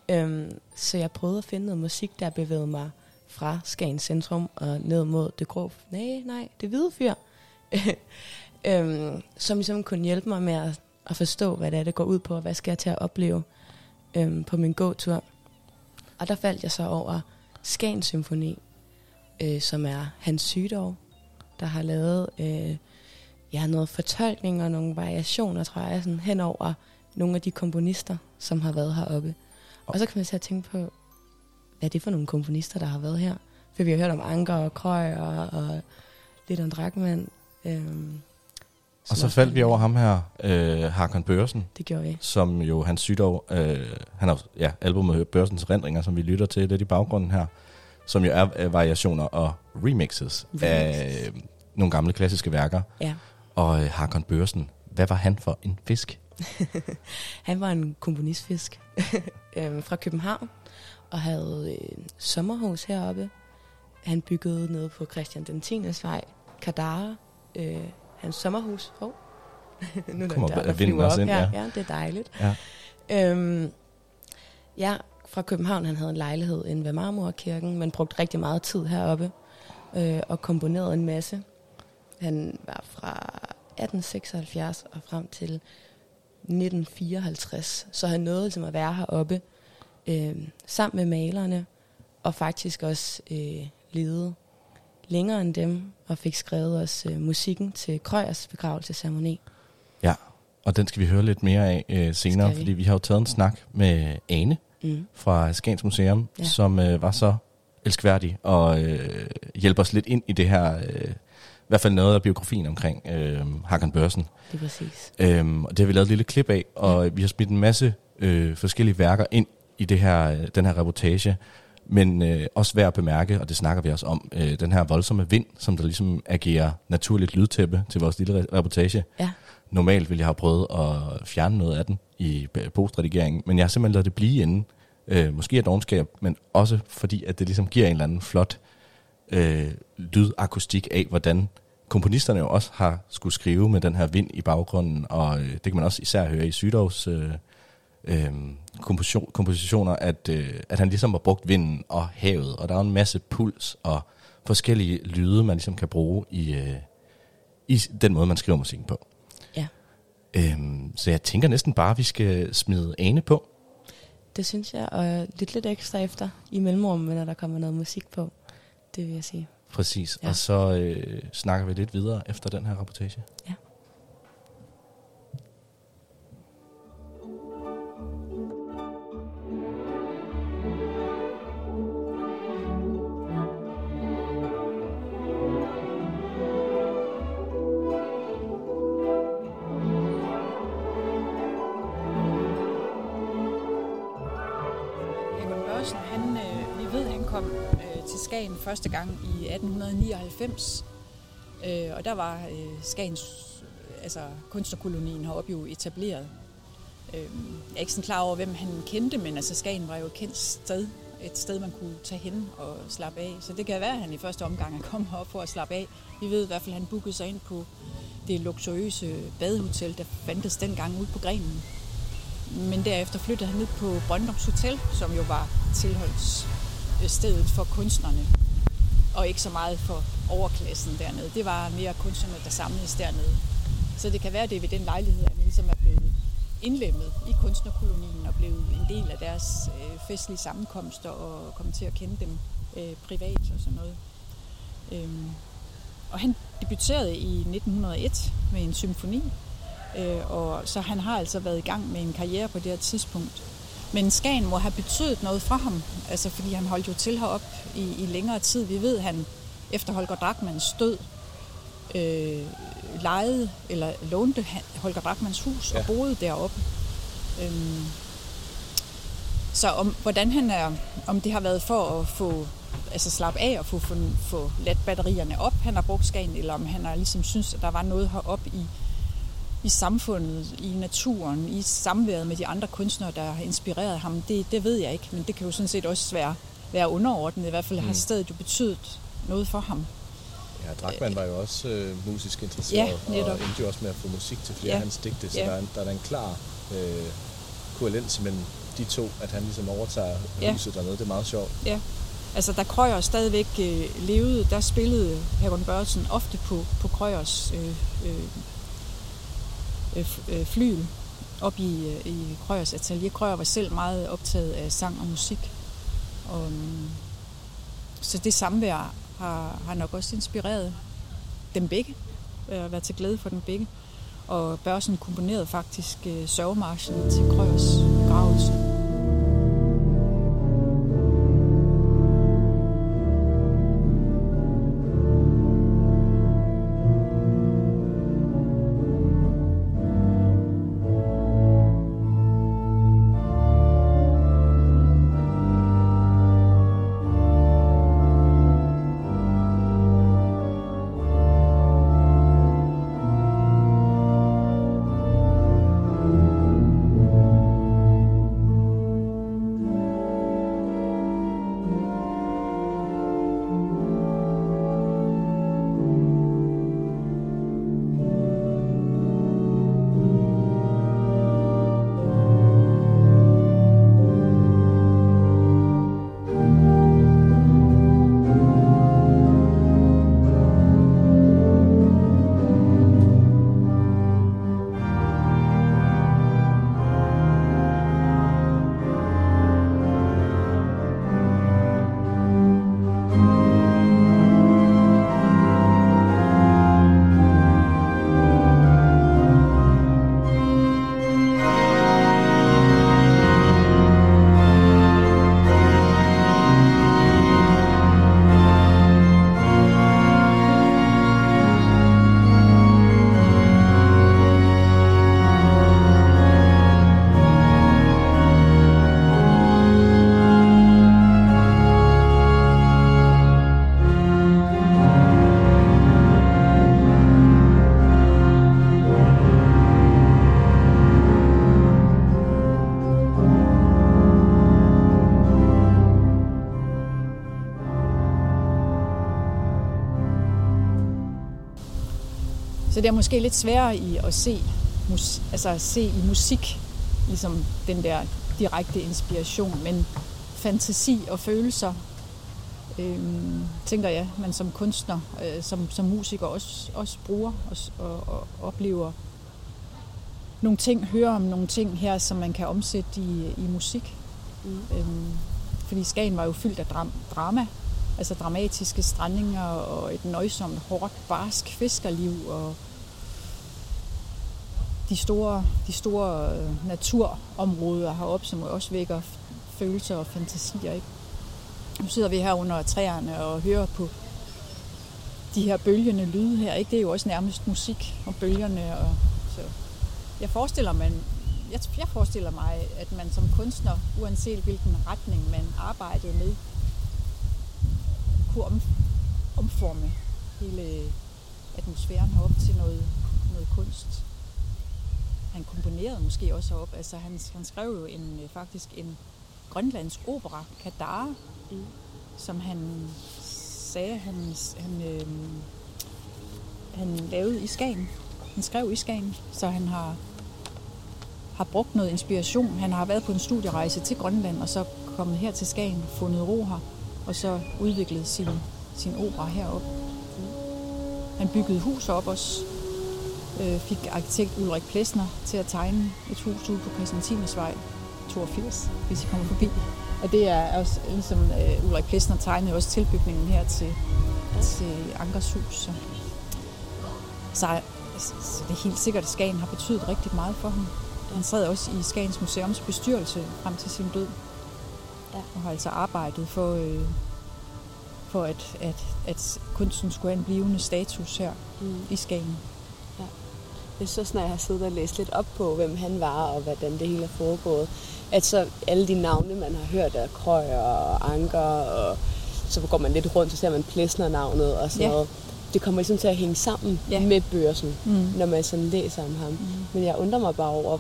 Øhm, så jeg prøvede at finde noget musik, der bevægede mig fra Skagen Centrum og ned mod det grå, nej, nej, det hvide fyr. øhm, som ligesom kunne hjælpe mig med at, at forstå, hvad det er, det går ud på, og hvad skal jeg til at opleve øhm, på min gåtur. Og der faldt jeg så over Skagen Symfoni, øh, som er Hans Sydov, der har lavet øh, ja, noget fortolkning og nogle variationer, tror jeg, sådan hen over nogle af de komponister, som har været heroppe. Og så kan man så tænke på, hvad er det for nogle komponister, der har været her? For vi har hørt om Anker og Krøj og, og lidt om Drakmand. Øhm, Og så faldt vi over ham her, øh, Harkon Børsen, Det gjorde vi. som jo hans sygdom, øh, han har ja, albumet Børsens Rendringer, som vi lytter til lidt i baggrunden her, som jo er øh, variationer og remixes, Remixes. af øh, nogle gamle klassiske værker. Ja. Og øh, Harkon Børsen, hvad var han for en fisk? Han var en komponistfisk øhm, fra København, og havde øh, sommerhus heroppe. Han byggede nede på Christian den 10. vej, Kadara, øh, hans sommerhus. Hov. nu er der Kommer dør, der vinden også op ind, her. ja. Ja, det er dejligt. Ja. Øhm, ja, fra København. Han havde en lejlighed inde ved Marmorkirken, men brugte rigtig meget tid heroppe øh, og komponerede en masse. Han var fra 1876 og frem til 1954, så han nåede ligesom at være heroppe øh, sammen med malerne, og faktisk også øh, levede længere end dem, og fik skrevet også øh, musikken til Krøyers begravelsesceremoni. Ja, og den skal vi høre lidt mere af øh, senere, vi? fordi vi har jo taget en snak med Ane Mm. fra Skans Museum, ja. Som øh, var så elskværdig og øh, hjælper os lidt ind i det her, øh, i hvert fald noget af biografien omkring øh, Hakan Børsen. Det er præcis. Øhm, og det har vi lavet et lille klip af, og ja. vi har smidt en masse øh, forskellige værker ind i det her, øh, den her reportage. Men øh, også værd at bemærke, og det snakker vi også om, øh, den her voldsomme vind, som der ligesom agerer naturligt lydtæppe til vores lille re- reportage. Ja. Normalt ville jeg have prøvet at fjerne noget af den i postredigeringen, men jeg har simpelthen lavet det blive inde. Øh, måske af dogenskab, men også fordi, at det ligesom giver en eller anden flot øh, lydakustik af, hvordan komponisterne jo også har skulle skrive med den her vind i baggrunden, og øh, det kan man også især høre i Sydovs øh, øh, komposition, kompositioner, at, øh, at han ligesom har brugt vinden og havet, og der er en masse puls og forskellige lyde, man ligesom kan bruge i, øh, i den måde, man skriver musikken på. Øhm, så jeg tænker næsten bare, at vi skal smide Ane på. Det synes jeg, og lidt lidt ekstra efter i mellemrummet, når der kommer noget musik på. Det vil jeg sige. Præcis. Ja. Og så øh, snakker vi lidt videre efter den her rapportage. Ja. Skagen første gang i 1899. Øh, og der var øh, Skagens, altså kunstnerkolonien heroppe jo etableret. Øh, jeg er ikke sådan klar over, hvem han kendte, men altså Skagen var jo et kendt sted. Et sted, man kunne tage hen og slappe af. Så det kan være, at han i første omgang er kommet herop for at slappe af. Vi ved i hvert fald, at han bookede sig ind på det luksuriøse badehotel, der fandtes dengang ude på grenen. Men derefter flyttede han ned på Brøndums Hotel, som jo var tilholds stedet for kunstnerne. Og ikke så meget for overklassen dernede. Det var mere kunstnerne, der samledes dernede. Så det kan være, at det er ved den lejlighed, at han ligesom er blevet indlemmet i kunstnerkolonien og blevet en del af deres øh, festlige sammenkomster og kommet til at kende dem øh, privat og sådan noget. Øhm, og han debuterede i 1901 med en symfoni, Øh, og så han har altså været i gang med en karriere på det her tidspunkt. Men Skagen må have betydet noget for ham, altså fordi han holdt jo til herop i, i længere tid. Vi ved, at han efter Holger Drachmanns død øh, lejede eller lånte Holger Drachmanns hus ja. og boede deroppe. Øhm, så om, hvordan han er, om det har været for at få altså slappe af og få, få, få ladt batterierne op, han har brugt Skagen, eller om han har ligesom synes, at der var noget heroppe i, i samfundet, i naturen, i samværet med de andre kunstnere, der har inspireret ham, det, det ved jeg ikke, men det kan jo sådan set også være, være underordnet. I hvert fald mm. har stedet jo betydet noget for ham. Ja, Drachmann var jo også øh, musisk interesseret, Ja, netop. og endte jo også med at få musik til flere Ja. af hans digte, så Ja. der, er en, der er en klar øh, koalens mellem de to, at han ligesom overtager Ja. huset dernede. Det er meget sjovt. Ja. Altså, da Krøyer stadigvæk øh, levede, der spillede Hagon Børsen ofte på, på Krøyers øh, øh, øh, f- øh, op i, øh, i Krøyers atelier. Krøyer var selv meget optaget af sang og musik. Og, mm, så det samvær har, har nok også inspireret dem begge, øh, været til glæde for dem begge. Og Børsen komponerede faktisk øh, sørgemarschen til Krøyers begravelse. Så det er måske lidt sværere i at se, altså at se i musik, ligesom den der direkte inspiration, men fantasi og følelser, øhm, tænker jeg, man som kunstner, øh, som, som musiker også, også bruger og, og, og oplever nogle ting, hører om nogle ting her, som man kan omsætte i, i musik. Mm. Øhm, fordi Skagen var jo fyldt af dram, drama, altså dramatiske strandinger og et nøjsomt, hårdt, barsk fiskerliv og de store, de store øh, naturområder heroppe, som også vækker følelser og fantasier. Ikke? Nu sidder vi her under træerne og hører på de her bølgende lyde her. Ikke? Det er jo også nærmest musik og bølgerne. Og, så jeg forestiller mig, jeg, jeg forestiller mig, at man som kunstner, uanset hvilken retning man arbejdede med, kunne om, omforme hele atmosfæren herop til noget, noget kunst. Han komponerede måske også op. Altså han, han skrev jo en, øh, faktisk en grønlandsk opera, Kadar, Mm. som han sagde, han, han, øh, han lavede i Skagen. Han skrev i Skagen, så han har, har brugt noget inspiration. Han har været på en studierejse til Grønland, og så kommet her til Skagen, fundet ro her, og så udviklet sin, sin opera heroppe. Han byggede hus op også. Øh, fik arkitekt Ulrik Plesner til at tegne et hus ude på Christiantinesvej 82, hvis I kommer forbi. Og det er også ligesom øh, Ulrik Plesner tegnede også tilbygningen her til, til Ankers hus. Så, så, så det er helt sikkert, at Skagen har betydet rigtig meget for ham. Han sad også i Skagens Museums bestyrelse frem til sin død. Ja. Og har altså arbejdet for, øh, for at, at, at kunsten skulle have en blivende status her Mm. i Skagen. Jeg synes, når jeg har siddet og læst lidt op på, hvem han var og hvordan det hele er foregået, at så alle de navne, man har hørt af Krøyer og Anker, og så går man lidt rundt, så ser man Plesner-navnet og sådan Ja. noget. Det kommer ligesom til at hænge sammen Ja. med børsen, Mm. når man sådan læser om ham. Mm. Men jeg undrer mig bare over,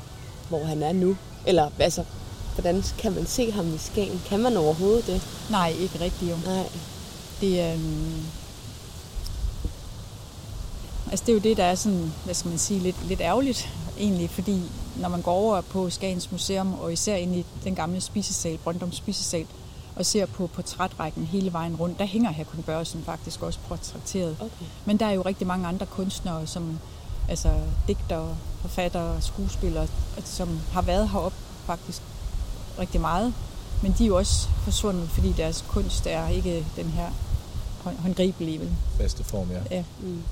hvor han er nu. Eller altså, hvordan kan man se ham i Skagen? Kan man overhovedet det? Nej, ikke rigtigt jo. Nej. Det er... Altså det er jo det, der er sådan, hvad skal man sige, lidt, lidt ærgerligt egentlig, fordi når man går over på Skagens Museum, og især ind i den gamle spisesal, Brøndum spisesal, og ser på portrætrækken hele vejen rundt, der hænger Hakon Børsen faktisk også portrætteret. Okay. Men der er jo rigtig mange andre kunstnere, som altså digtere, forfattere, skuespillere, som har været heroppe faktisk rigtig meget. Men de er jo også forsvundet, fordi deres kunst er ikke den her hånd- håndgribelige. Vel? Faste form, ja. Ja. Mm.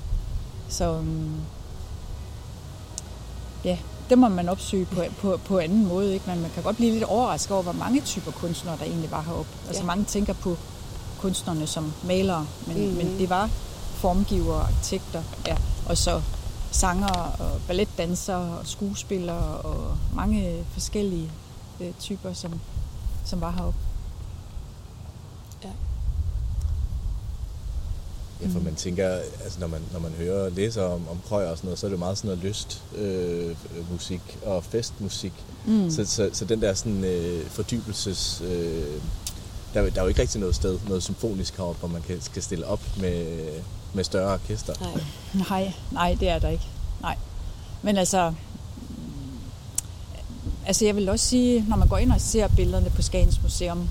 Så um, ja, det må man opsøge på, på, på anden måde. Ikke? Men man kan godt blive lidt overrasket over, hvor mange typer kunstnere, der egentlig var heroppe. Altså Ja. mange tænker på kunstnerne som malere, men, mm. men det var formgivere, arkitekter, ja, og så sanger og balletdansere og skuespillere og mange forskellige øh, typer, som, som var heroppe. Ja, for Mm. man tænker, altså når man, når man hører og læser om, om Krøyer og sådan noget, så er det meget sådan noget lyst øh, musik og festmusik. Mm. Så, så, så den der sådan øh, fordybelses... Øh, der, er- der er jo ikke rigtig noget sted, noget symfonisk heroppe, hvor man kan, skal stille op med, med større orkester. Nej. Nej, nej, det er der ikke. Nej. Men altså, altså jeg vil også sige, når man går ind og ser billederne på Skagens Museum,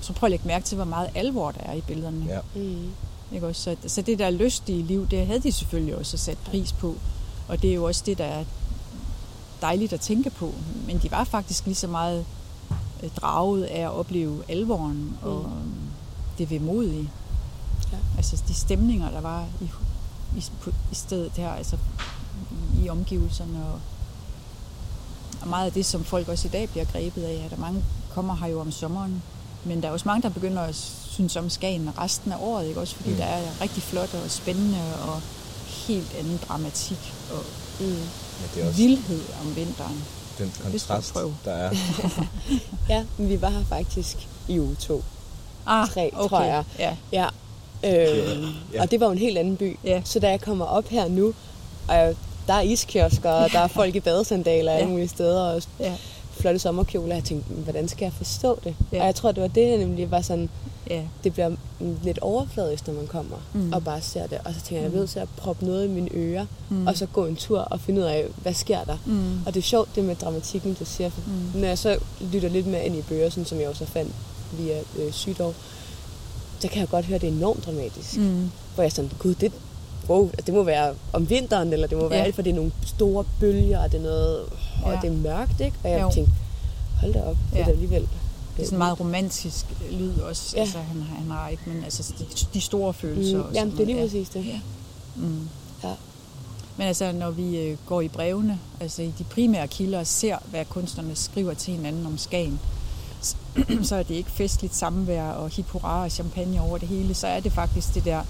så prøv at lægge mærke til, hvor meget alvor der er i billederne. Ja. Mm. Ikke også? Så, så det der lystige liv, det havde de selvfølgelig også sat pris på. Og det er jo også det, der er dejligt at tænke på. Men de var faktisk lige så meget øh, draget af at opleve alvoren og Mm. det vemodige. Ja. Altså de stemninger, der var i, i, på, i stedet her, altså i, i omgivelserne. Og, og meget af det, som folk også i dag bliver grebet af, at der mange kommer her jo om sommeren. Men der er også mange, der begynder at synes om Skagen resten af året, ikke? også fordi Mm. der er rigtig flot og spændende og helt anden dramatik og Mm. Men det er også vildhed om vinteren. den kontrast, prøve. der er. Ja, men vi var her faktisk i uge to. Ah, Tre, okay. tror jeg. Ja. Ja. Øh, Ja. Og det var jo en helt anden by. Ja. Så da jeg kommer op her nu, og der er iskiosker, og der er folk i badesandaler alle Ja. mulige steder, og Ja. Flotte sommerkjoler. Jeg tænkte, "Men hvordan skal jeg forstå det? Ja. Og jeg tror, det var det, jeg nemlig var sådan, Ja. det bliver lidt overfladisk, når man kommer Mm. og bare ser det. Og så tænker jeg, jeg Mm. er nødt til at proppe noget i mine ører, mm. og så gå en tur og finde ud af, hvad sker der. Mm. Og det er sjovt, det med dramatikken, du siger. For Mm. Når jeg så lytter lidt mere ind i bøger, sådan, som jeg også fandt via øh, sygdom, så kan jeg godt høre, at det er enormt dramatisk. Mm. Hvor jeg er sådan, gud, det, wow, altså, det må være om vinteren, eller det må være Ja. for det er nogle store bølger, og det er noget, og Ja. det er mørkt, ikke? Og jeg Jo. tænkte, hold da op, det Ja. er alligevel... Det er sådan meget romantisk lyd også. Ja. Altså, han, har- han har ikke, men altså de, de store følelser. Mm, og jamen, det er lige præcis det. Ja. Mm. Ja. Men altså, når vi øh, går i brevene, altså i de primære kilder, og ser, hvad kunstnerne skriver til hinanden om Skagen, så er det ikke festligt samvær og hip og champagne over det hele. Så er det faktisk det der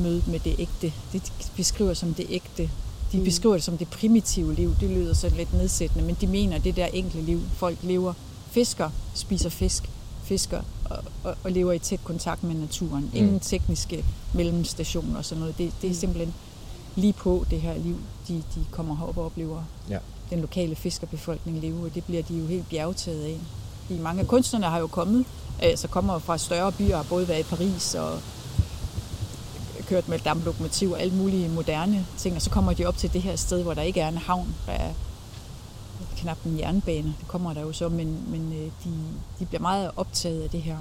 møde med det ægte. Det de beskriver som det ægte. De Mm. beskriver det som det primitive liv. Det lyder så lidt nedsættende, men de mener det der enkle liv. Folk lever, fisker, spiser fisk, fisker og, og, og lever i tæt kontakt med naturen. Ingen Mm. tekniske mellemstationer og sådan noget. Det, det er Mm. simpelthen lige på det her liv, de, de kommer herop og oplever Ja. den lokale fiskerbefolkning leve, og det bliver de jo helt bjergtaget af. De mange af kunstnerne har jo kommet, altså kommer fra større byer, både været i Paris og kørt med damplokomotiv og alle mulige moderne ting, og så kommer de op til det her sted, hvor der ikke er en havn, der er knap en jernbane, det kommer der jo så, men, men øh, de, de bliver meget optaget af det her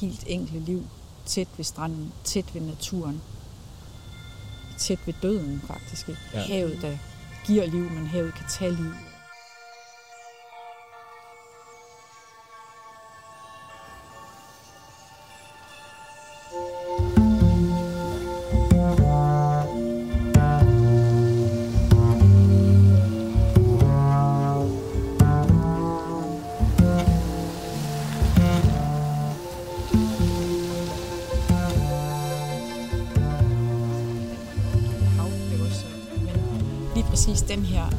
helt enkle liv, tæt ved stranden, tæt ved naturen, tæt ved døden faktisk. Ikke? Ja. Havet, der giver liv, men havet kan tage liv. Den her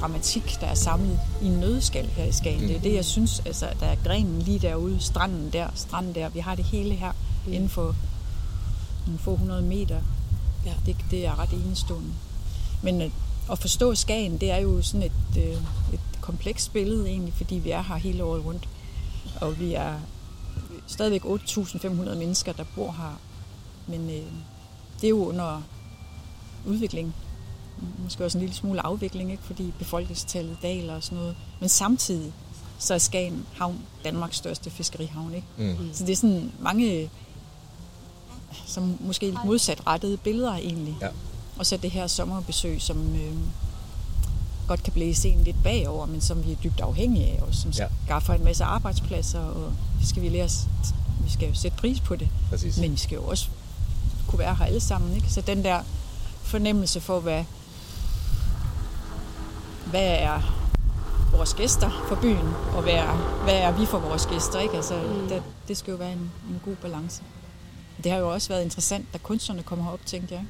dramatik, der er samlet i en nødskal her i Skagen, det er det, jeg synes, altså, der er grenen lige derude, stranden der, stranden der, vi har det hele her Mm. inden for nogle få hundrede meter. Ja. Det, det er ret enestående. Men øh, at forstå Skagen, det er jo sådan et, øh, et komplekst billede egentlig, fordi vi er her hele året rundt. Og vi er stadigvæk 8.500 mennesker, der bor her. Men øh, det er jo under udvikling. Måske også en lille smule afvikling, ikke? fordi befolkningstallet daler og sådan noget. Men samtidig så er Skagen Havn Danmarks største fiskerihavn. Ikke? Mm. Så det er sådan mange som måske lidt modsatrettede billeder egentlig. Ja. Og så det her sommerbesøg, som øh, godt kan blæse en lidt bagover, men som vi er dybt afhængige af, og som Ja. skaffer en masse arbejdspladser, og det skal vi lære os, vi skal jo sætte pris på det. Præcis. Men vi skal jo også kunne være her alle sammen. Ikke? Så den der fornemmelse for, hvad, hvad er vores gæster for byen, og hvad er, hvad er vi for vores gæster. Ikke? Altså, Mm. der, det skal jo være en, en god balance. Det har jo også været interessant, da kunstnerne kommer herop, tænkte jeg.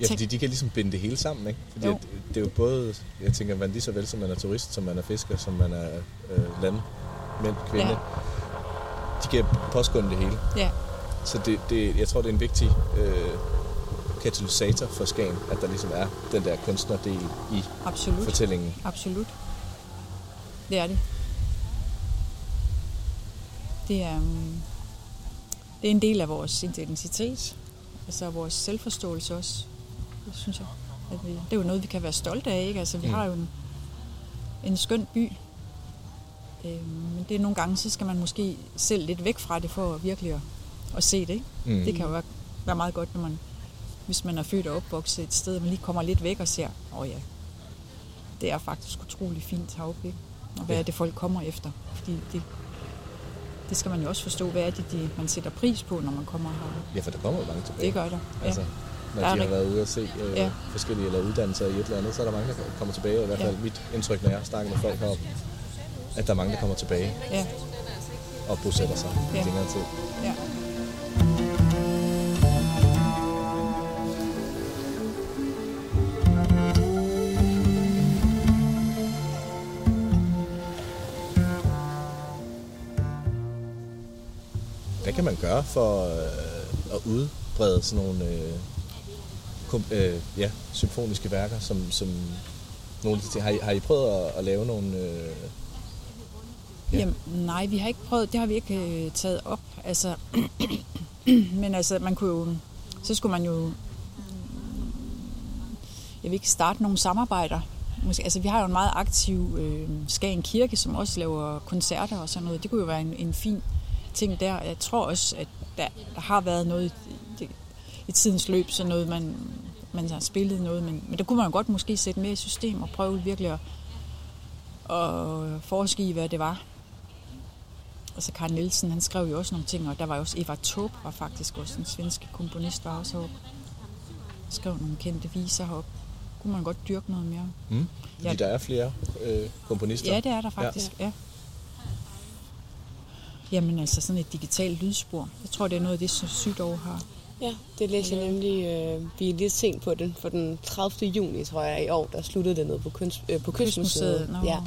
Ja, fordi de kan ligesom binde det hele sammen, ikke? Fordi Jo. det er jo både, jeg tænker, man lige så vel som man er turist, som man er fisker, som man er øh, landmænd, kvinde. Ja. Ja. De kan påskynde det hele. Ja, Så det, det, jeg tror, det er en vigtig øh, katalysator for Skagen, at der ligesom er den der kunstnerdel i absolut. fortællingen. Absolut. Det er det. Det er, um, det er en del af vores identitet, altså vores selvforståelse også, det synes jeg. At vi, det er jo noget, vi kan være stolte af, ikke? Altså, vi Mm. har jo en, en skøn by, øhm, men det er nogle gange, så skal man måske selv lidt væk fra det, for virkelig at, at se det, ikke? Mm. Det kan jo være, være meget godt, når man, hvis man er født og opvokset et sted, og man lige kommer lidt væk og ser, åh oh ja, det er faktisk utrolig fint heroppe? Og hvad Ja. er det, folk kommer efter? Fordi det, det skal man jo også forstå, hvad er det, de, man sætter pris på, når man kommer her. Ja, for der kommer jo mange tilbage. Det gør der. Ja. Altså, når Der er de har været ude at se øh, Ja. ja. forskellige eller uddannelser i et eller andet, så er der mange, der kommer tilbage. Og I hvert fald Ja. mit indtryk, når jeg snakker med folk heroppe, at der er mange, der kommer tilbage Ja, og bosætter sig Ja. i længere tid. ja. Hvad kan man gøre for øh, at udbrede sådan nogle øh, kom, øh, ja, symfoniske værker, som, som nogle af de ting? Har I, har I prøvet at, at lave nogle, øh, Ja. Jamen, nej, vi har ikke prøvet, det har vi ikke øh, taget op. Altså, men altså, man kunne jo, så skulle man jo, jeg vil ikke starte nogle samarbejder. Måske, altså, vi har jo en meget aktiv øh, Skagen Kirke, som også laver koncerter og sådan noget. Det kunne jo være en, en fin ting der. Jeg tror også, at der, der har været noget i, i tidens løb, sådan noget, man, man har spillet noget, men, men der kunne man jo godt måske sætte mere i system og prøve virkelig at, at forske i, hvad det var. Altså Karl Nielsen, han skrev jo også nogle ting, og der var jo også Eva Taube, var faktisk også en svensk komponist, var også heroppe. Skrev nogle kendte viser heroppe. Kunne man godt dyrke noget mere. Mm. Fordi Ja. der er flere øh, komponister. Ja, det er der faktisk, ja. ja. Jamen altså sådan et digitalt lydspor. Jeg tror, det er noget af det, som Sydov har. Ja, det læste jeg nemlig. Øh, vi er lidt sent på den, for den 30. juni, tror jeg, i år, der sluttede det noget på, kunst, øh, på Kystmuseet. Nå. Ja.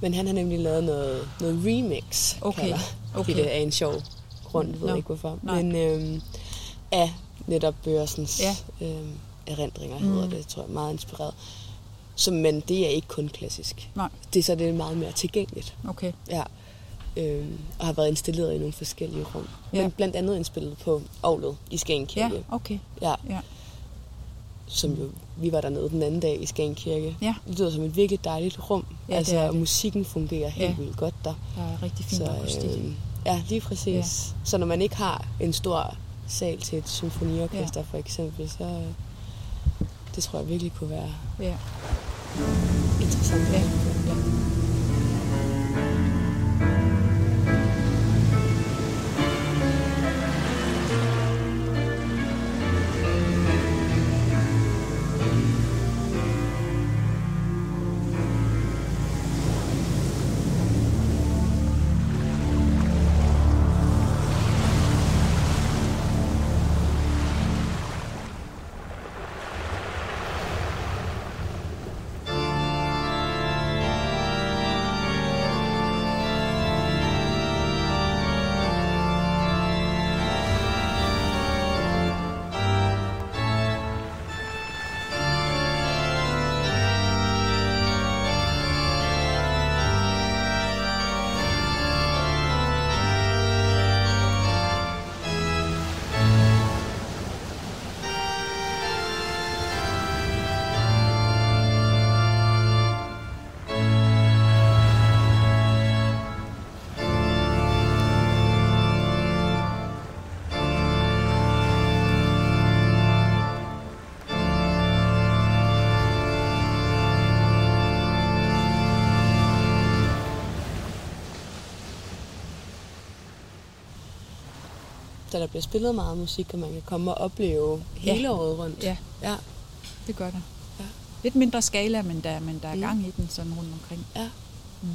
Men han har nemlig lavet noget, noget remix, Okay, kalder, okay. det er en sjov grund, jeg ved Nå, ikke hvorfor. nej. Men øh, af netop Børsens Ja. øh, erindringer, Mm. hedder det, tror jeg, meget inspireret. Så, men det er ikke kun klassisk. Nej. Det er så det er meget mere tilgængeligt. Okay. Ja. Øhm, og har været installeret i nogle forskellige rum. Ja. Men blandt andet indspillet på Aarhus i Skagen Kirke. Ja, okay. Ja. Ja. Som jo, vi var dernede den anden dag i Skagen Kirke. Ja. Det lyder som et virkelig dejligt rum. Ja, det altså, og det. musikken fungerer helt Ja. vildt godt der. Der er rigtig fint akustik. øhm, ja, lige præcis. Ja. Ja. Så når man ikke har en stor sal til et symfoniorkester for eksempel, så øh, det tror jeg virkelig kunne være Ja. interessant. Ja. Så der bliver spillet meget musik, og man kan komme og opleve Ja. hele året rundt. Ja. ja. Det gør der. Ja. Lidt mindre skala, men der, men der er Mm. gang i den sådan rundt omkring. Ja. Mm.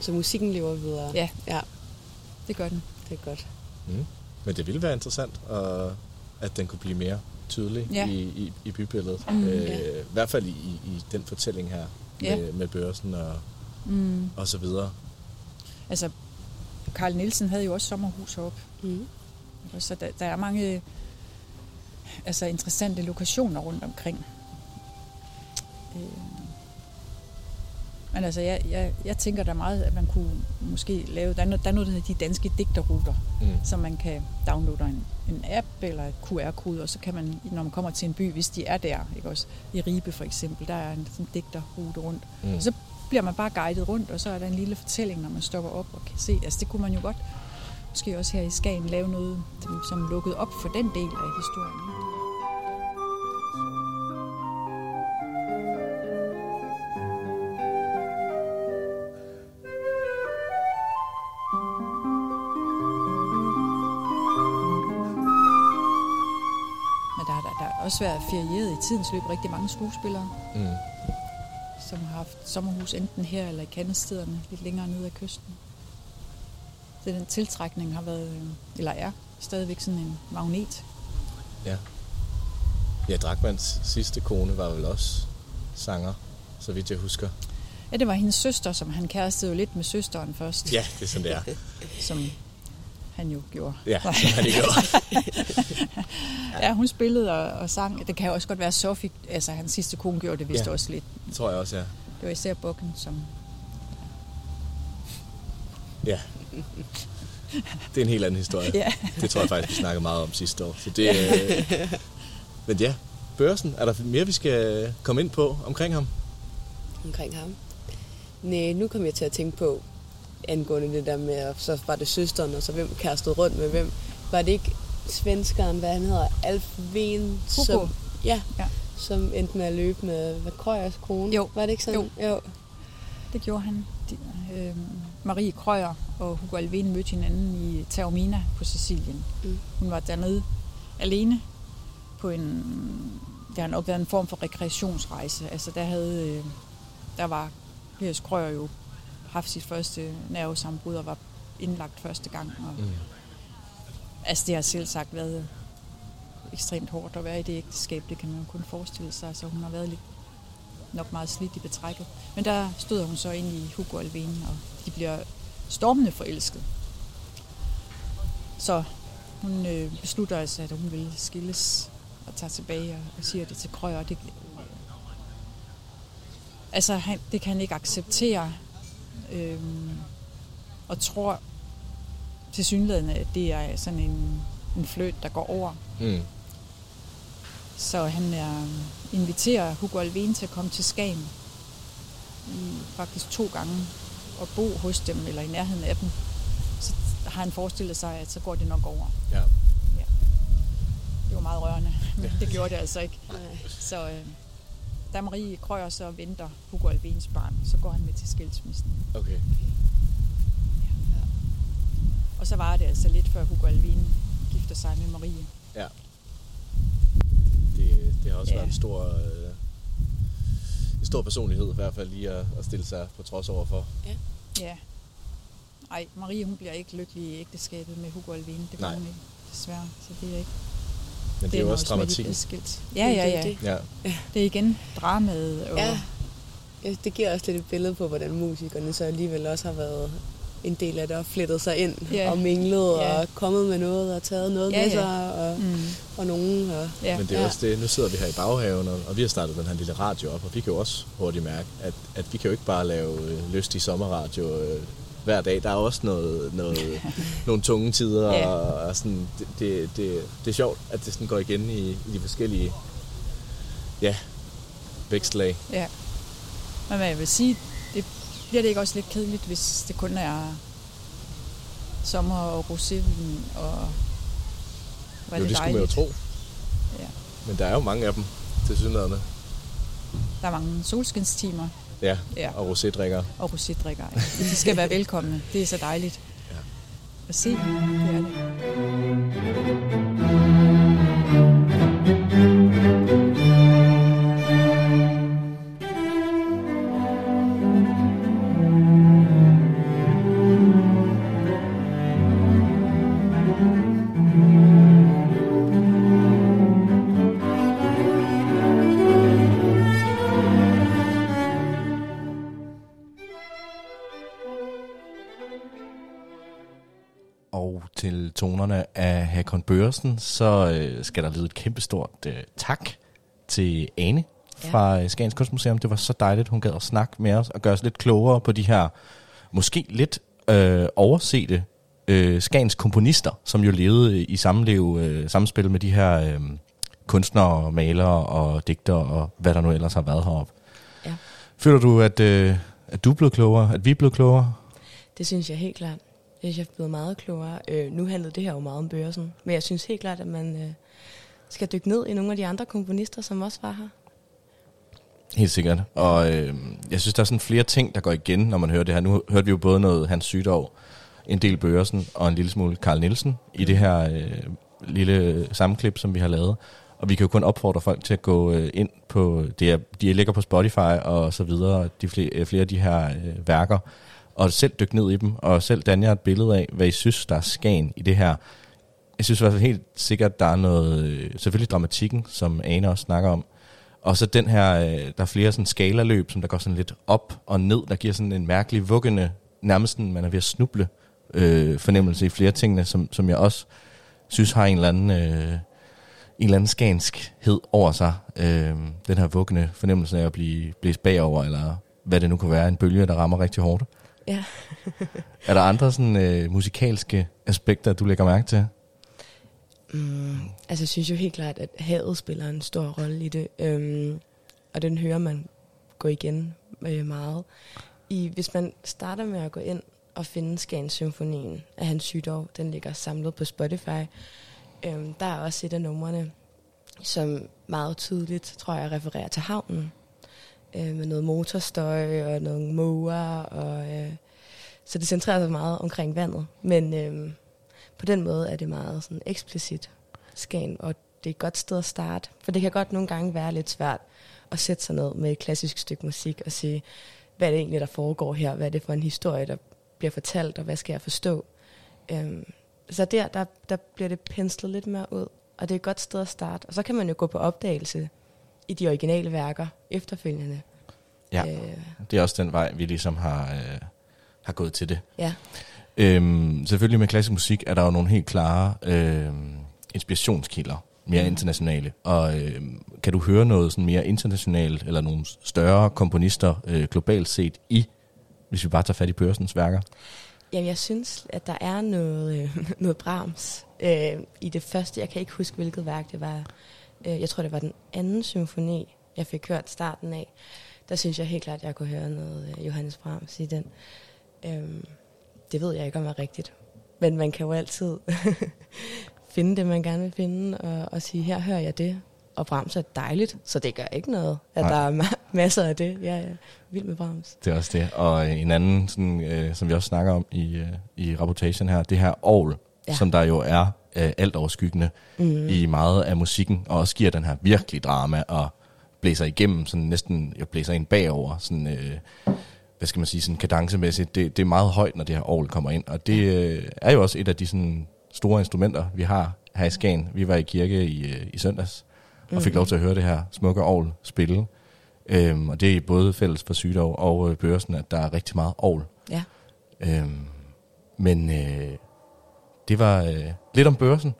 Så musikken lever videre. Ja. ja. Det gør den. Det er godt. Mm. Men det ville være interessant, og at den kunne blive mere tydelig Ja. i, i, i bybilledet. Mm, øh, ja. I hvert fald i, i, i den fortælling her Ja. med, med børsen og, Mm. og så videre. Altså, Karl Nielsen havde jo også sommerhus heroppe. Mm. Så der, der er mange altså, interessante lokationer rundt omkring. Øh. Men altså, jeg, jeg, jeg tænker da meget, at man kunne måske lave... Der er noget, der er noget der hedder de danske digterruter, Mm. så man kan downloade en, en app eller et QR-kode, og så kan man, når man kommer til en by, hvis de er der, ikke også, i Ribe for eksempel, der er en sådan digterrute rundt, Mm. og så bliver man bare guidet rundt, og så er der en lille fortælling, når man stopper op og kan se. Altså det kunne man jo godt, måske også her i Skagen, lave noget, som, lukkede op for den del af historien. ikke? Også været ferieret i tidens løb rigtig mange skuespillere, Mm. som har haft sommerhus enten her eller i kandestederne lidt længere nede af kysten. Så den tiltrækning har været, øh, eller er stadigvæk sådan en magnet. Ja. Ja, Drakmans sidste kone var vel også sanger, så vidt jeg husker. Ja, det var hendes søster, som han kærestede jo lidt med søsteren først. Ja, det er sådan, det er. Som han jo gjorde. Ja, som han gjorde. ja, hun spillede og, og sang. Det kan jo også godt være Sofie, altså hans sidste kone gjorde det vist Ja. også lidt. Det tror jeg også, ja. Det var især Bukken, som... Ja. Det er en helt anden historie. Ja. Det tror jeg faktisk, vi snakkede meget om sidste år. Så det, øh, men ja, børsen. Er der mere, vi skal komme ind på omkring ham? omkring ham. Nej, nu kom jeg til at tænke på, angående det der med, at så var det søsteren, og så hvem kærestede rundt med hvem. Var det ikke svenskeren, hvad han hedder, Alf Ven, som, ja, Ja. som endte med at løbe med, hvad, Krøyers kone? Jo. Var det ikke sådan? Jo. jo. Det gjorde han. De, øh, Marie Krøyer og Hugo Alvén mødte hinanden i Taormina på Sicilien. Mm. Hun var dernede alene på en... Det har nok været en form for rekreationsrejse. Altså der havde... Øh, der var Piers Krøyer jo haft sit første nervesambrud og var indlagt første gang. Og, Mm. Altså det har selv sagt været ekstremt hårdt at være i det ægteskab. Det kan man jo kun forestille sig. Så hun har været lidt nok meget slidt i betrækket. Men der stod hun så ind i Hugo Alvén, og de bliver stormende forelsket. Så hun øh, beslutter altså, at hun vil skilles og tager tilbage og, og siger det til Krøyer. Det, altså, han, det kan han ikke acceptere. Øhm, og tror til synligheden, at det er sådan en, en fløt, der går over. Mm. Så han er, inviterer Hugo Alvén til at komme til Skagen i faktisk to gange og bo hos dem eller i nærheden af dem. Så har han forestillet sig, at så går det nok over. Ja. Det var meget rørende, men Ja. det gjorde det altså ikke. Så øh, da Marie Krøyer så venter Hugo Alvéns barn, så går han med til skilsmissen. Okay. Og så var det altså lidt før Hugo Alvén gifter sig med Marie. Ja. Det, det har også Ja. været en stor, øh, en stor personlighed, i hvert fald lige at, at stille sig på trods overfor. Ja. Ej, Marie hun bliver ikke lykkelig i ægteskabet med Hugo Alvén. Det bliver Nej. hun ikke, desværre. Så det er ikke... Men det er jo også bliver skilt. Ja, ja, ja. Det, Ja. Det er igen dramaet. Og, Ja. ja. Det giver også lidt et billede på, hvordan musikerne så alligevel også har været en del af det og flettet sig ind Ja. og minglet Ja. og kommet med noget og taget noget Ja, med sig og, Mm. og nogen. Og, Ja. Men det er også det, nu sidder vi her i baghaven, og, og vi har startet den her lille radio op, og vi kan jo også hurtigt mærke, at, at vi kan jo ikke bare lave øh, lystig sommerradio øh, hver dag. Der er også noget, noget, nogle tunge tider, Ja. og, og sådan, det, det, det, det er sjovt, at det sådan går igen i, i de forskellige ja, vækstlag. ja. Men hvad jeg vil sige, bliver det ikke også lidt kedeligt, hvis det kun er sommer og rosévin og er jo, det skulle man jo tro. Ja. Men der er jo mange af dem, til synligheden. Der er mange solskinstimer Ja, Ja. og rosédrikker. og rosédrikker. Ja. De skal være velkomne. Det er så dejligt. Ja. At se, det er det. Af Hakon Børsen, så øh, skal der lyde et kæmpestort øh, tak til Ane fra ja. Skagens Kunstmuseum. Det var så dejligt, hun gad at snakke med os og gøre os lidt klogere på de her måske lidt øh, oversete øh, Skagens komponister, som jo levede i sammenlev, øh, samspil med de her øh, kunstnere, malere og digtere og hvad der nu ellers har været heroppe. Ja. Føler du, at, øh, at du er blevet klogere, at vi er blevet klogere? Det synes jeg helt klart. Jeg synes, jeg er blevet meget klogere. Øh, nu handlede det her jo meget om børsen, men jeg synes helt klart, at man øh, skal dykke ned i nogle af de andre komponister, som også var her. Helt sikkert. Og øh, jeg synes, der er sådan flere ting, der går igen, når man hører det her. Nu hørte vi jo både noget Hans Sydov, en del Børsen og en lille smule Karl Nielsen i det her øh, lille sammenklip, som vi har lavet. Og vi kan jo kun opfordre folk til at gå øh, ind på, det er, de ligger på Spotify og så videre, de flere, øh, flere af de her øh, værker, og selv dykke ned i dem, og selv danne jer et billede af, hvad I synes, der er skagen i det her. Jeg synes i hvert fald helt sikkert, der er noget, øh, selvfølgelig dramatikken, som Ane også snakker om, og så den her, øh, der er flere sådan skalaløb, som der går sådan lidt op og ned, der giver sådan en mærkelig vuggende, nærmest man er ved at snuble øh, fornemmelse i flere tingene, som, som jeg også synes har en eller anden, øh, en eller anden skanskhed over sig. Øh, den her vuggende fornemmelse af at blive blæst bagover, eller hvad det nu kan være, en bølge, der rammer rigtig hårdt. Ja. er der andre sådan, øh, musikalske aspekter, du lægger mærke til? Mm, altså jeg synes jo helt klart, at havet spiller en stor rolle i det. Øhm, og den hører man gå igen øh, meget. I, hvis man starter med at gå ind og finde Skagen Symfonien af Hans Sydov, den ligger samlet på Spotify. Øhm, der er også et af numrene, som meget tydeligt, tror jeg, refererer til havnen. Øh, med noget motorstøj og nogle måger. Og, øh, så det centrerer sig meget omkring vandet. Men øh, på den måde er det meget sådan eksplicit Skagen, og det er et godt sted at starte. For det kan godt nogle gange være lidt svært at sætte sig ned med et klassisk stykke musik og sige, hvad er det egentlig, der foregår her? Hvad er det for en historie, der bliver fortalt, og hvad skal jeg forstå? Øhm, så der, der, der bliver det penslet lidt mere ud, og det er et godt sted at starte. Og så kan man jo gå på opdagelse i de originale værker efterfølgende. Ja, Øh. det er også den vej, vi ligesom har, øh, har gået til det. Ja. Øhm, selvfølgelig med klassisk musik er der jo nogle helt klare øh, inspirationskilder, mere Mm. internationale. Og øh, kan du høre noget sådan mere internationalt, eller nogle større komponister øh, globalt set i, hvis vi bare tager fat i Børsens værker? Jamen, jeg synes, at der er noget, øh, noget Brahms øh, i det første. Jeg kan ikke huske, hvilket værk det var. Øh, jeg tror, det var den anden symfoni, jeg fik hørt starten af. Der synes jeg helt klart, at jeg kunne høre noget øh, Johannes Brahms i den. Øh, det ved jeg ikke, om er rigtigt. Men man kan jo altid finde det, man gerne vil finde, og, og sige, her hører jeg det. Og Brahms er dejligt, så det gør ikke noget, at Nej. der er ma- masser af det. Jeg er vild med Brahms. Det er også det. Og en anden, sådan, øh, som vi også snakker om i, øh, i rapportagen her, det her ja. Ja. som der jo er øh, alt overskyggende Mhm. i meget af musikken, og også giver den her virkelig drama, og blæser igennem, sådan næsten, jeg blæser ind bagover, sådan, øh, hvad skal man sige, sådan kadencemæssigt. Det, det er meget højt, når det her Aarhus kommer ind, og det øh, er jo også et af de sådan, store instrumenter, vi har her i Skagen. Vi var i kirke i, øh, i søndags, og fik Mhm. lov til at høre det her smukke Aarhus spille. Øhm, og det er både fælles for Sydov og øh, Børsen, at der er rigtig meget Aarhus. Ja. Øhm, men øh, det var øh, lidt om børsen.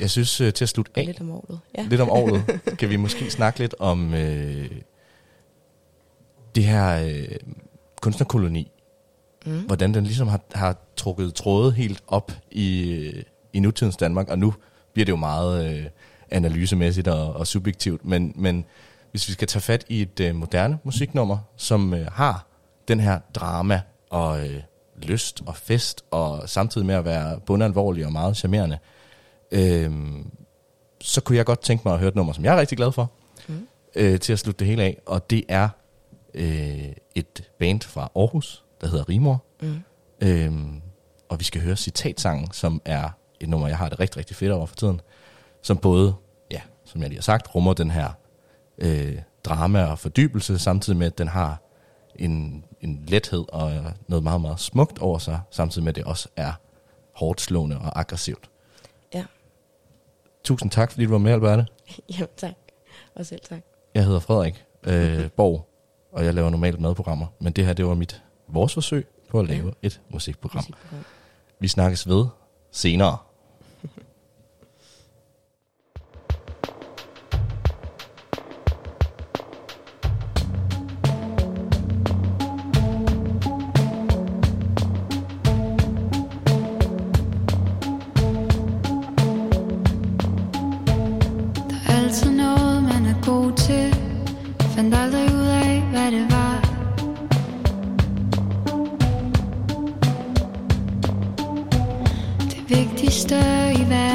Jeg synes, øh, til at slutte af, Lidt om året. Ja. lidt om året, kan vi måske snakke lidt om øh, det her øh, kunstnerkoloni. Mm. Hvordan den ligesom har, har trukket tråde helt op i, øh, i nutidens Danmark. Og nu bliver det jo meget øh, analysemæssigt og, og subjektivt. Men, men hvis vi skal tage fat i et øh, moderne musiknummer, som øh, har den her drama og øh, lyst og fest, og samtidig med at være bundalvorlig og meget charmerende, øh, så kunne jeg godt tænke mig at høre et nummer, som jeg er rigtig glad for, Mm. øh, til at slutte det hele af. Og det er øh, et band fra Aarhus, der hedder Rimor. Mm. Øhm, og vi skal høre Citatsangen, som er et nummer, jeg har det rigtig, rigtig fedt over for tiden. Som både, ja, som jeg lige har sagt, rummer den her øh, drama og fordybelse, samtidig med, at den har en, en lethed og noget meget, meget smukt over sig, samtidig med, at det også er hårdt slående og aggressivt. Ja. Tusind tak, fordi du var med, Alberte. Jamen tak. Og selv tak. Jeg hedder Frederik øh, Borg, og jeg laver normalt madprogrammer, men det her, det var mit vores forsøg på at lave et musikprogram. Musikprogram. Vi snakkes ved senere. Det vigtigste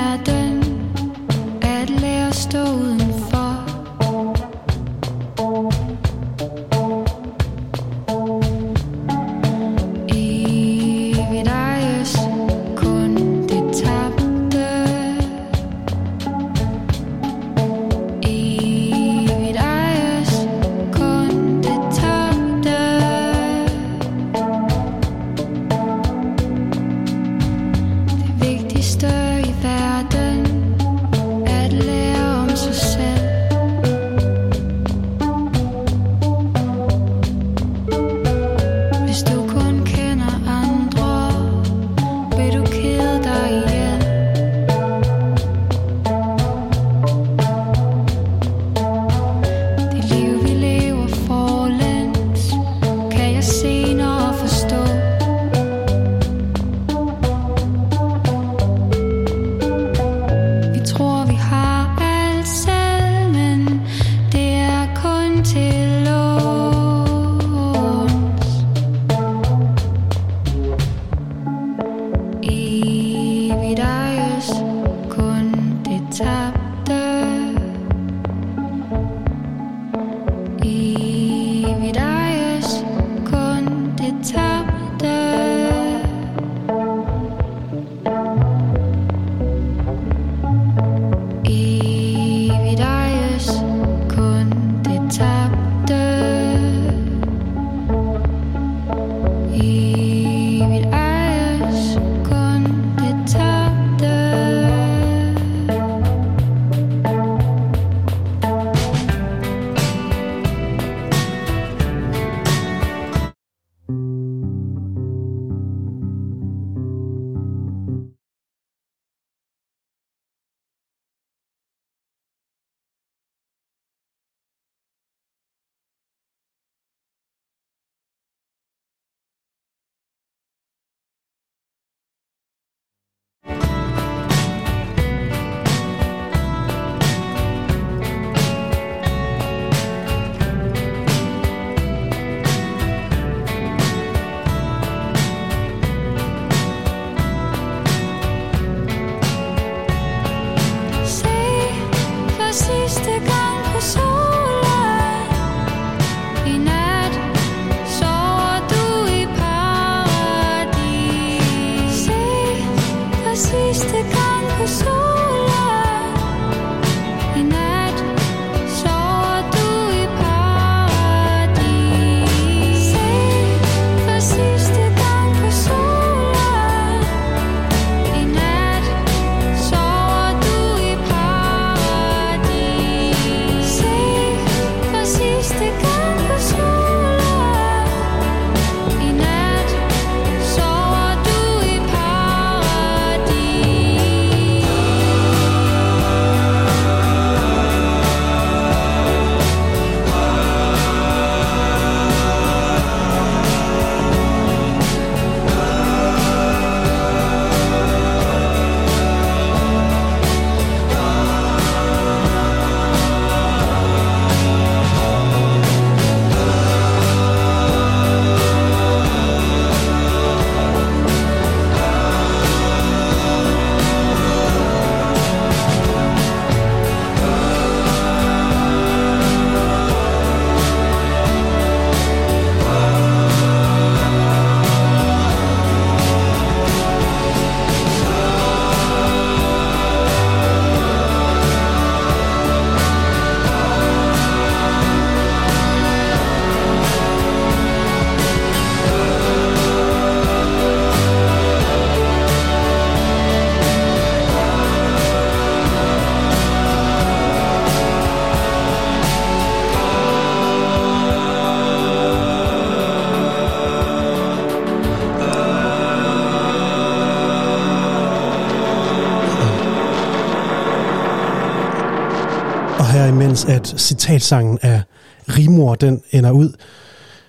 imens at citatsangen af Rimor, den ender ud,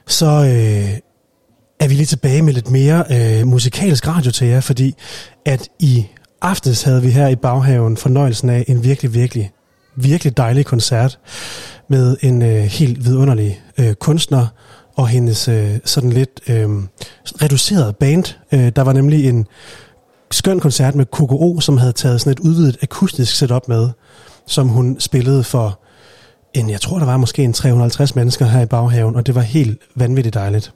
så øh, er vi lige tilbage med lidt mere øh, musikalsk radio til jer, fordi at i aftes havde vi her i baghaven fornøjelsen af en virkelig, virkelig, virkelig dejlig koncert med en øh, helt vidunderlig øh, kunstner og hendes øh, sådan lidt øh, reduceret band. Øh, der var nemlig en skøn koncert med KKO, som havde taget sådan et udvidet akustisk setup med, som hun spillede for en, jeg tror der var måske en 350 mennesker her i baghaven, og det var helt vanvittigt dejligt.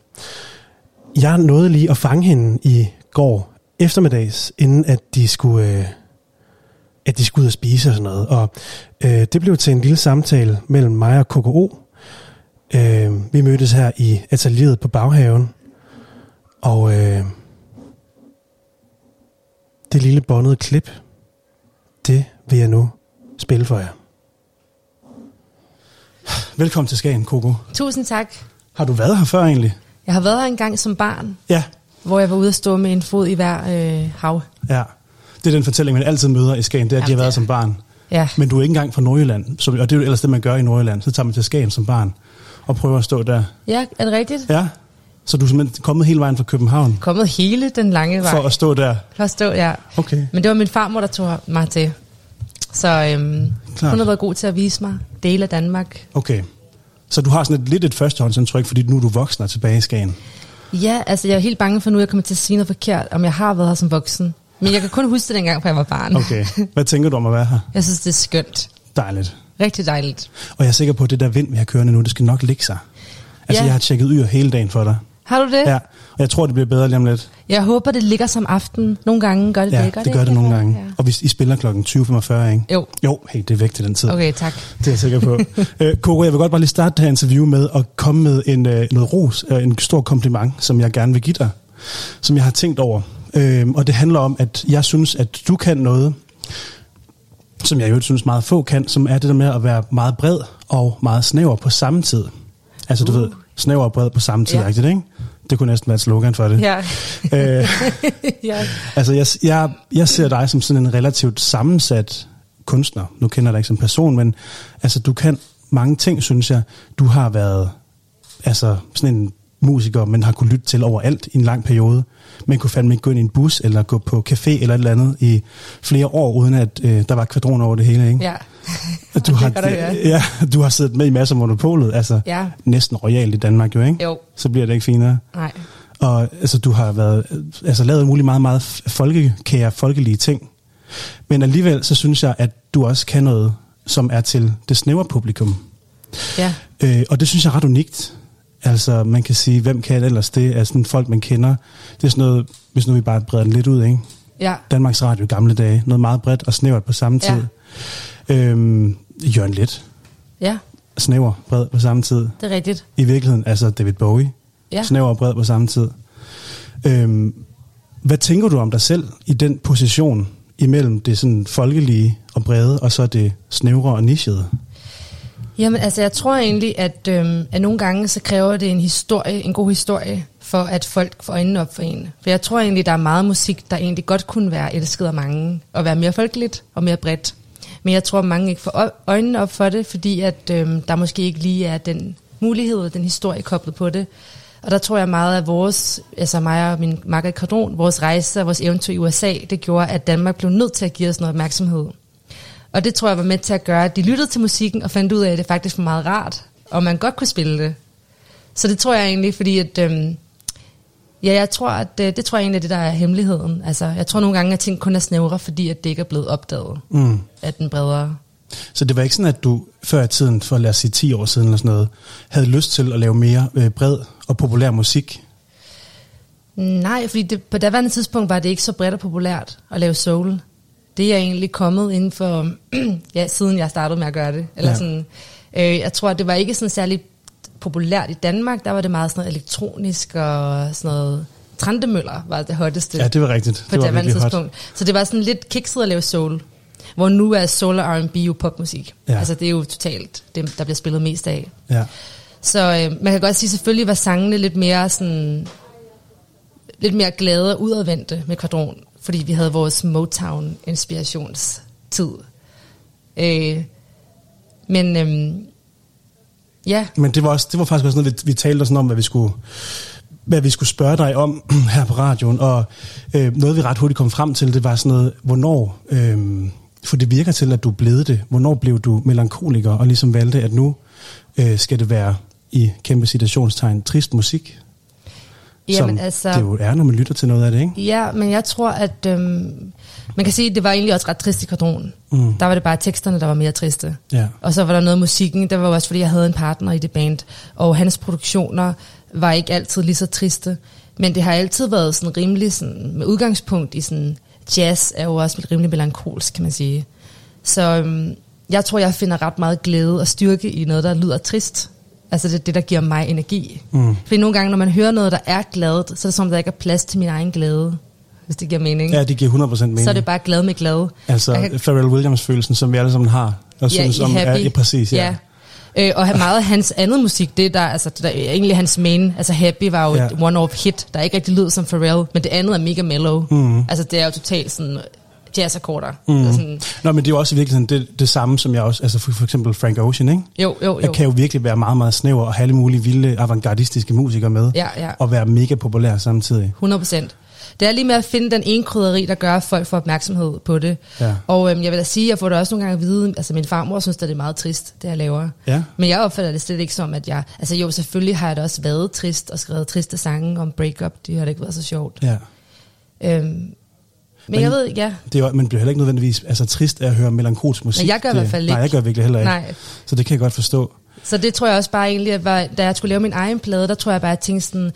Jeg nåede lige at fange hende i går eftermiddags, inden at de skulle, øh, at de skulle ud og spise og sådan noget. Og øh, det blev til en lille samtale mellem mig og KKO. Øh, vi mødtes her i atelieret på baghaven, og øh, det lille båndede klip, det vil jeg nu spille for jer. Velkommen til Skagen, Coco. Tusind tak. Har du været her før egentlig? Jeg har været her engang som barn, Ja, hvor jeg var ude at stå med en fod i hver øh, hav. ja. Det er den fortælling, man altid møder i Skagen, det er, at de har været som barn. Ja. Men du er ikke engang fra Nordjylland, så, og det er jo ellers det, man gør i Nordjylland. Så tager man til Skagen som barn og prøver at stå der. Ja, er det rigtigt? Ja, så du er simpelthen kommet hele vejen fra København Kommet hele den lange vej. for at stå der. For at stå, ja. Okay. Men det var min farmor, der tog mig til. Så øhm, Klart. hun har været god til at vise mig dele af Danmark. Okay. Så du har sådan et, lidt et førstehåndsindtryk, fordi nu er du voksen og tilbage i Skagen. Ja, altså jeg er helt bange for nu, at jeg kommer til at sige noget forkert, om jeg har været her som voksen. Men jeg kan kun huske det dengang, for jeg var barn. Okay. Hvad tænker du om at være her? Jeg synes, det er skønt. Dejligt. Rigtig dejligt. Og jeg er sikker på, at det der vind, vi har kørende nu, det skal nok ligge sig. Altså, Ja. jeg har tjekket yr hele dagen for dig. Har du det? Ja, jeg tror, det bliver bedre lige om lidt. Jeg håber, det ligger som aften. Nogle gange gør det Ja, det. Gør det gør det nogle gange. Ja. Og hvis I spiller klokken 20.45, ikke? Jo. Jo, hey, det er væk til den tid. Okay, tak. Det er jeg sikker på. øh, Kåre, jeg vil godt bare lige starte det her interview med at komme med en, øh, noget ros, øh, en stor kompliment, som jeg gerne vil give dig, som jeg har tænkt over. Øh, og det handler om, at jeg synes, at du kan noget, som jeg jo synes meget få kan, som er det der med at være meget bred og meget snæver på samme tid. Altså du ved, snæver og bred på samme tid, Uh. Ja. rigtigt, ikke? Det kunne næsten være et slogan for det. Ja. Øh, ja. Altså, jeg, jeg, jeg ser dig som sådan en relativt sammensat kunstner. Nu kender jeg dig ikke som person, men altså, du kan mange ting, synes jeg. Du har været altså, sådan en musiker, men har kunne lytte til overalt i en lang periode. Man kunne fandme ikke gå ind i en bus, eller gå på café eller et eller andet i flere år, uden at øh, der var kvadroner over det hele, ikke? Ja. Du har, høre. ja, du har siddet med i masser af monopolet, altså Ja. næsten royalt i Danmark jo, ikke? Jo. Så bliver det ikke finere. Nej. Og altså, du har været, altså, lavet muligt meget, meget folkekære, folkelige ting. Men alligevel, så synes jeg, at du også kan noget, som er til det snævre publikum. Ja. Øh, og det synes jeg er ret unikt. Altså, man kan sige, hvem kan ellers det? Er sådan folk, man kender. Det er sådan noget, hvis nu vi bare breder den lidt ud, ikke? Ja. Danmarks Radio i gamle dage. Noget meget bredt og snævert på samme Ja. tid. Øhm, Jørgen Let. Ja, Snæver, bred på samme tid. det er rigtigt. I virkeligheden, altså David Bowie. Ja. Snæver og bred på samme tid. Øhm, hvad tænker du om dig selv i den position imellem det sådan folkelige og brede, og så det snævre og nichede? Jamen, altså, jeg tror egentlig, at, øhm, at nogle gange, så kræver det en historie, en god historie, for at folk får øjnene op for en. For jeg tror egentlig, der er meget musik, der egentlig godt kunne være elsket af mange, og være mere folkeligt og mere bredt. Men jeg tror, at mange ikke får øjnene op for det, fordi at øhm, der måske ikke lige er den mulighed, den historie koblet på det. Og der tror jeg meget, at vores, altså mig og min makker Kardon, vores rejse og vores eventyr i USA, det gjorde, at Danmark blev nødt til at give os noget opmærksomhed. Og det tror jeg var med til at gøre, at de lyttede til musikken og fandt ud af, at det faktisk var meget rart, og man godt kunne spille det. Så det tror jeg egentlig, fordi at, øhm, ja, jeg tror, at det, det tror jeg egentlig er det, der er hemmeligheden. Altså, jeg tror nogle gange, at ting kun er snævre, fordi at det ikke er blevet opdaget Mm. af den bredere. Så det var ikke sådan, at du før i tiden, for lad os sige 10 år siden eller sådan noget, havde lyst til at lave mere øh, bred og populær musik? Nej, fordi det, på daværende tidspunkt var det ikke så bredt og populært at lave soul. Det er egentlig kommet inden for, ja, siden jeg startede med at gøre det. Eller Ja. sådan, øh, jeg tror, det var ikke sådan særlig populært i Danmark. Der var det meget sådan noget elektronisk og sådan noget. Trandemøller var det hotteste. Ja, det var rigtigt. På Det var daværende virkelig hot. tidspunkt. Så det var sådan lidt kikset at lave soul. Hvor nu er soul og R&B jo popmusik. Ja. Altså det er jo totalt det, der bliver spillet mest af. Ja. Så øh, man kan godt sige, selvfølgelig var sangene lidt mere sådan lidt mere glade og udadvendte med kvadron, fordi vi havde vores Motown-inspirationstid. Øh, Men øhm, ja, Men det var, også, det var faktisk også noget, vi, vi talte sådan om, hvad vi skulle hvad vi skulle spørge dig om her på radioen, og øh, noget vi ret hurtigt kom frem til, det var sådan noget, hvornår, øh, for det virker til, at du blev det, hvornår blev du melankoliker, og ligesom valgte, at nu øh, skal det være i kæmpe citationstegn trist musik, Jamen, som altså- det jo er, når man lytter til noget af det, ikke? ja, men jeg tror, at øhm, man kan sige, at det var egentlig også ret trist i kvadronen. Mm. Der var det bare teksterne, der var mere triste. Ja. Og så var der noget musikken, det var også fordi, jeg havde en partner i det band, og hans produktioner var ikke altid lige så triste, men det har altid været sådan rimelig sådan, med udgangspunkt i sådan, jazz er jo også rimelig melankolsk, kan man sige. Så øhm, jeg tror, jeg finder ret meget glæde og styrke i noget, der lyder trist. Altså det er det, der giver mig energi. Mm. Fordi nogle gange, når man hører noget, der er gladt, så er det som, om, der ikke er plads til min egen glæde. Hvis det giver mening. Ja, det giver 100% mening. Så er det bare glad med glad. Altså Jeg kan- Pharrell Williams-følelsen, som vi alle sammen har, og synes i om, er, Happy. ja, præcis, ja. ja. Øh, og meget af hans andet musik, det der, altså, det der er egentlig hans main, altså Happy var jo Ja. ja. et one-off hit, der ikke rigtig lyder som Pharrell, men det andet er mega mellow. Mhm. Altså det er jo totalt sådan jazzakkorder. Mm. Mm. Sådan, Nå, men det er jo også virkelig sådan det, det samme, som jeg også, altså for, for eksempel Frank Ocean, ikke? jo, jo, Jeg jo. kan jo virkelig være meget, meget snæver og have alle mulige vilde avantgardistiske musikere med, Ja, ja. og være mega populær samtidig. 100 procent. Det er lige med at finde den ene krydderi, der gør, at folk får opmærksomhed på det. Ja. Og øhm, jeg vil da sige, jeg får det også nogle gange at vide, altså min farmor synes, at det er meget trist, det jeg laver. Ja. Men jeg opfatter det slet ikke som, at jeg... Altså jo, selvfølgelig har jeg da også været trist og skrevet triste sange om breakup. Det har da ikke været så sjovt. Ja. Øhm, men, Men- jeg ved ja. Det er, man bliver heller ikke nødvendigvis altså, trist af at høre melankolsk musik. Men jeg gør i det, hvert fald Nej, ikke. jeg gør virkelig heller ikke. Nej. Så det kan jeg godt forstå. Så det tror jeg også bare egentlig, at var, da jeg skulle lave min egen plade, der tror jeg bare, at jeg tænkte sådan,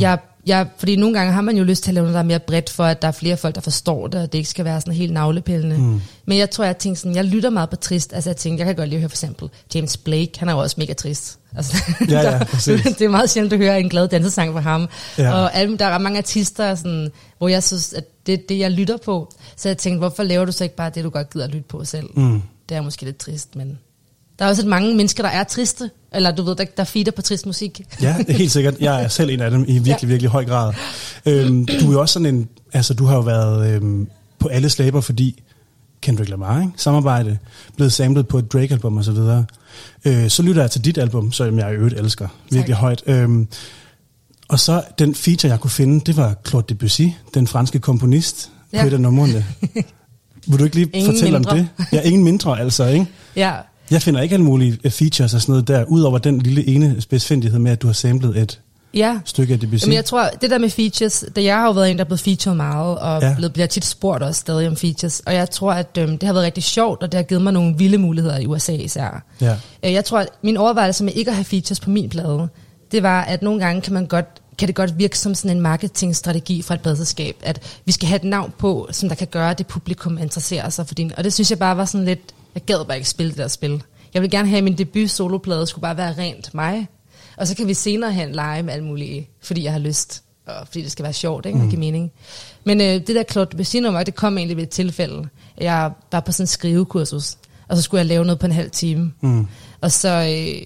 jeg, jeg, fordi nogle gange har man jo lyst til at lave noget, der er mere bredt, for at der er flere folk, der forstår det, og det ikke skal være sådan helt navlepillende. Mm. Men jeg tror, jeg tænkte sådan, jeg lytter meget på trist. Altså jeg tænkte, jeg kan godt lide at høre for eksempel James Blake, han er jo også mega trist. Altså, Ja, ja, præcis. det er meget sjældent at høre en glad dansesang fra ham. Ja. Og alle, der er mange artister, sådan, hvor jeg synes, at det er det, jeg lytter på. Så jeg tænkte, hvorfor laver du så ikke bare det, du godt gider at lytte på selv? Mm. Det er måske lidt trist, men... Der er også et mange mennesker, der er triste, eller du ved, der, der feeder på trist musik. Ja, helt sikkert. Jeg er selv en af dem i virkelig, Ja. virkelig høj grad. Øhm, du er jo også sådan en, altså du har jo været øhm, på alle slæber, fordi Kendrick Lamar, ikke? samarbejde, blevet samlet på et Drake-album og så videre. Øh, så lytter jeg til dit album, som jeg i øvrigt elsker virkelig højt. Øhm, og så den feature, jeg kunne finde, det var Claude Debussy, den franske komponist, ja. på et af numrene. Vil du ikke lige Ingen fortælle mindre. om det? Ja, ingen mindre altså, ikke? Ja, Jeg finder ikke alle mulige øh, features og sådan noget der, udover den lille ene spidsfindighed med, at du har samlet et ja. stykke af Debussy. Jamen, jeg tror, det der med features, det jeg har jo været en, der er blevet featured meget, og Ja. ja. blevet, bliver tit spurgt også stadig om features, og jeg tror, at øhm, det har været rigtig sjovt, og det har givet mig nogle vilde muligheder i USA især. Ja. Øh, Jeg tror, at min overvejelse med ikke at have features på min plade, det var, at nogle gange kan man godt kan det godt virke som sådan en marketingstrategi fra et pladselskab, at vi skal have et navn på, som der kan gøre, at det publikum interesserer sig for din. Og det synes jeg bare var sådan lidt, jeg gad bare ikke spille det der spil. Jeg vil gerne have, at min debut soloplade skulle bare være rent mig. Og så kan vi senere hen lege med alt muligt, fordi jeg har lyst, og fordi det skal være sjovt, ikke? Mm. give mening. Men øh, det der Claude Debussy-nummer, det kom egentlig ved et tilfælde. Jeg var på sådan en skrivekursus, og så skulle jeg lave noget på en halv time. Mm. Og så øh,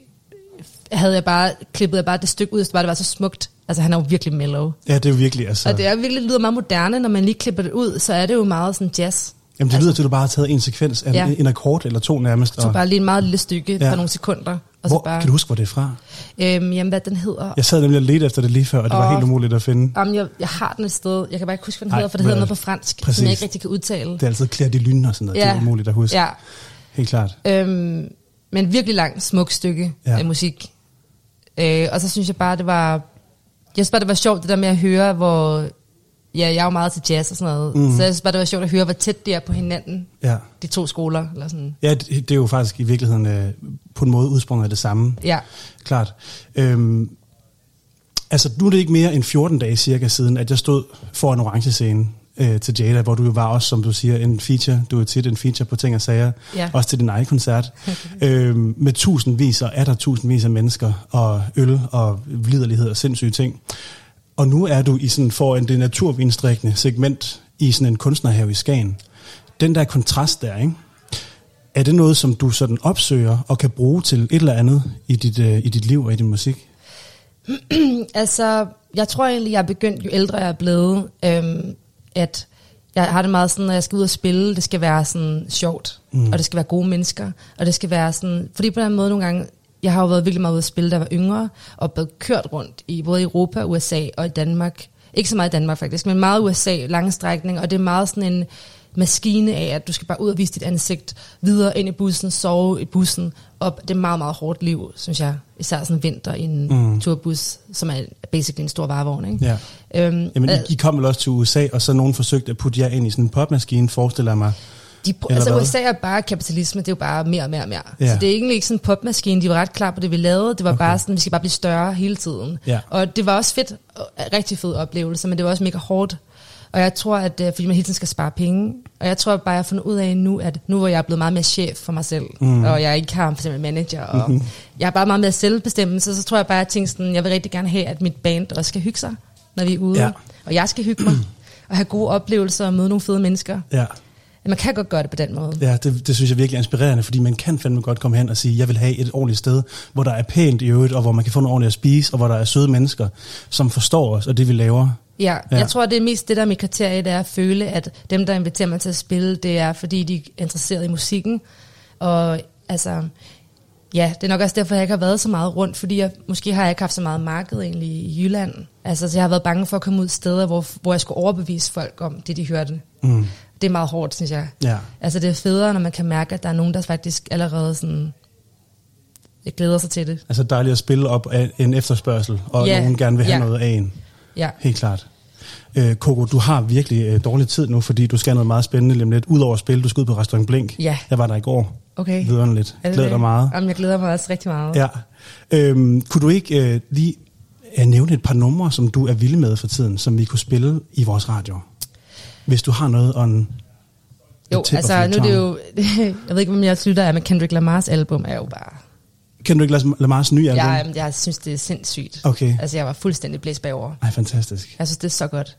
havde jeg bare, klippet jeg bare det stykke ud, så bare det var så smukt. Altså han er jo virkelig mellow. Ja, det er jo virkelig, altså... Og det er virkelig, det lyder meget moderne, når man lige klipper det ud, så er det jo meget sådan jazz. Jamen, det lyder til, at du bare har taget en sekvens af Ja. en akkord eller to nærmest. Så bare lige en meget lille stykke Ja. på nogle sekunder. Og hvor, så bare, Kan du huske, hvor det er fra? øhm, jamen, hvad den hedder? Jeg sad nemlig og ledte efter det lige før, og det var helt umuligt at finde. Jamen, jeg, jeg har den et sted. Jeg kan bare ikke huske, hvad den Nej, hedder, for det hedder noget på fransk, præcis. som jeg ikke rigtig kan udtale. Det er altid Claire de Lune og sådan noget. Ja. Det er umuligt at huske. Ja. Helt klart. Øhm, men virkelig langt, smuk stykke ja. af musik. Øh, og så synes jeg bare, det var... Jeg synes bare, det var sjovt, det der med at høre, hvor... Ja, jeg er jo meget til jazz og sådan noget. Mm. Så jeg synes bare, det var sjovt at høre, hvor tæt de er på hinanden. Ja. De to skoler, eller sådan. Ja, det, det er jo faktisk i virkeligheden øh, på en måde udsprunget af det samme. Ja. Klart. Øhm, altså, nu er det ikke mere end 14 dage cirka siden, at jeg stod for en orange scene øh, til Jada, hvor du jo var også, som du siger, en feature. Du er tit en feature på ting og sager. Ja. Også til din egen koncert. øhm, med tusindvis og er der tusindvis af mennesker, og øl og liderlighed og sindssyge ting. Og nu er du i sådan for en det naturvinstrikkende segment i sådan en kunstnerhave i Skagen. Den der kontrast der, ikke? Er det noget, som du sådan opsøger og kan bruge til et eller andet i dit, øh, i dit liv og i din musik? altså, jeg tror egentlig, jeg er begyndt, jo ældre jeg er blevet, øhm, at Jeg har det meget sådan, når jeg skal ud og spille, det skal være sådan sjovt, mm. og det skal være gode mennesker, og det skal være sådan, fordi på den måde nogle gange, jeg har jo været virkelig meget ude at spille, da jeg var yngre, og blevet kørt rundt i både Europa, USA og i Danmark. Ikke så meget i Danmark faktisk, men meget USA, lange strækninger, og det er meget sådan en maskine af, at du skal bare ud og vise dit ansigt videre ind i bussen, sove i bussen, op. Det er meget, meget hårdt liv, synes jeg. Især sådan vinter i en Mm. turbus, som er basically en stor varevogn, ikke? Ja. Øhm, Jamen, I, I kom vel også til USA, og så nogen forsøgte at putte jer ind i sådan en popmaskine, forestiller jeg mig. De, Eller altså hvad? USA er bare kapitalisme, det er jo bare mere og mere og mere. Ja. Så det er egentlig ikke sådan en popmaskine, de var ret klar på det, vi lavede. Det var Okay. bare sådan, vi skal bare blive større hele tiden. Ja. Og det var også fedt, og rigtig fed oplevelse, men det var også mega hårdt. Og jeg tror, at øh, fordi man hele tiden skal spare penge, og jeg tror bare, jeg har fundet ud af nu, at nu hvor jeg er blevet meget mere chef for mig selv, Mm. og jeg ikke har for eksempel manager, og Mhm. mm-hmm. jeg er bare meget mere selvbestemmelse, så tror jeg bare, at jeg tænker sådan, jeg vil rigtig gerne have, at mit band også skal hygge sig, når vi er ude. Ja. Og jeg skal hygge mig, og have gode oplevelser og møde nogle fede mennesker. Ja. Man kan godt gøre det på den måde. Ja, det, det synes jeg virkelig er inspirerende, fordi man kan fandme godt komme hen og sige, jeg vil have et ordentligt sted, hvor der er pænt i øvrigt, og hvor man kan få noget ordentligt at spise, og hvor der er søde mennesker, som forstår os og det, vi laver. Ja, Ja. jeg tror, det er mest det der med kriteriet, det er at føle, at dem, der inviterer mig til at spille, det er, fordi de er interesseret i musikken. Og altså, ja, det er nok også derfor, jeg ikke har været så meget rundt, fordi jeg måske har jeg ikke haft så meget marked egentlig i Jylland. Altså, så jeg har været bange for at komme ud steder, hvor, hvor jeg skulle overbevise folk om det, de hørte. Mm. Det er meget hårdt, synes jeg. Ja. Altså, det er federe, når man kan mærke, at der er nogen, der faktisk allerede sådan, jeg glæder sig til det. Altså dejligt at spille op af en efterspørgsel, og Ja, nogen gerne vil have ja. noget af en. Ja. Helt klart. Øh, Coco, du har virkelig øh, dårlig tid nu, fordi du skal noget meget spændende lige lidt. Udover at spille, du skal ud på Restaurant Blink. Ja. Jeg var der i går. Okay. Vidunderligt. Er det Glæder det? dig meget. Jamen, jeg glæder mig også rigtig meget. Ja. Øhm, kunne du ikke øh, lige øh, nævne et par numre, som du er vild med for tiden, som vi kunne spille i vores radio? Hvis du har noget on... Jo, altså nu er det jo, jeg ved ikke, om jeg slutter af, men Kendrick Lamars album er jo bare, lade Lamars nye album? jeg, jeg synes, det er sindssygt. Okay. Altså, jeg var fuldstændig blæst bagover. Ej, fantastisk. Jeg synes, det er så godt.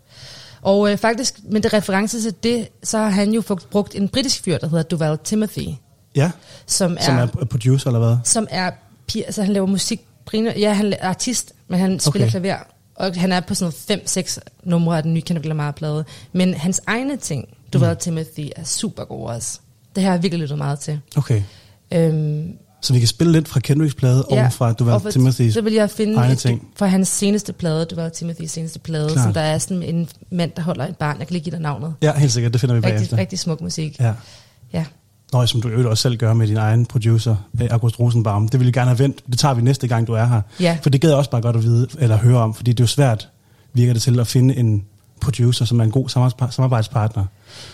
Og øh, faktisk, med det reference til det, så har han jo brugt en britisk fyr, der hedder Duval Timothy, Ja, som er, som er producer eller hvad? som er altså han laver musik, ja, han er artist, men han spiller okay. klaver. Og han er på sådan noget 5-6 numre af den nye Kendrick Lamar-plade. Men hans egne ting, Duval mm. Timothy, er super gode også. Det har jeg virkelig lyttet meget til. Okay. Øhm, Så vi kan spille lidt fra Kendricks plade og fra og for- Timothy's Så vil jeg finde egne ting. fra hans seneste plade, Duval Timothy's seneste plade, Klart. som der er sådan en mand, der holder et barn. Jeg kan lige give dig navnet. Ja, helt sikkert. Det finder vi Rigtig, bagefter. rigtig smuk musik. Ja. Ja. Nå, som du øvrigt også selv gør med din egen producer, August Rosenbaum. Det vil jeg gerne have vendt. Det tager vi næste gang, du er her. Ja. For det gad jeg også bare godt at vide, eller høre om, fordi det er jo svært, virker det til, at finde en producer, som er en god samarbejds- samarbejdspartner,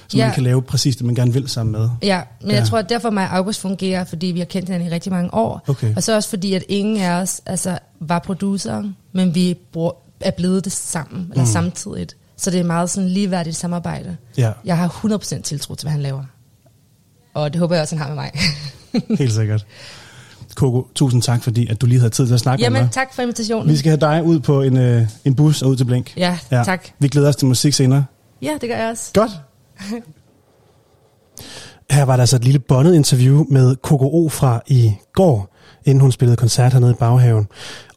som Ja. man kan lave præcis det, man gerne vil sammen med. Ja, men Ja. jeg tror, at derfor mig og August fungerer, fordi vi har kendt hinanden i rigtig mange år. Okay. Og så også fordi, at ingen af os altså, var producer, men vi bruger, er blevet det sammen, eller mm. samtidigt. Så det er meget sådan ligeværdigt samarbejde. Ja. Jeg har 100% tiltro til, hvad han laver. Og det håber jeg også, han har med mig. Helt sikkert. Coco, tusind tak, fordi at du lige havde tid til at snakke med Jamen, mig. tak for invitationen. Vi skal have dig ud på en, øh, en bus og ud til Blink. Ja, tak. Vi glæder os til musik senere. Ja, det gør jeg også. Godt. Her var der altså et lille bondet interview med Coco O fra i går, inden hun spillede koncert hernede i baghaven.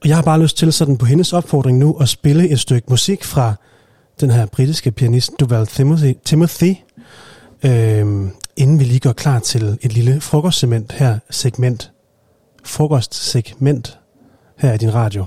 Og jeg har bare lyst til sådan på hendes opfordring nu at spille et stykke musik fra den her britiske pianist Duval Timothy, Timothy øhm, inden vi lige går klar til et lille frokostsegment her, segment, frokostsegment her i din radio.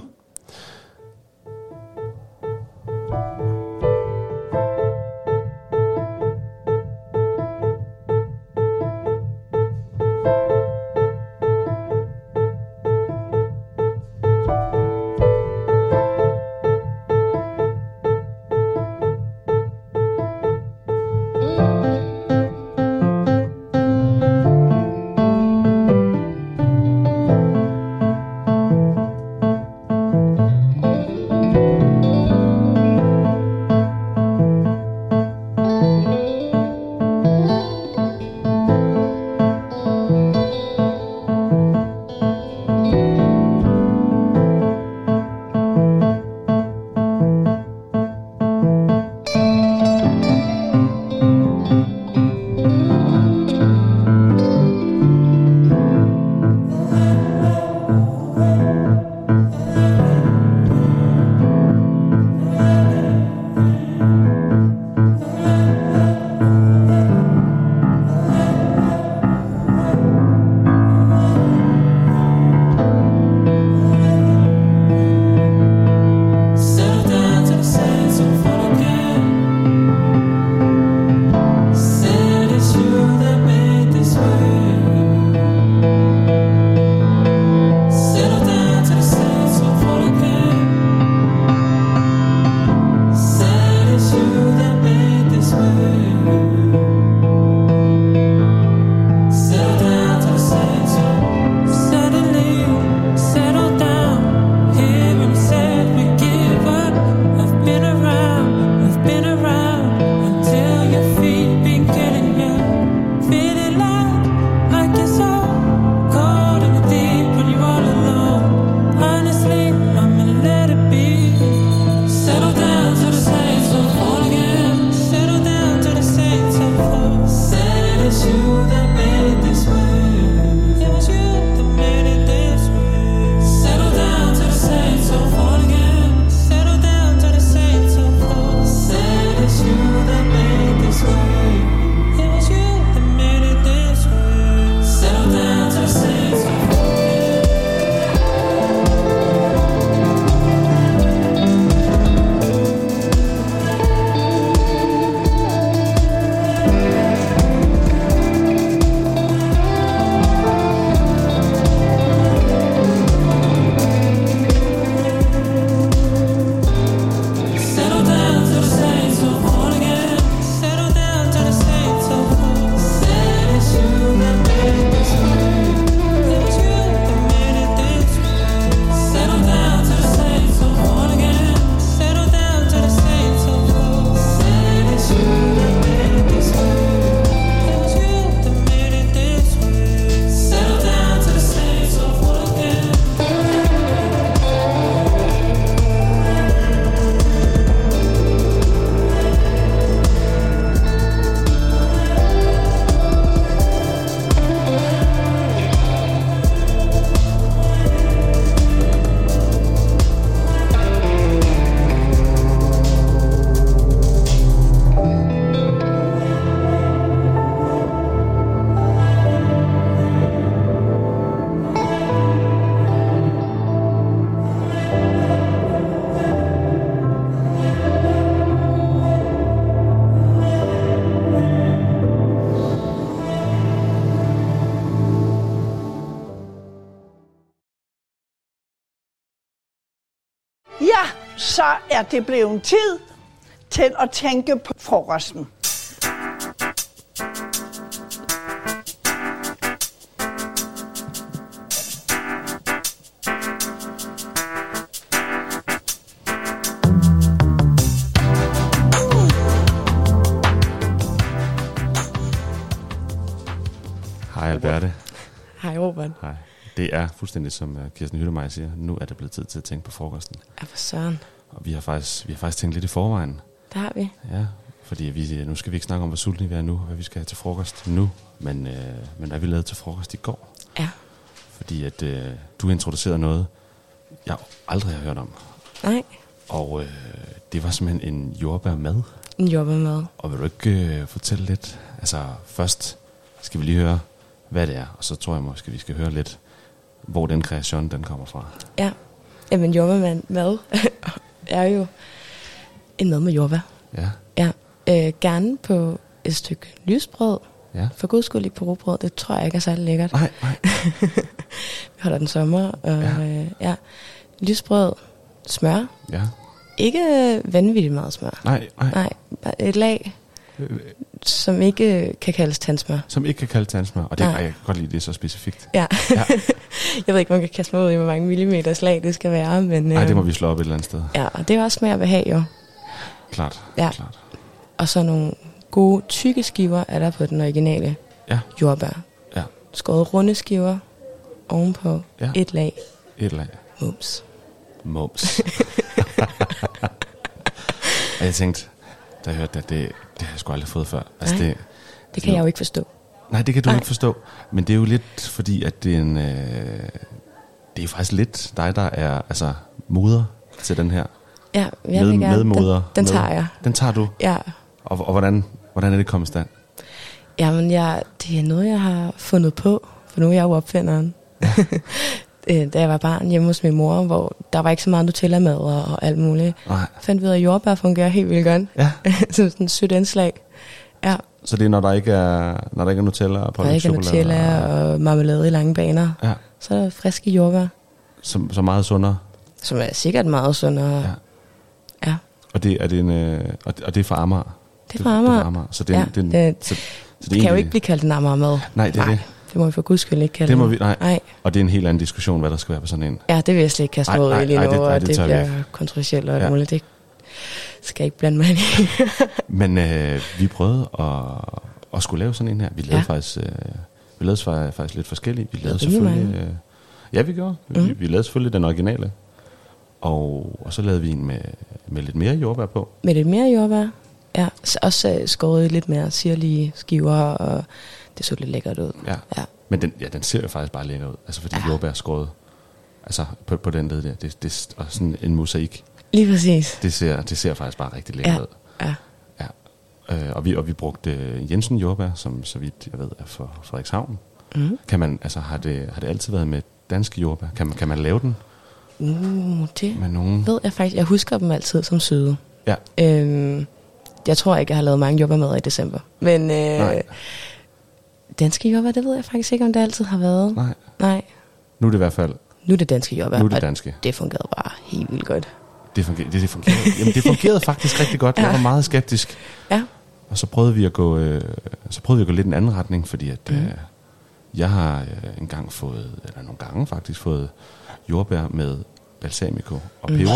Er det blevet tid til at tænke på frokosten. Hej Alberte. Hej Robert. Hej. Det er fuldstændig som øh, Kirsten Hyttemeier siger. Nu er det blevet tid til at tænke på frokosten. Ja, for søren. Og vi har faktisk, vi har faktisk tænkt lidt i forvejen. Der har vi. Ja, fordi vi, nu skal vi ikke snakke om, hvor sultne vi er nu, hvad vi skal have til frokost nu. Men, øh, men hvad vi lavede til frokost i går. Ja. Fordi at øh, du introducerede noget, jeg aldrig har hørt om. Nej, Og øh, det var simpelthen en jordbærmad. en jordbærmad. Og vil du ikke øh, fortælle lidt? Altså først skal vi lige høre, hvad det er. Og så tror jeg måske, vi skal høre lidt, hvor den kreation den kommer fra. Ja. Jamen jordbærmad mad er jo en mad med jordbær. Ja. Ja. Øh, gerne på et stykke lysbrød. Ja. For guds skyld ikke på rugbrød. Det tror jeg ikke er særlig lækkert. Nej, nej. Vi holder den sommer. Og, ja. Øh, ja. Lysbrød, smør. Ja. Ikke øh, vanvittigt meget smør. Nej, nej. Nej, et lag, som ikke øh, kan kaldes tandsmør. Som ikke kan kalde tandsmør. Og det Nej. ej, jeg kan godt lide, det er så specifikt. Ja. Ja. jeg ved ikke, man kan kaste mig ud i, hvor mange millimeter slag det skal være. Men, Nej, øh, det må vi slå op et eller andet sted. Ja, og det er også smag og behag jo. Klart. Ja. Klart. Og så nogle gode tykke skiver er der på den originale Ja. jordbær. Ja. Skåret runde skiver ovenpå Ja. et lag Et lag. mums. Mums. og jeg tænkte, da jeg hørte det, det, det har jeg sgu aldrig fået før. Altså, Nej, det, Det kan jeg jo ikke forstå. Nej, det kan du Nej. ikke forstå. Men det er jo lidt fordi, at det er en... Øh, det er faktisk lidt dig, der er altså, moder til den her. Ja, jeg vil gerne. Medmoder. Den, den med- tager jeg. Den tager du? Ja. Og, og hvordan, hvordan er det kommet stand? Jamen, jeg, det er noget, jeg har fundet på, for nu er jeg jo opfinderen. Øh, da jeg var barn hjemme hos min mor, hvor der var ikke så meget Nutella-mad og, og alt muligt. Nej. Fandt vi ud af, at jordbær fungerer helt vildt godt. Ja. Som sådan et sødt indslag. Ja, Så det er, når der ikke er, når der ikke er Nutella og der er ikke? Nutella og marmelade i lange baner. Ja. Så er der friske jordbær, Så, så meget sundere. som er sikkert meget sundere. Ja. Ja. Og det, er det en, øh, og, det, og det er fra Amager? Det er fra Amager. Det er fra Amager. Så det, er- Ja, det, det- så, så Det kan jo ikke blive kaldt en mad. Nej, det er det. Det må vi for guds skyld ikke kalde Det må vi, nej. nej. Og det er en helt anden diskussion, hvad der skal være på sådan en. Ja, det vil jeg slet ikke kaste mig ud i lige ej, nu, det- ej, og det det, bliver kontroversielt og alt Ja. muligt. Det skal jeg ikke blande mig ind i. Men øh, vi prøvede at, at skulle lave sådan en her. Vi lavede Ja. faktisk, øh, vi lavede fa- faktisk lidt forskellige. Vi lavede selvfølgelig... Øh, ja, vi gjorde. Mm. Vi, Mhm. vi lavede selvfølgelig den originale. Og, og så lavede vi en med, med lidt mere jordbær på. Med lidt mere jordbær. Ja, også øh, skåret lidt mere sirlige skiver, og det så lidt lækkert ud. Ja. Ja. Men den, ja, den ser jo faktisk bare lækker ud. Altså fordi ja. jordbær er skåret. Altså på, på den led der. Det, det er sådan en mosaik. Lige præcis. Det ser, det ser faktisk bare rigtig lækkert Ja. ud. Ja. Ja. Øh, og, vi, og vi brugte øh, Jensen jordbær, som så vidt jeg ved er for Frederikshavn. Mhm. Kan man, altså har det, har det altid været med danske jordbær? Kan man, kan man lave den Uh, det med nogen? ved jeg faktisk. Jeg husker dem altid som søde. Ja. Øhm, jeg tror ikke, jeg har lavet mange jordbærmadder i december. Men øh, Nej. Danske jordbær, det ved jeg faktisk ikke, om det altid har været. Nej. Nej. Nu er det i hvert fald, Nu er det danske jordbær. Nu er det danske. Det fungerede bare helt vildt godt. det fungerede, det, det fungerede, jamen, det fungerede faktisk rigtig godt. Jeg Ja. var meget skeptisk. Ja. Og så prøvede vi at gå, øh, så prøvede vi at gå lidt en anden retning, fordi at, Mhm. øh, jeg har øh, engang fået, eller nogle gange faktisk fået jordbær med balsamico og Mhm. peber.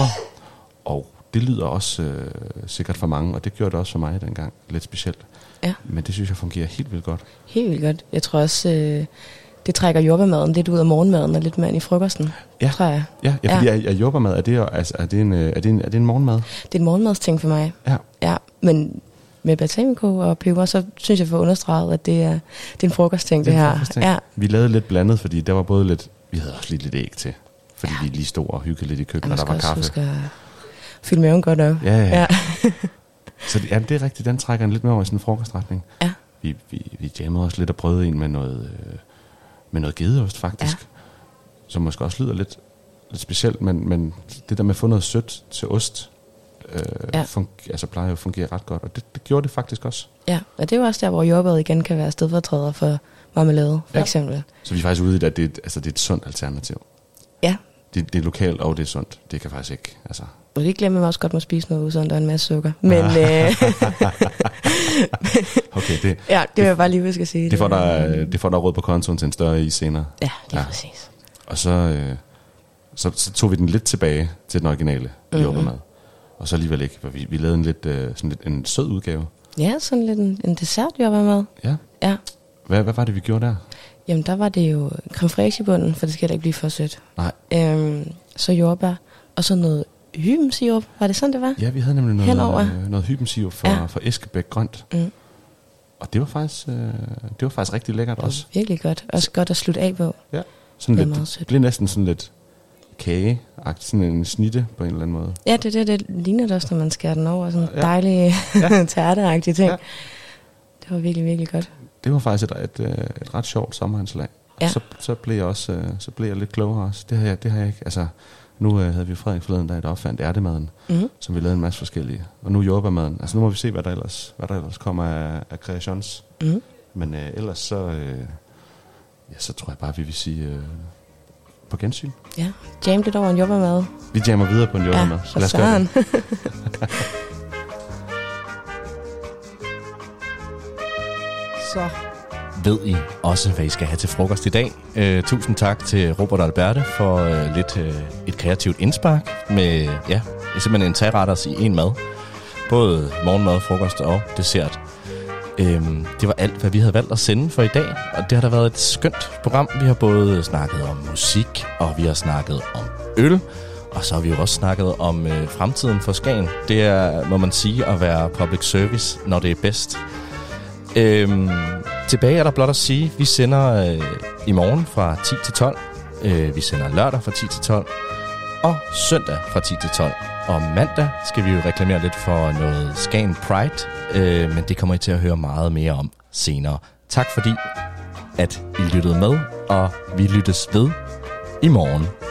Og det lyder også øh, sikkert for mange, og det gjorde det også for mig dengang, lidt specielt. Ja. Men det synes jeg fungerer helt vildt godt. Helt vildt godt. Jeg tror også, øh, det trækker jordbærmaden lidt ud af morgenmaden og lidt mere ind i frokosten. Ja. Tror jeg. Ja, ja fordi ja. Er, er jordbærmad, er det, altså, er, det en, øh, er, det en, er det en morgenmad? Det er en morgenmadsting for mig. Ja. Ja, men med balsamico og peber, så synes jeg for understreget, at det er, det er en frokostting, det, er en her. frokostting. Ja, Vi lavede lidt blandet, fordi der var både lidt, vi havde også lige lidt æg til, fordi ja. vi lige stod og hyggede lidt i køkkenet, og der var kaffe. huske at fylde maven godt op. Ja, ja. ja. Så det, ja, det er rigtigt, den trækker en lidt mere over i sådan en frokostretning. Ja. Vi, vi, vi jammede også lidt og prøvede en med noget, øh, med noget gedeost faktisk, ja. som måske også lyder lidt, lidt specielt, men, men det der med at få noget sødt til ost, øh, Ja. fungerer, altså plejer jo at fungere ret godt, og det, det gjorde det faktisk også. ja, og det er jo også der, hvor jordbæret igen kan være stedfortræder for marmelade, for Ja. eksempel. Så vi er faktisk ude i at det, et- altså, det er et sundt alternativ. Ja, det, det er lokalt, og det er sundt. Det kan faktisk ikke, altså... Og det glemme, at man også godt må spise noget usundt og en masse sukker. Men øh, okay, det, ja, det vil jeg bare lige huske at sige. det får, dig, det får dig råd på kontoen til en større is senere. Ja, lige ja. præcis. Og så, øh, så, så tog vi den lidt tilbage til den originale jordbærmad. Og så alligevel ikke, for vi, vi lavede en lidt, øh, sådan lidt en sød udgave. Ja, sådan lidt en, en dessert, med. Ja. Ja. Hvad, hvad var det, vi gjorde der? Jamen, der var det jo creme fraiche i bunden, for det skal da ikke blive for sødt. Nej. Øhm, så jordbær, og så noget hybensirup. Var det sådan, det var? Ja, vi havde nemlig noget, Henover. øh, noget hybensirup for, Ja. for Eskebæk Grønt. Mm. Og det var faktisk, øh, det var faktisk rigtig lækkert også. Virkelig godt. Også godt at slutte af på. Ja. Sådan Det lidt, det blev næsten sådan lidt kage sådan en snitte på en eller anden måde. Ja, det, det, det ligner det også, når man skærer den over. Sådan en Ja. dejlig Ja. tærteagtig ting. Ja. Det var virkelig, virkelig godt. Det var faktisk et, et, øh, et ret sjovt sommerindslag. Ja. Og så, så, blev jeg også øh, så blev jeg lidt klogere også. Det har jeg, det har jeg ikke. Altså, nu øh, havde vi Frederik forleden dag, der opfandt ærtemaden, Mhm. som vi lavede en masse forskellige. Og nu jordbærmaden. Altså nu må vi se, hvad der ellers, hvad der ellers kommer af, af kreations. Mhm. Men øh, ellers så, øh, ja, så tror jeg bare, vi vil sige øh, på gensyn. Ja, jam lidt over en jordbærmad. Vi jammer videre på en jordbærmad. Ja, for Lad os gøre det. Så ved I også, hvad I skal have til frokost i dag. Øh, tusind tak til Robert og Alberte for øh, lidt øh, et kreativt indspark med ja, simpelthen en tagretters i en mad. Både morgenmad, frokost og dessert. Øh, det var alt, hvad vi havde valgt at sende for i dag, og det har da været et skønt program. Vi har både snakket om musik, og vi har snakket om øl, og så har vi jo også snakket om øh, fremtiden for Skagen. Det er, må man sige, at være public service, når det er bedst. Øhm, tilbage er der blot at sige, vi sender øh, i morgen fra 10 til 12. Øh, vi sender lørdag fra 10 til 12. Og søndag fra 10 til 12. Og mandag skal vi jo reklamere lidt for noget Skagen Pride. Øh, men det kommer I til at høre meget mere om senere. Tak fordi, at I lyttede med, og vi lyttes ved i morgen.